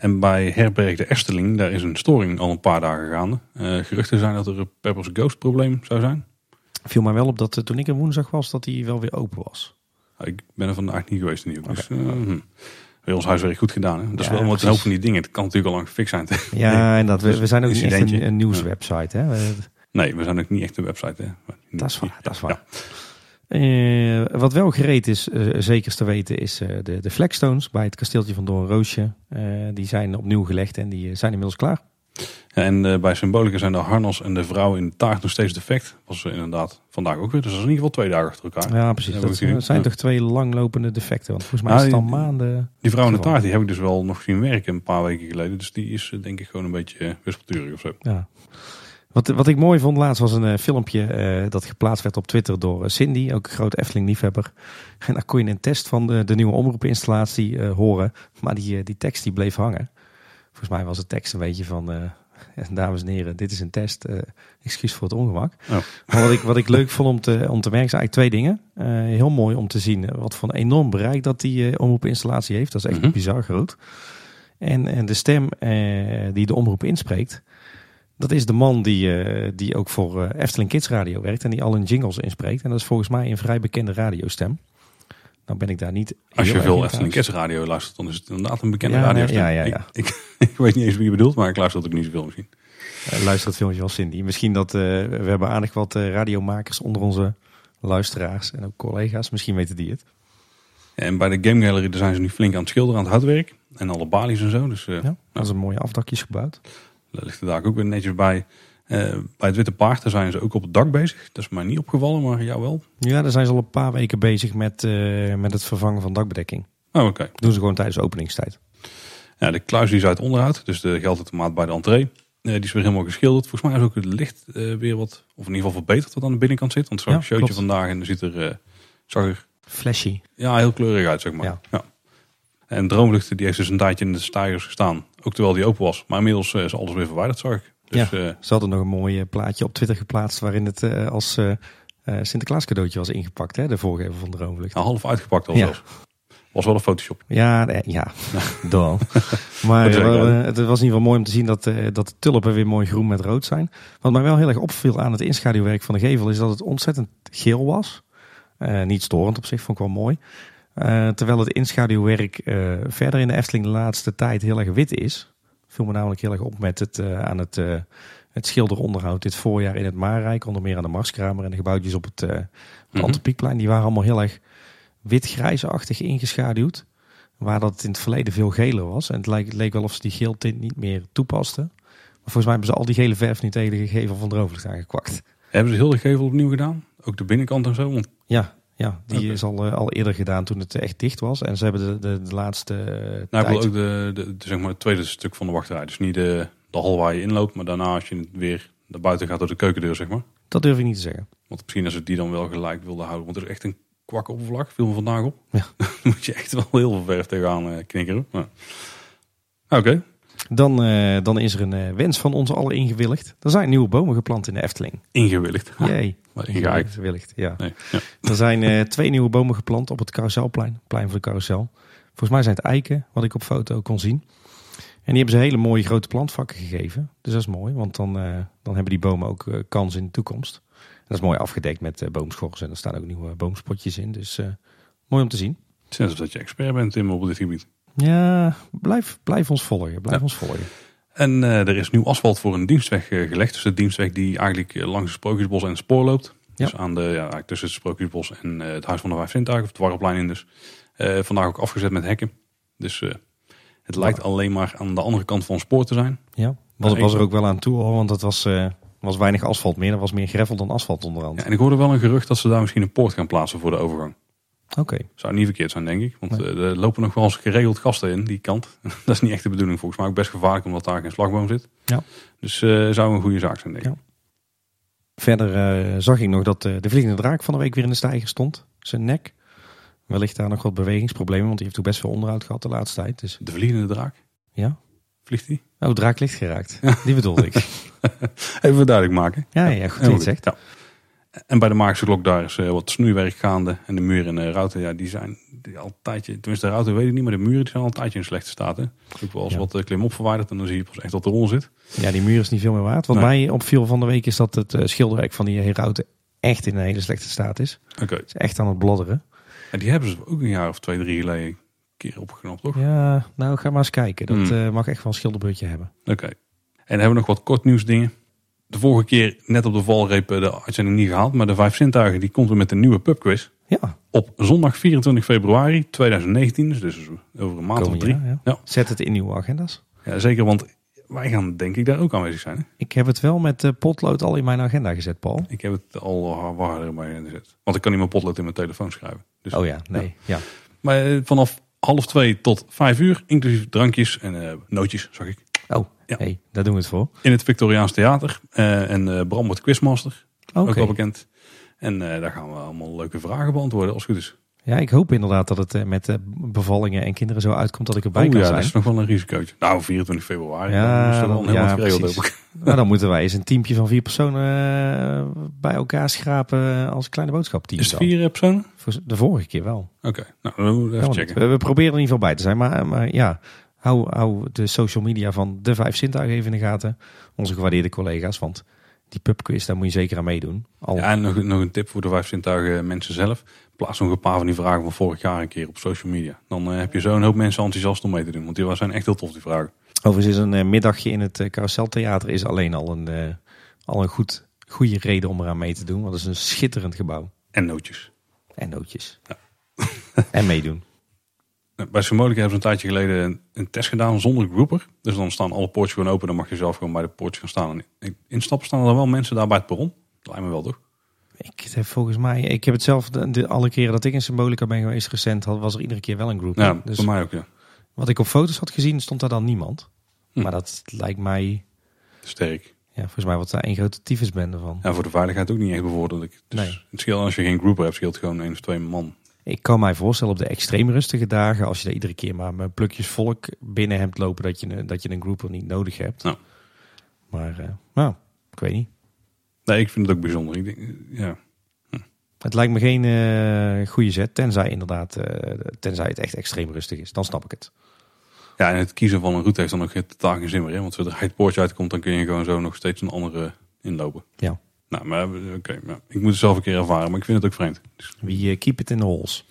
En bij Herberg de Esteling, daar is een storing al een paar dagen gaande. Eh, geruchten zijn dat er een Peppers Ghost probleem zou zijn. Viel mij wel op dat toen ik er woensdag was, dat die wel weer open was. Ik ben er vandaag niet geweest in ieder geval. Dus, weer ons huiswerk goed gedaan. Hè? Dat is Ja, wel wat een hoop van die dingen. Het kan natuurlijk al lang gefixt zijn. Ja, en dat, we, we zijn ook niet echt een, een nieuwswebsite. Hè? Nee, we zijn ook niet echt een website. Hè? Dat is waar, dat is waar. Ja. Eh, wat wel gereed is, eh, zeker te weten, is eh, de, de flagstones bij het kasteeltje van Doornroosje. Die zijn opnieuw gelegd en die zijn inmiddels klaar. En eh, bij Symbolica zijn de harnas en de vrouw in de taart nog steeds defect. Was eh, inderdaad vandaag ook weer. Dus dat is in ieder geval twee dagen achter elkaar. Ja, precies. Dat zijn, toch twee langlopende defecten. Want volgens mij Nou, is het al die- maanden. Die vrouw in de taart die heb ik dus wel nog zien werken een paar weken geleden. Dus die is eh, denk ik gewoon een beetje wispelturig of zo. Ja. Wat, wat ik mooi vond laatst was een filmpje dat geplaatst werd op Twitter door Cindy, ook een groot Efteling-liefhebber. En daar kon je een test van de, de nieuwe omroepinstallatie horen. Maar die, die tekst die bleef hangen. Volgens mij was de tekst een beetje van, eh, dames en heren, dit is een test. eh, excuus voor het ongemak. Oh. Maar wat ik, wat ik leuk vond om te, om te merken zijn eigenlijk twee dingen. Eh, heel mooi om te zien wat voor een enorm bereik dat die omroepinstallatie heeft. Dat is echt Mhm. bizar groot. En, en de stem die de omroep inspreekt, dat is de man die, die ook voor Efteling Kids Radio werkt en die al hun jingles inspreekt. En dat is volgens mij een vrij bekende radiostem. Nou ben ik daar niet Als je veel in Efteling radio luistert, dan is het inderdaad een bekende Ja, radio. nee, ja, ja, ja. Ik, ik, ik weet niet eens wie je bedoelt, maar ik luister het ook niet zoveel misschien. Eh, luister het filmpje van Cindy. Misschien dat eh, we hebben aardig wat eh, radiomakers onder onze luisteraars en ook collega's. Misschien weten die het. En bij de Game Gallery daar zijn ze nu flink aan het schilderen, aan het houtwerk. En alle balies en zo. Dus Ja, dat is een mooie afdakjes gebouwd. daar ligt de daar ook weer netjes bij. Eh, bij het Witte Paard daar zijn ze ook op het dak bezig. Dat is mij niet opgevallen, maar jou wel. Ja, daar zijn ze al een paar weken bezig met, eh, met het vervangen van dakbedekking. Oh, oké. Doen ze gewoon tijdens de openingstijd. Ja, de kluis die is uit onderhoud. Dus de geldautomaat bij de entree. eh, die is weer helemaal geschilderd. Volgens mij is ook het licht weer wat, of in ieder geval verbeterd wat aan de binnenkant zit. Want zag Ja, showtje vandaag en er ziet er, eh, zag er Flashy. ja, heel kleurig uit, zeg maar. Ja. Ja. En Droomlucht die heeft dus een tijdje in de stijgers gestaan. Ook terwijl die open was. Maar inmiddels is alles weer verwijderd, zag ik. Dus Ja. eh, Ze hadden nog een mooi eh, plaatje op Twitter geplaatst waarin het eh, als Sinterklaas cadeautje was ingepakt. Hè? De voorgever van Droomvlucht. nou, half uitgepakt al Ja. zelfs. Was wel een Photoshop. Ja, nee, ja. Dan. Maar het was in ieder geval mooi om te zien dat, dat de tulpen weer mooi groen met rood zijn. Wat mij wel heel erg opviel aan het inschaduwwerk van de gevel is dat het ontzettend geel was. Niet storend op zich, vond ik wel mooi. Terwijl het inschaduwwerk verder in de Efteling de laatste tijd heel erg wit is. Viel me namelijk heel erg op met het, eh, aan het, eh, het schilderonderhoud dit voorjaar in het Maarrijk. Onder meer aan de Marskramer en de gebouwtjes op het, op. Antropiekplein. Die waren allemaal heel erg wit-grijsachtig ingeschaduwd. Waar dat in het verleden veel geler was. En het leek, leek wel of ze die geeltint niet meer toepasten. Maar volgens mij hebben ze al die gele verf nu tegen de gevel van Droomvlucht aangekwakt. Hebben ze heel de gevel opnieuw gedaan? Ook de binnenkant en zo? Want Ja, ja die is al, eh, al eerder gedaan toen het echt dicht was. En ze hebben de, de, de laatste nou, tijd... ook de, de, zeg maar het tweede stuk van de wachtrij. Dus niet de, de hal waar je inloopt. Maar daarna als je weer naar buiten gaat door de keukendeur, zeg maar. Dat durf ik niet te zeggen. Want misschien als ze die dan wel gelijk wilden houden. Want het is echt een kwak oppervlak. Viel me vandaag op. Ja. Dan moet je echt wel heel veel verf tegenaan eh, knikkeren. Maar- Oké. Dan, eh, dan is er een wens van ons allen ingewilligd. Er zijn nieuwe bomen geplant in de Efteling. Ingewilligd. Jee. Ingehaakt. Ingewilligd, ja. Nee. Ja. Er zijn eh, twee nieuwe bomen geplant op het carouselplein. Plein voor de carousel. Volgens mij zijn het eiken, wat ik op foto kon zien. En die hebben ze hele mooie grote plantvakken gegeven. Dus dat is mooi, want dan, eh, dan hebben die bomen ook eh, kans in de toekomst. En dat is mooi afgedekt met boomschors. En er staan ook nieuwe boomspotjes in. Dus mooi om te zien. Het is dat je expert bent Tim op dit gebied. Ja, blijf, blijf ons volgen. Blijf Ja. ons volgen. En eh, er is nieuw asfalt voor een dienstweg eh, gelegd. Dus de dienstweg die eigenlijk eh, langs het Sprookjesbos en het spoor loopt. Ja. Dus aan de, ja, tussen het Sprookjesbos en het Huis van de Vijf Zintuigen. Of het Warrelplein in dus. Vandaag ook afgezet met hekken. Dus het lijkt alleen maar aan de andere kant van het spoor te zijn. Ja, was, was er ook wel aan toe hoor, want het was, was weinig asfalt meer. Er was meer gravel dan asfalt onderhand. Ja, en ik hoorde wel een gerucht dat ze daar misschien een poort gaan plaatsen voor de overgang. Oké. Zou niet verkeerd zijn, denk ik. Want Nee. eh, er lopen nog wel eens geregeld gasten in die kant. dat is niet echt de bedoeling. Volgens mij ook best gevaarlijk omdat daar geen slagboom zit. Ja. Dus eh zou een goede zaak zijn, denk ik. Ja. Verder eh, zag ik nog dat de vliegende draak van de week weer in de stijger stond. Zijn nek. Wellicht daar nog wat bewegingsproblemen, want die heeft ook best veel onderhoud gehad de laatste tijd. Dus De vliegende draak. ja. Vliegt die? Oh, draak licht geraakt. Die bedoelde ik. Even duidelijk maken. Ja, ja, goed dat je Heel het zegt. Ja. En bij de Maagse Klok daar is eh, wat snoeiwerk gaande. En de muren en de ruiten, ja, die zijn die al een tijdje... Tenminste, de ruiten weet ik niet, maar de muren die zijn al een tijdje in slechte staat. Hè. Er ook wel eens Ja. wat eh, klimop verwijderd en dan zie je pas echt dat eronder zit. Ja, die muur is niet veel meer waard. Wat Nee. mij opviel van de week is dat het eh, schilderwerk van die herauten echt in een hele slechte staat is. Oké. Is echt aan het blodderen. En die hebben ze ook een jaar of twee, drie geleden, keer opgeknapt, toch? Ja, nou ga maar eens kijken. Dat Hmm. mag echt wel een schilderbeurtje hebben. Oké. En hebben we nog wat kort nieuws dingen. De vorige keer net op de valreep eh, de uitzending niet gehaald. Maar de Vijf Zintuigen die komt weer met een nieuwe pubquiz. Ja, Op zondag 24 februari 2019. Dus dus over een maand of drie. ja. Ja. Zet het in uw agenda's. Ja, zeker. Want wij gaan denk ik daar ook aanwezig zijn. Hè? Ik heb het wel met eh, potlood al in mijn agenda gezet, Paul. Ik heb het al waarder bij gezet. Want ik kan niet mijn potlood in mijn telefoon schrijven. Dus, Oh ja, nee. Ja. Maar eh, vanaf half twee tot vijf uur. Inclusief drankjes en eh, nootjes, zag ik. Oh, Ja. hey, daar doen we het voor. In het Victoriaans Theater. Eh, en eh, Bram wordt quizmaster. Ook wel bekend. En eh, daar gaan we allemaal leuke vragen beantwoorden als het goed is. Ja, ik hoop inderdaad dat het met bevallingen en kinderen zo uitkomt dat ik erbij oh kan ja, zijn. dat is nog wel een risicootje. Nou, 24 februari. Ja, dan dan- heel ja, geregeld. Nou, dan moeten wij eens een teampje van vier personen bij elkaar schrapen als kleine boodschapteam. Is het dan. vier personen? Voor De vorige keer wel. Oké, nou dan we even checken. We, we proberen er in ieder geval bij te zijn. Maar, maar ja, hou, hou de social media van de Vijf Zintuigen even in de gaten. Onze gewaardeerde collega's. Want die pubquiz, daar moet je zeker aan meedoen. Al, Ja, en nog, nog een tip voor de vijf zintuigen mensen zelf. Plaats nog een paar van die vragen van vorig jaar een keer op social media. Dan eh, heb je zo een hoop mensen enthousiast om mee te doen. Want die zijn echt heel tof, die vragen. Overigens is een eh, middagje in het uh, Carouseltheater is alleen al een, al een goed, goede reden om eraan mee te doen. Want het is een schitterend gebouw. En nootjes. En nootjes. en meedoen. Bij Symbolica hebben ze een tijdje geleden een, een test gedaan zonder grouper. Dus dan staan alle poortjes gewoon open. Dan mag je zelf gewoon bij de poortjes gaan staan. En instappen staan er dan wel mensen daar bij het perron. Dat lijkt me wel toch? Ik heb volgens mij, ik heb het zelf de, de- alle keren dat ik in Symbolica ben geweest recent, had, was er iedere keer wel een groep. Ja, dus voor mij ook ja. wat ik op foto's had gezien, stond daar dan niemand. Hm. Maar dat lijkt mij, Sterk. ja, volgens mij wordt daar één grote tyfusbende van. Ja, voor de veiligheid ook niet echt bevorderlijk. Dus Nee. Het scheelt als je geen grouper hebt, scheelt gewoon één of twee man. Ik kan mij voorstellen op de extreem rustige dagen, als je daar iedere keer maar met plukjes volk binnen hebt lopen, dat je, dat je een grouper niet nodig hebt. Ja. Maar, eh, nou, ik weet niet. Nee, ik vind het ook bijzonder. Ik denk, ja. Het lijkt me geen eh, goede zet, tenzij inderdaad, eh, tenzij het echt extreem rustig is. Dan snap ik het. ja, en het kiezen van een route heeft dan ook totaal geen zin meer. Hè? Want zodra je het poortje uitkomt, dan kun je gewoon zo nog steeds een andere inlopen. Ja. Nou, maar eh, oké, ik moet het zelf een keer ervaren, maar ik vind het ook vreemd. Dus Wie eh, keep it in the halls.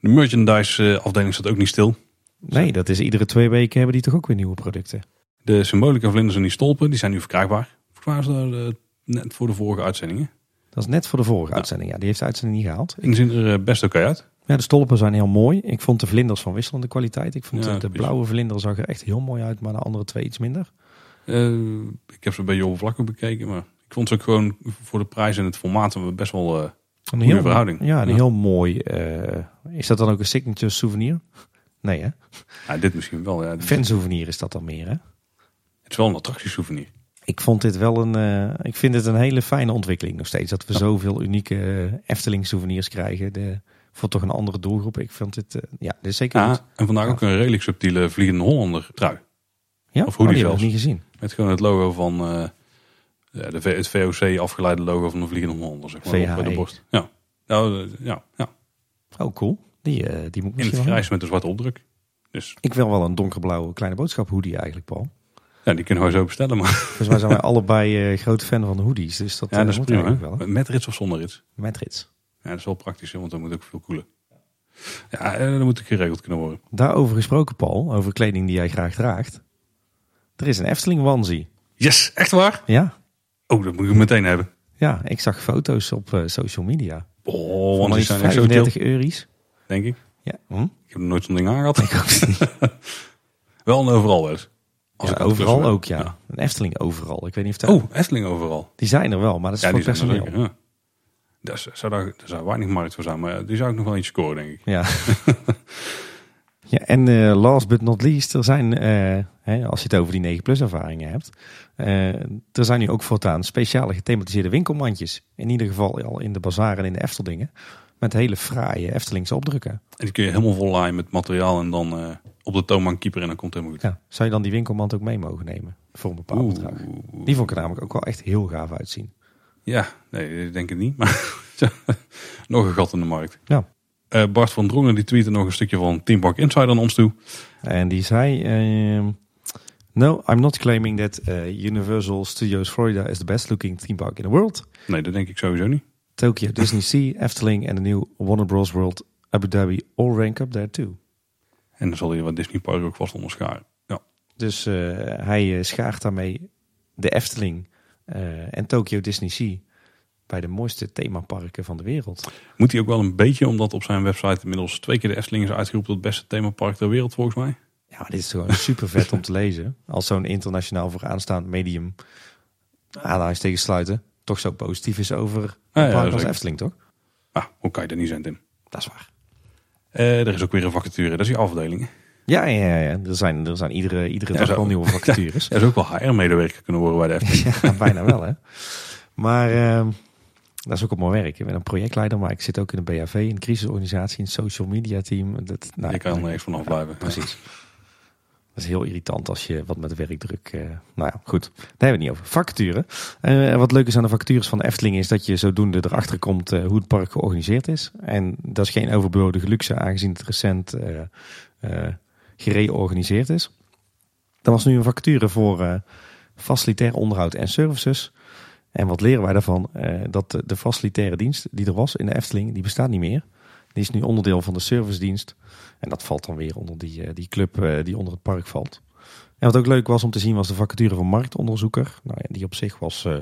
de merchandise eh, afdeling staat ook niet stil. Nee, dat is iedere twee weken hebben die toch ook weer nieuwe producten. De symbolica vlinders en die stolpen, die zijn nu verkrijgbaar. Volgens mij dat net voor de vorige uitzendingen. Dat is net voor de vorige Ja. uitzending. Ja, die heeft de uitzending niet gehaald. En die zien er best oké uit. Ja, de stolpen zijn heel mooi. Ik vond de vlinders van wisselende kwaliteit. Ik vond Ja, de, blauwe vlinder zag er echt heel mooi uit, maar de andere twee iets minder. Ik heb ze een beetje oppervlakkig bekeken, maar ik vond ze ook gewoon voor de prijs en het formaat best wel... eh, Een heel, verhouding. Ja, een Ja. heel mooi. eh, is dat dan ook een signature souvenir? Nee, hè? ja, dit misschien wel. Ja. Het Fan souvenir is dat dan meer, hè? is wel een attractiesouvenir. Ik vond dit wel een. eh, ik vind het een hele fijne ontwikkeling nog steeds. Dat we Ja. zoveel unieke Efteling souvenirs krijgen. De, voor toch een andere doelgroep. Ik vond dit. ja, dit is zeker Ja, goed. en vandaag ook een redelijk subtiele Vliegende Hollander trui. Ja, of oh, die heb ik zelfs. niet gezien. Met gewoon het logo van ja, de, het VOC afgeleide logo van de Vliegende Hollander. Zeg maar, op bij de VHE. borst. Ja. Nou, eh, ja, ja. Oh, cool. Die, eh, die moet ik In het grijs met een zwarte opdruk. Dus Ik wil wel een donkerblauwe kleine boodschap hoodie eigenlijk, Paul. ja, die kunnen we zo bestellen. Maar Volgens mij zijn wij allebei eh, grote fan van de hoodies. Dus dat, ja, dat is moet prima. wel. hè? Met rits of zonder rits. Met rits. Ja, dat is wel praktisch, want dan moet ook veel koelen. Ja, dat moet ook geregeld kunnen worden. Daarover gesproken, Paul. Over kleding die jij graag draagt. Er is een Efteling onesie. Yes, echt waar? Ja, Oh, dat moet ik meteen hebben. ja ik zag foto's op eh, social media. Oh, want die zijn echt zo chill, 35 euro's. denk ik. Ja, hm? Ik heb nooit zo'n ding aangehad. Wel en overal wel eens. Als Ja, overal ook, ja. Een Efteling overal. Ik weet niet of dat... Oh, Efteling overal. Die zijn er wel, maar dat is Ja, voor er personeel. Ja. Daar zou daar, daar zou weinig markt voor zijn, maar die zou ik nog wel iets scoren, denk ik. Ja. ja, en eh, last but not least, er zijn, eh, hè, als je het over die 9 plus ervaringen hebt, eh, er zijn nu ook voortaan speciale gethematiseerde winkelmandjes. In ieder geval al in de bazaar en in de Efteldingen. Met hele fraaie Eftelingse opdrukken. En die kun je helemaal vol laaien met materiaal en dan op de toonbank keeper en dan komt het helemaal goed. Ja. Zou je dan die winkelmand ook mee mogen nemen? Voor een bepaald bedrag. Oeh. Die vond ik er namelijk ook wel echt heel gaaf uitzien. Ja, nee, ik denk het niet. Maar nog een gat in de markt. Ja. Eh, Bart van Drongen die tweette nog een stukje van Team Park Insider aan ons toe. En die zei... ehm, no, I'm not claiming that eh, Universal Studios Florida is the best looking theme park in the world. Nee, dat denk ik sowieso niet. Tokyo Disney Sea, Efteling en de nieuwe Warner Bros. World Abu Dhabi all rank up there too. En dan zal hij wat Disney Park ook vast onderscharen. Ja. Dus uh, hij uh, schaart daarmee de Efteling uh, en Tokyo Disney Sea bij de mooiste themaparken van de wereld. Moet hij ook wel een beetje, omdat op zijn website inmiddels twee keer de Efteling is uitgeroepen tot het beste themapark ter wereld volgens mij. Ja, dit is gewoon super vet om te lezen. Als zo'n internationaal vooraanstaand medium aanhalingstekens sluiten, toch zo positief is over een ja, park als Efteling, toch? Ah, hoe kan je dat niet zijn, Tim? Dat is waar. Uh, er is ook weer een vacature, dat is die afdeling. Ja, ja, ja. Er, zijn, er zijn iedere, iedere dag wel nieuwe vacatures. Er is ook wel HR-medewerker kunnen worden bij de Efteling. ja, bijna wel, hè. Maar uh, dat is ook op mijn werk. Ik ben een projectleider, maar ik zit ook in een BHV, een crisisorganisatie, een social media team. Dat, nou, je kan er niks vanaf blijven. Precies. Dat is heel irritant als je wat met werkdruk. Uh, nou ja, goed. Daar hebben we het niet over. Vacature. Uh, wat leuk is aan de vacatures van de Efteling is dat je zodoende erachter komt uh, hoe het park georganiseerd is. En dat is geen overbodige luxe aangezien het recent gereorganiseerd is. Dat was nu een vacature voor facilitair onderhoud en services. En wat leren wij daarvan? dat de, facilitaire dienst die er was in de Efteling, die bestaat niet meer. Die is nu onderdeel van de servicedienst. En dat valt dan weer onder die, die club die onder het park valt. En wat ook leuk was om te zien was de vacature van marktonderzoeker. Nou ja, die op zich was uh,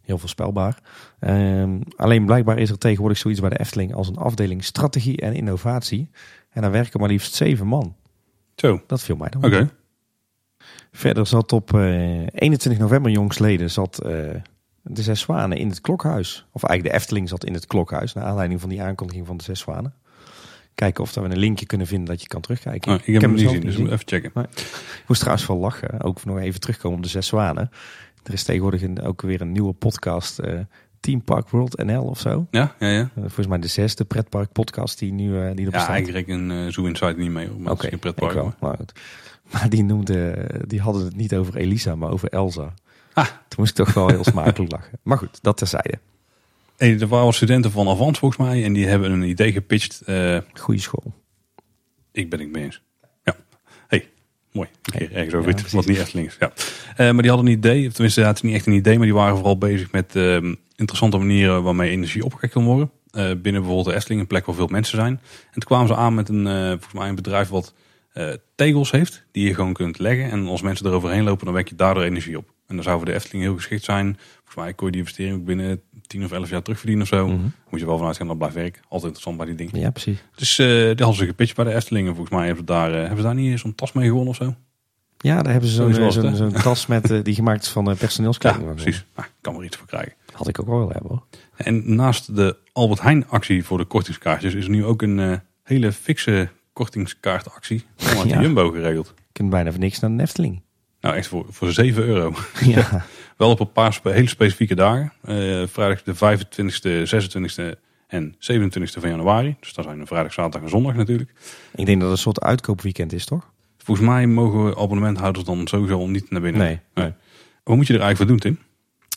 heel voorspelbaar. Um, alleen blijkbaar is er tegenwoordig zoiets bij de Efteling als een afdeling strategie en innovatie. En daar werken maar liefst zeven man. Zo. Dat viel mij dan. Oké. Okay. Verder zat op uh, 21 november jongsleden zat uh, de Zes Zwanen in het klokhuis. Of eigenlijk de Efteling zat in het klokhuis. Naar aanleiding van die aankondiging van de Zes Zwanen. Kijken of we een linkje kunnen vinden dat je kan terugkijken. Oh, ik heb, ik heb hem niet gezien, dus even checken. Maar, ik moest trouwens wel lachen. Ook nog even terugkomen op de Zes Zwanen. Er is tegenwoordig een, ook weer een nieuwe podcast. Uh, Team Park World NL of zo. Ja, ja, ja. Uh, volgens mij de zesde pretpark podcast die nu uh, die er bestaat. Ja, ik reken uh, Zoo Inside niet mee. Oké, okay, pretpark. Maar, maar die noemde, die hadden het niet over Elisa, maar over Elsa. Ah. Toen moest ik toch wel heel smakelijk lachen. Maar goed, dat terzijde. Hey, er waren studenten van Avant volgens mij en die hebben een idee gepitcht. Uh, Goeie school. Ik ben het mee eens. Ja. Hey, mooi. Een keer ergens over ja, iets wat niet echt links. Ja. Uh, maar die hadden een idee, of tenminste, het is niet echt een idee, maar die waren vooral bezig met uh, interessante manieren waarmee energie opgewekt kan worden. Uh, binnen bijvoorbeeld de Efteling, een plek waar veel mensen zijn. En toen kwamen ze aan met een, volgens mij een bedrijf wat tegels heeft, die je gewoon kunt leggen. En als mensen eroverheen lopen, dan wek je daardoor energie op. En dan zou voor de Efteling heel geschikt zijn. Volgens mij kon je die investering binnen 10 of 11 jaar terugverdienen of zo. Mm -hmm. Moet je wel vanuit gaan dat blijft werken. Altijd interessant bij die dingen. Ja, precies. Dus uh, die hadden ze gepitcht bij de Efteling. En volgens mij hebben ze daar, uh, hebben ze daar niet zo'n tas mee gewonnen of zo. Ja, daar hebben ze zo'n zo zo zo tas met, uh, die gemaakt is van personeelskleding. Ja, precies. Nou, kan er iets voor krijgen. Had ik ook wel hebben hoor. En naast de Albert Heijn actie voor de kortingskaartjes is er nu ook een hele fikse kortingskaartactie van ja. Jumbo geregeld. Je kunt bijna voor niks naar de Efteling. Nou, echt voor, voor 7 euro. Ja. Wel op een paar hele specifieke dagen. Uh, vrijdag de 25e, 26e en 27e van januari. Dus dat zijn een vrijdag, zaterdag en zondag natuurlijk. Ik denk dat het een soort uitkoopweekend is, toch? Volgens mij mogen abonnementhouders dan sowieso niet naar binnen. Nee. nee. Wat moet je er eigenlijk voor doen, Tim?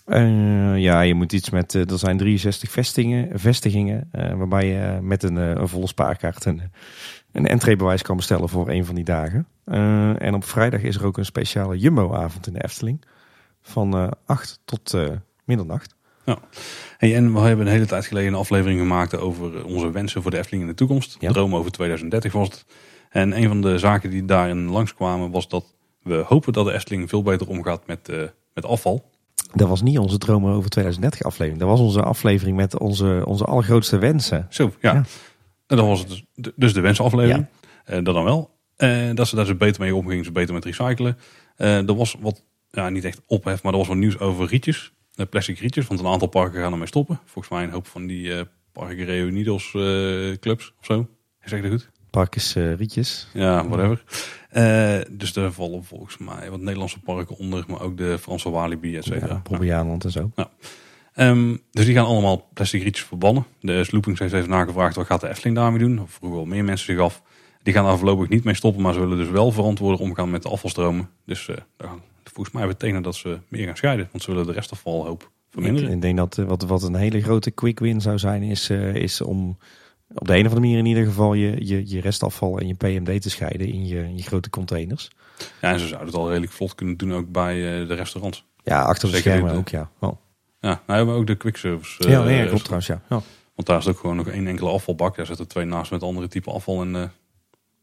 Uh, ja, je moet iets met. Uh, er zijn 63 vestigingen, vestigingen uh, waarbij je met een, een volle spaarkaart een, een entreebewijs kan bestellen voor een van die dagen. en op vrijdag is er ook een speciale Jumbo-avond in de Efteling van 8 tot middernacht. Ja. Hey, en we hebben een hele tijd geleden een aflevering gemaakt over onze wensen voor de Efteling in de toekomst. Ja. Droom over 2030 was het. En een van de zaken die daarin langskwamen was dat we hopen dat de Efteling veel beter omgaat met, met afval. Dat was niet onze dromen over 2030 aflevering. Dat was onze aflevering met onze, onze allergrootste wensen. Zo, ja. ja. En dan was het dus, dus de wensenaflevering. Ja. Uh, dat dan wel. Uh, dat ze daar ze beter mee omgingen, ze beter met recyclen. Uh, er was wat, ja, niet echt ophef, maar er was wat nieuws over rietjes. plastic rietjes, want een aantal parken gaan ermee stoppen. Volgens mij een hoop van die Parken Reunidos clubs of zo. Zeg dat goed? Parkjes rietjes. Ja, whatever. Uh, dus daar vallen volgens mij wat Nederlandse parken onder, maar ook de Franse Walibi, et cetera. Ja, en zo. Ja. Um, dus die gaan allemaal plastic rietjes verbannen. De Sloopings heeft even nagevraagd wat gaat de Efteling daarmee doen. Of vroegen wel meer mensen zich af. Die gaan daar voorlopig niet mee stoppen, maar ze willen dus wel verantwoordelijk omgaan met de afvalstromen. Dus uh, volgens mij betekent dat ze meer gaan scheiden, want ze willen de restafvalhoop verminderen. Ik denk dat uh, wat, wat een hele grote quick win zou zijn, is, uh, is om op de een of andere manier in ieder geval je, je, je restafval en je PMD te scheiden in je, in je grote containers. Ja, en ze zouden het al redelijk vlot kunnen doen ook bij de restaurants. Ja, achter de schermen ook, ja. Ja, nou hebben we ook de quick service. Uh, ja, nee, klopt trouwens, ja. ja. Want daar is ook gewoon nog één enkele afvalbak. Daar zitten twee naast met andere type afval en uh,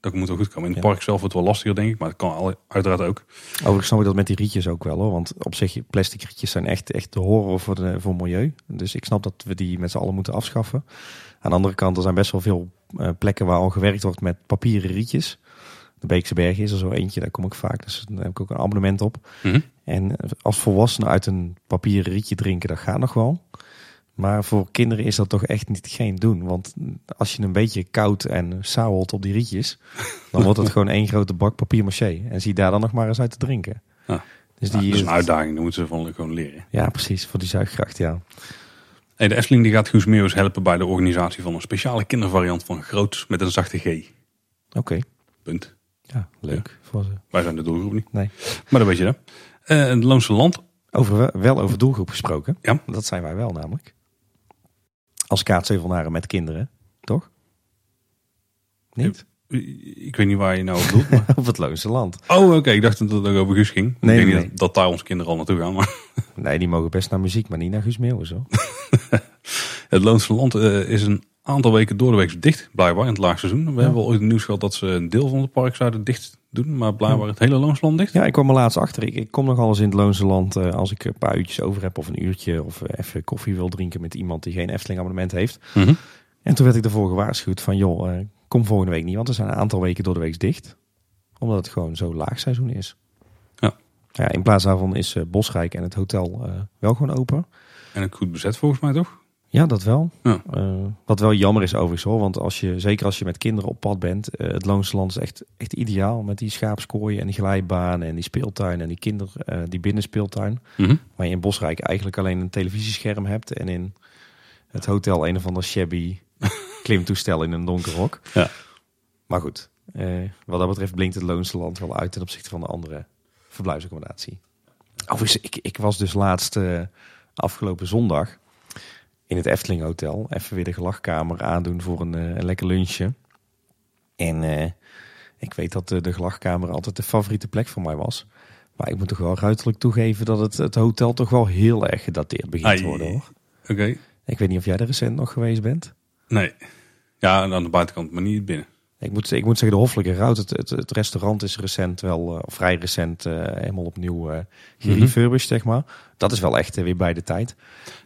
Dat moet wel goed komen. In het Ja. park zelf wordt het wel lastiger, denk ik. Maar dat kan uiteraard ook. Overigens snap ik dat met die rietjes ook wel hoor. Want op zich, plastic rietjes zijn echt, echt de horror voor, de, voor milieu. Dus ik snap dat we die met z'n allen moeten afschaffen. Aan de andere kant, er zijn best wel veel eh, plekken waar al gewerkt wordt met papieren rietjes. De Beekse Berg is er zo eentje, daar kom ik vaak. Dus daar heb ik ook een abonnement op. Mhm. En als volwassenen uit een papieren rietje drinken, dat gaat nog wel. Maar voor kinderen is dat toch echt niet geen doen. Want als je een beetje koud en sauwelt op die rietjes, dan wordt het gewoon één grote bak papier maché. En zie daar dan nog maar eens uit te drinken. Ja. Dus Ja, die, dat is een uitdaging. Daar moeten ze van gewoon leren. Ja, precies. Voor die zuigkracht, ja. Hey, de Efteling die gaat Guus Meeuwis helpen bij de organisatie van een speciale kindervariant van Groots met een zachte G. Oké. Punt. Ja, leuk. Voor ze. Wij zijn de doelgroep niet. Nee. Maar dat weet je dan. Eh het Loonse Land. Over, wel over doelgroep gesproken. Ja. Dat zijn wij wel namelijk. Als kaatsheuvelnaren met kinderen, toch? Niet? Ik weet niet waar je nou op doet. Maar... Op het Loonse Land. Oh, oké. Ik dacht dat het ook over Guus ging. Nee, ik denk nee, niet dat, dat daar onze kinderen al naartoe gaan. Maar Nee, die mogen best naar muziek, maar niet naar Guus Meeuwis hoor. het Loonse Land eh, is een aantal weken door de week dicht, blijkbaar, in het laagseizoen. We Ja. hebben wel ooit nieuws gehad dat ze een deel van het park zouden dicht doen. Maar blijkbaar het hele Loonse Land dicht. Ja, ik kwam er laatst achter. Ik, ik kom nogal eens in het Loonse Land eh, als ik een paar uurtjes over heb of een uurtje of eh, even koffie wil drinken met iemand die geen Efteling abonnement heeft. Mhm. En toen werd ik ervoor gewaarschuwd van joh, eh, kom volgende week niet, want er zijn een aantal weken door de week dicht. Omdat het gewoon zo laag seizoen is. Ja. Ja, in plaats daarvan is Bosrijk en het hotel wel gewoon open. En ook goed bezet volgens mij toch? Ja, dat wel. Ja. Eh, wat wel jammer is overigens hoor, want als je, zeker als je met kinderen op pad bent, eh, het Loonse Land is echt, echt ideaal met die schaapskooien en die glijbanen en die speeltuin en die kinder, eh, die binnenspeeltuin. Mhm. Waar je in Bosrijk eigenlijk alleen een televisiescherm hebt en in het hotel een of ander shabby klimtoestel in een donker hok. Ja. Maar goed, wat dat betreft blinkt het Loonse Land wel uit ten opzichte van de andere verblijfsaccommodatie. Overigens, ik, ik was dus laatst afgelopen zondag in het Efteling Hotel. Even weer de gelachkamer aandoen voor een, eh, een lekker lunchje. En eh, ik weet dat de, de gelachkamer altijd de favoriete plek voor mij was. Maar ik moet toch wel ruiterlijk toegeven dat het, het hotel toch wel heel erg gedateerd begint te worden hoor. Oké. Ik weet niet of jij er recent nog geweest bent. Nee. Ja, aan de buitenkant, maar niet binnen. Ik moet, ik moet zeggen, de Hoffelijke Route, het, het, het restaurant is recent wel, eh, vrij recent, eh, helemaal opnieuw eh gerefurbished, zeg maar. Dat is wel echt weer bij de tijd.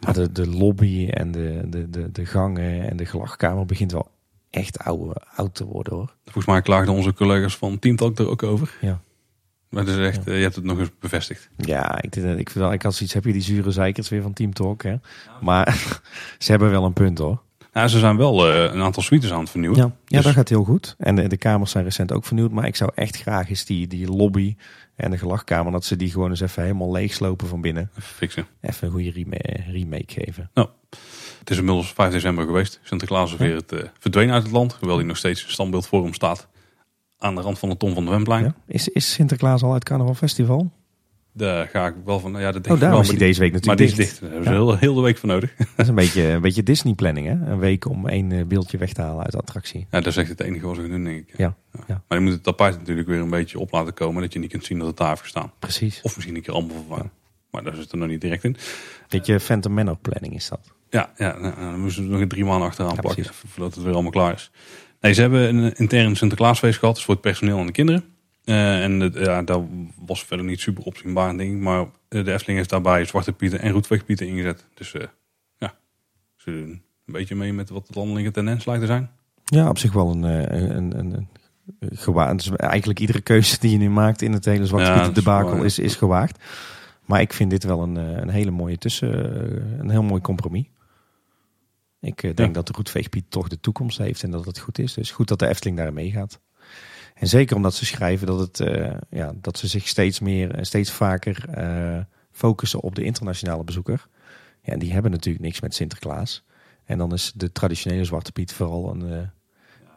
Maar de, de lobby en de, de, de, de gangen en de gelachkamer begint wel echt oude, oud te worden hoor. Volgens mij klaagden onze collega's van Team Talk er ook over. Ja. Maar is echt, je hebt het nog eens bevestigd. Ja, ik, ik, wel- ik had zoiets, heb je die zure zeikers weer van Team Talk, hè? Maar ze hebben wel een punt hoor. Ja, ze zijn wel eh, een aantal suites aan het vernieuwen. Ja, ja Dus- dat gaat heel goed. En de, de kamers zijn recent ook vernieuwd. Maar ik zou echt graag eens die, die lobby en de gelachkamer, dat ze die gewoon eens even helemaal leegslopen van binnen. Even fixen. Even een goede rema- remake geven. Het is inmiddels 5 december geweest. Sinterklaas is weer het, eh, verdwenen uit het land. Hoewel hij nog steeds in standbeeldvorm staat. Aan de rand van de Tom van de Wemplein. Ja. Is, is Sinterklaas al uit Carnaval Festival? Daar ga ik wel van. Ja, dat denk Oh, ik daarom wel. is hij maar deze week die, maar natuurlijk die is dicht. Daar hebben ze heel, de week voor nodig. Dat is een beetje, een beetje Disney planning, hè? Een week om één eh, beeldje weg te halen uit de attractie. Ja, dat is echt het enige wat ze gaan doen, denk ik. Ja, ja. Maar je moet het tapijt natuurlijk weer een beetje op laten komen. Dat je niet kunt zien dat het daar heeft gestaan. Precies. Of misschien een keer allemaal vervangen. Maar daar zit er nog niet direct in. Beetje Phantom Manor planning is dat. Ja, ja nou, dan moesten we nog drie maanden achteraan Ja, precies. Voordat het weer allemaal klaar is. Nee, ze hebben een intern Sinterklaasfeest gehad. Dus voor het personeel en de kinderen. Eh, en ja, daar was verder niet super opzienbaar ding. Maar eh, de Efteling heeft daarbij Zwarte Pieten en Roetveegpieten ingezet. Dus eh, ja, ze doen een beetje mee met wat de landelijke tendens lijkt te zijn. Ja, op zich wel een, een, een, een gewaagd. Dus eigenlijk iedere keuze die je nu maakt in het hele Zwarte Ja, Piet dat is debakel is, is gewaagd. Maar ik vind dit wel een, een hele mooie tussen, een heel mooi compromis. Ik denk Ja. dat de Roetveegpiet toch de toekomst heeft en dat het goed is. Dus goed dat de Efteling daarin meegaat. En zeker omdat ze schrijven dat, het, eh, ja, dat ze zich steeds meer en steeds vaker eh, focussen op de internationale bezoeker. Ja, en die hebben natuurlijk niks met Sinterklaas. En dan is de traditionele Zwarte Piet vooral een eh,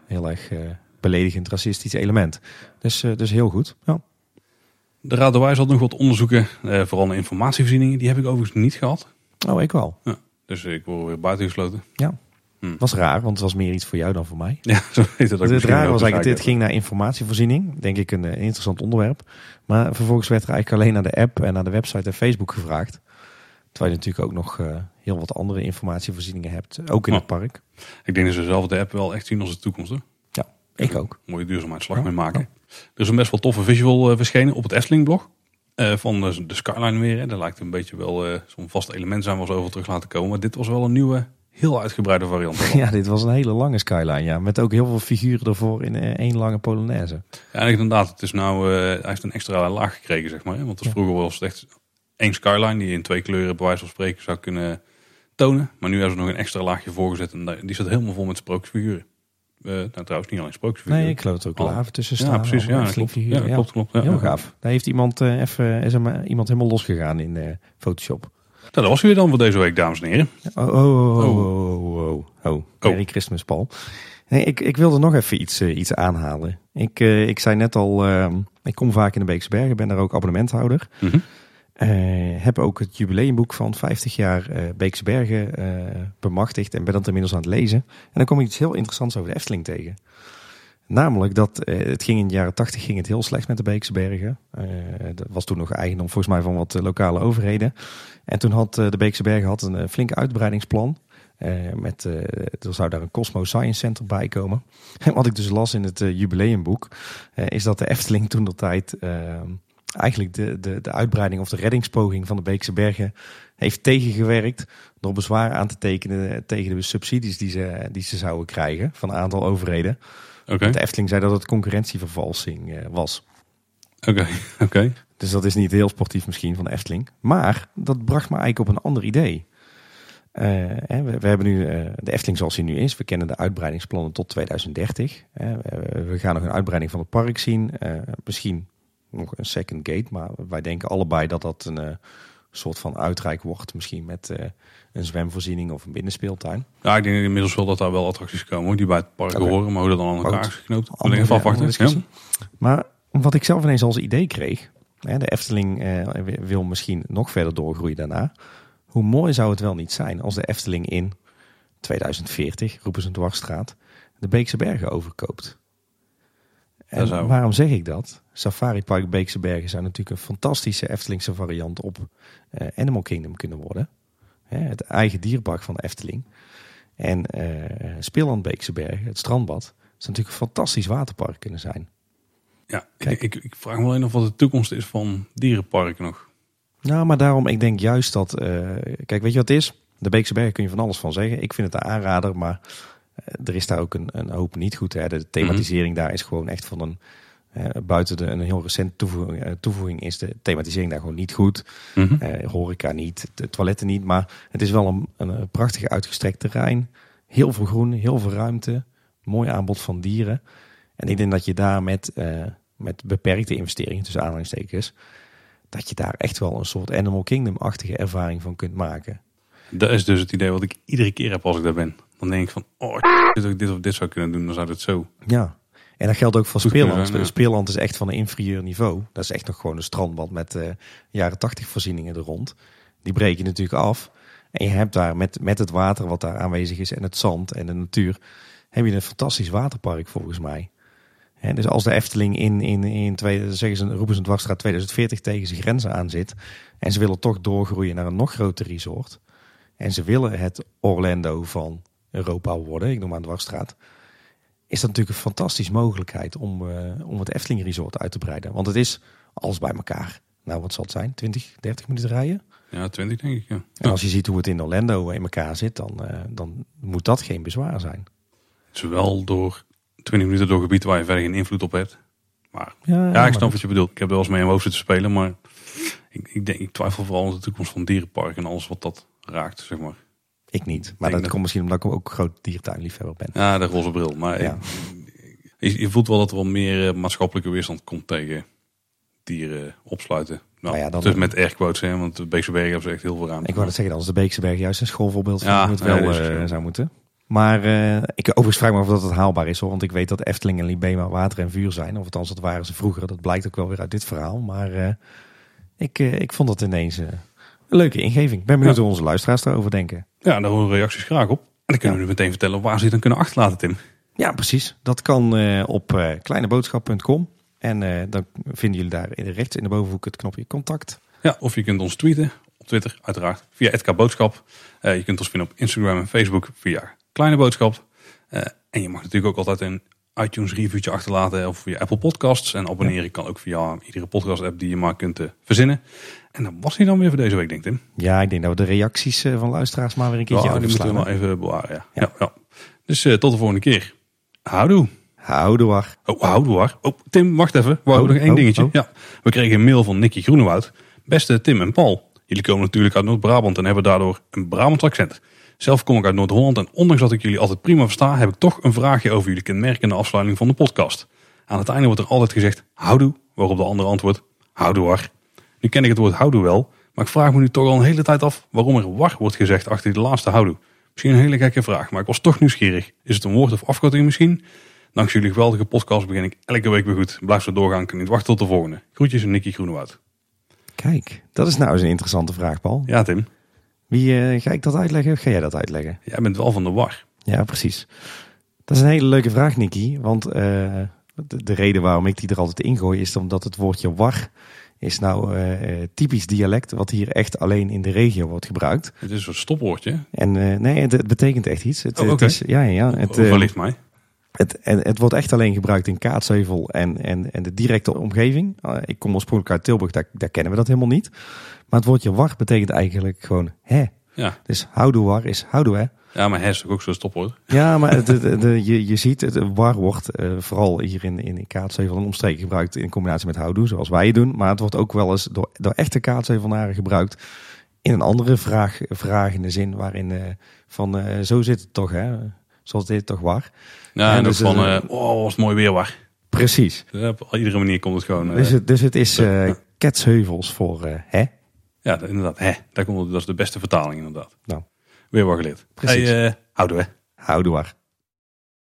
heel erg beledigend racistisch element. Dus, dus heel goed. Ja. De Raad de Wijs had nog wat onderzoeken. vooral naar informatievoorzieningen. Die heb ik overigens niet gehad. Oh, ik wel. Dus ik word weer buitengesloten. Was raar, want het was meer iets voor jou dan voor mij. Ja, zo weet het ook. Het rare ook was eigenlijk, dit ging naar informatievoorziening. Denk ik een, eh, interessant onderwerp. Maar vervolgens werd er eigenlijk alleen naar de app en naar de website en Facebook gevraagd. Terwijl je natuurlijk ook nog eh, heel wat andere informatievoorzieningen hebt. Ook in Oh. het park. Ik denk dat ze zelf de app wel echt zien als de toekomst. Hoor. Ik ook. Mooie duurzaamheidsslag Ja, mee maken. Er is een best wel toffe visual eh, verschenen op het Efteling blog. eh, van de, skyline weer. Hè. Dat lijkt een beetje wel zo'n vast element zijn ze over terug laten komen. Maar dit was wel een nieuwe, heel uitgebreide variant. Ja, dit was een hele lange skyline, ja. Met ook heel veel figuren ervoor in eh, één lange Polonaise. Ja, en inderdaad, het is nou, eh, hij heeft een extra laag gekregen, zeg maar. Hè? Want Ja. vroeger was het echt één skyline die je in twee kleuren, bij wijze van spreken, zou kunnen tonen. Maar nu hebben ze nog een extra laagje voorgezet en die zit helemaal vol met sprookjesfiguren. Eh nou, trouwens, niet alleen sprookjesfiguren. Nee, ik geloof er ook laven tussen ja, staan. precies. allemaal Ja, klopt. Ja, figuren, ja. klopt, klopt. Ja, Heel ja. gaaf. Daar heeft iemand even is er maar iemand helemaal losgegaan in Photoshop. Nou, dat was weer dan voor deze week, dames en heren. Oh, oh, oh, oh, oh, oh, oh. Merry Christmas, Paul. Nee, ik, ik wilde nog even iets, eh, iets aanhalen. Ik, eh, ik zei net al, eh, ik kom vaak in de Beekse Bergen, ben daar ook abonnementhouder. Mhm. Eh, heb ook het jubileumboek van 50 jaar eh Beekse Bergen eh, bemachtigd en ben dat inmiddels aan het lezen. En dan kom ik iets heel interessants over de Efteling tegen. Namelijk dat eh, het ging in de jaren 80 ging het heel slecht met de Beekse Bergen. Eh, dat was toen nog eigendom volgens mij van wat eh, lokale overheden. En toen had de Beekse Bergen had een flinke uitbreidingsplan. Met, er zou daar een Cosmo Science Center bij komen. En wat ik dus las in het jubileumboek, is dat de Efteling toen de tijd eigenlijk de, de, de uitbreiding of de reddingspoging van de Beekse Bergen heeft tegengewerkt door bezwaar aan te tekenen tegen de subsidies die ze, die ze zouden krijgen van een aantal overheden. De Efteling zei dat het concurrentievervalsing eh, was. oké, oké. Dus dat is niet heel sportief misschien van de Efteling. Maar dat bracht me eigenlijk op een ander idee. Eh, we, we hebben nu eh, de Efteling zoals die nu is. We kennen de uitbreidingsplannen tot 2030. hè. we, gaan nog een uitbreiding van het park zien. Misschien nog een second gate. Maar wij denken allebei dat dat een soort van uitrijk wordt. Misschien met een zwemvoorziening of een binnenspeeltuin. Ja, ik denk inmiddels wel dat daar wel attracties komen hoor, die bij het park horen. Maar hoe dat dan aan elkaar is geknoopt, even afwachten. andere discussie. Maar wat ik zelf ineens als idee kreeg. Hè, de Efteling eh, wil misschien nog verder doorgroeien daarna. Hoe mooi zou het wel niet zijn als de Efteling in 2040, roepen ze een dwarsstraat, de Beekse Bergen overkoopt. En zou- waarom zeg ik dat? Safari Park Beekse Bergen zou natuurlijk een fantastische Eftelingse variant op eh, Animal Kingdom kunnen worden. Het eigen dierpark van de Efteling. En eh Speelland Beekse Bergen, het strandbad, zou natuurlijk een fantastisch waterpark kunnen zijn. Ja, Kijk. ik, ik, vraag me alleen af wat de toekomst is van dierenparken nog. Nou, maar daarom, ik denk juist dat... eh, kijk, weet je wat het is? De Beekse Bergen kun je van alles van zeggen. Ik vind het een aanrader, maar eh, er is daar ook een, een hoop niet goed. Hè? De thematisering daar is gewoon echt van een... eh, buiten de, een heel recent toevoeging, eh, toevoeging is de thematisering daar gewoon niet goed. Mhm. Eh, horeca niet, de toiletten niet. Maar het is wel een, een, prachtig uitgestrekt terrein. Heel veel groen, heel veel ruimte. Mooi aanbod van dieren. En ik denk dat je daar met, met beperkte investeringen, tussen aanhalingstekens, dat je daar echt wel een soort Animal Kingdom-achtige ervaring van kunt maken. Dat is dus het idee wat ik iedere keer heb als ik daar ben. Dan denk ik van, oh, dit, ik dit of dit zou kunnen doen, dan zou dit zo. Ja. En dat geldt ook voor zijn, ja. Is echt van een inferieur niveau. Dat is echt nog gewoon een strandbad met eh, jaren tachtig voorzieningen er rond. Die breek je natuurlijk af. En je hebt daar met, met het water wat daar aanwezig is en het zand en de natuur, heb je een fantastisch waterpark volgens mij. Dus als de Efteling in, in, in twee, zeggen ze, roepen ze een dwarsstraat 2040 tegen zijn grenzen aan zit. En ze willen toch doorgroeien naar een nog groter resort. En ze willen het Orlando van Europa worden, ik noem maar een dwarsstraat is dat natuurlijk een fantastische mogelijkheid om, eh, om het Efteling Resort uit te breiden. Want het is alles bij elkaar. Nou, wat zal het zijn? 20, 30 minuten rijden? Ja, 20 denk ik, ja. En als je ziet hoe het in Orlando in elkaar zit, dan, eh, dan moet dat geen bezwaar zijn. Het is wel door 20 minuten door gebied waar je verder geen invloed op hebt. Maar Ja, ja, ik snap wat je bedoelt. Ik heb er wel eens mee in mijn hoofd zitten spelen, maar ik, ik, denk, ik twijfel vooral aan de toekomst van dierenpark en alles wat dat raakt, zeg maar. Ik niet. Maar dat dat- komt misschien omdat ik ook groot dierentuinliefhebber ben. Ja, de roze bril. Maar Ja. je, je voelt wel dat er wel meer eh, maatschappelijke weerstand komt tegen dieren opsluiten. Nou, ja, dan- dus met airquotes, hè, want de Beekse Bergen hebben ze echt heel veel ruimte. Ik wou dat zeggen, is de Beekse Berg juist een schoolvoorbeeld van Ja, hoe het wel eh, zo. zou moeten. Maar eh, ik overigens vraag me of dat het haalbaar is hoor. Want ik weet dat Efteling en Libema water en vuur zijn. Of althans, dat waren ze vroeger. Dat blijkt ook wel weer uit dit verhaal. Maar ik, ik vond dat ineens een leuke ingeving. Ik ben benieuwd hoe onze luisteraars daarover denken. Ja, daar horen reacties graag op. En dan kunnen we nu meteen vertellen waar ze het dan kunnen achterlaten, Tim. Ja, precies. Dat kan eh, op eh, kleineboodschap.com. En eh, dan vinden jullie daar in- rechts in de bovenhoek het knopje contact. Ja, of je kunt ons tweeten op Twitter, uiteraard, via @kboodschap. Boodschap. Je kunt ons vinden op Instagram en Facebook via Kleine Boodschap. En je mag natuurlijk ook altijd een iTunes reviewtje achterlaten of via Apple Podcasts. En abonneren kan ook via iedere podcast app die je maar kunt verzinnen. En dat was hij dan weer voor deze week, denk ik Tim. Ja, ik denk dat we de reacties eh, van luisteraars maar weer een keertje Ja, die moeten we maar even bewaren. Ja. Ja. Ja. Dus eh, tot de volgende keer. Houdoe. Houdoe. Oh, houdoe. Oh, Tim, wacht even. We Oh, nog één oh, dingetje. oh. Ja, we kregen een mail van Nicky Groenewoud. Beste Tim en Paul. Jullie komen natuurlijk uit Noord-Brabant en hebben daardoor een Brabants accent. Zelf kom ik uit Noord-Holland en ondanks dat ik jullie altijd prima versta, heb ik toch een vraagje over jullie kenmerkende afsluiting van de podcast. Aan het einde wordt er altijd gezegd houdoe, waarop de andere antwoordt houdoe. Nu ken ik het woord houdoe wel, maar ik vraag me nu toch al een hele tijd af waarom er war wordt gezegd achter de laatste houdoe. Misschien een hele gekke vraag, maar ik was toch nieuwsgierig. Is het een woord of afkorting misschien? Dankzij jullie geweldige podcast begin ik elke week weer goed. Blijf zo doorgaan, ik kan niet wachten tot de volgende. Groetjes en Nicky Groenewoud. Kijk, dat is nou eens een interessante vraag, Paul. Ja Tim, Wie eh, ga ik dat uitleggen of ga jij dat uitleggen? jij bent wel van de war. Ja, precies. Dat is een hele leuke vraag, Nicky. Want eh, de, de reden waarom ik die er altijd ingooi is omdat het woordje war is nou eh, eh, typisch dialect wat hier echt alleen in de regio wordt gebruikt. Het is een stopwoordje. En eh, nee, het, het betekent echt iets. Het, Oh, het is, ja, ja. Het, Overlicht mij. het, het wordt echt alleen gebruikt in Kaatsheuvel en, en, en de directe omgeving. Uh, ik kom oorspronkelijk uit Tilburg, daar, daar kennen we dat helemaal niet. Maar het woordje war betekent eigenlijk gewoon hè. Ja. Dus houdoe war is houdoe hè. Ja, maar hij is ook zo'n stopwoord. Ja, maar het- je, je ziet, het war wordt eh, vooral hier in, in Kaatsheuvel en omstreken gebruikt in combinatie met houdoe, zoals wij het doen. Maar het wordt ook wel eens door, door echte Kaatsheuvelnaren gebruikt in een andere vraag, vragende zin, waarin eh, van eh, zo zit het toch hè, zoals dit toch war. Ja, en dus, ook van, eh, oh, was mooi weer war. Precies. Dus op iedere manier komt het gewoon. Dus het, dus het is Ketsheuvels voor hè? Ja, inderdaad. Hè, daar komt het, dat is de beste vertaling inderdaad. Nou, Weer wat geleerd. Precies. Hey, houdoe hè. houdoe waar.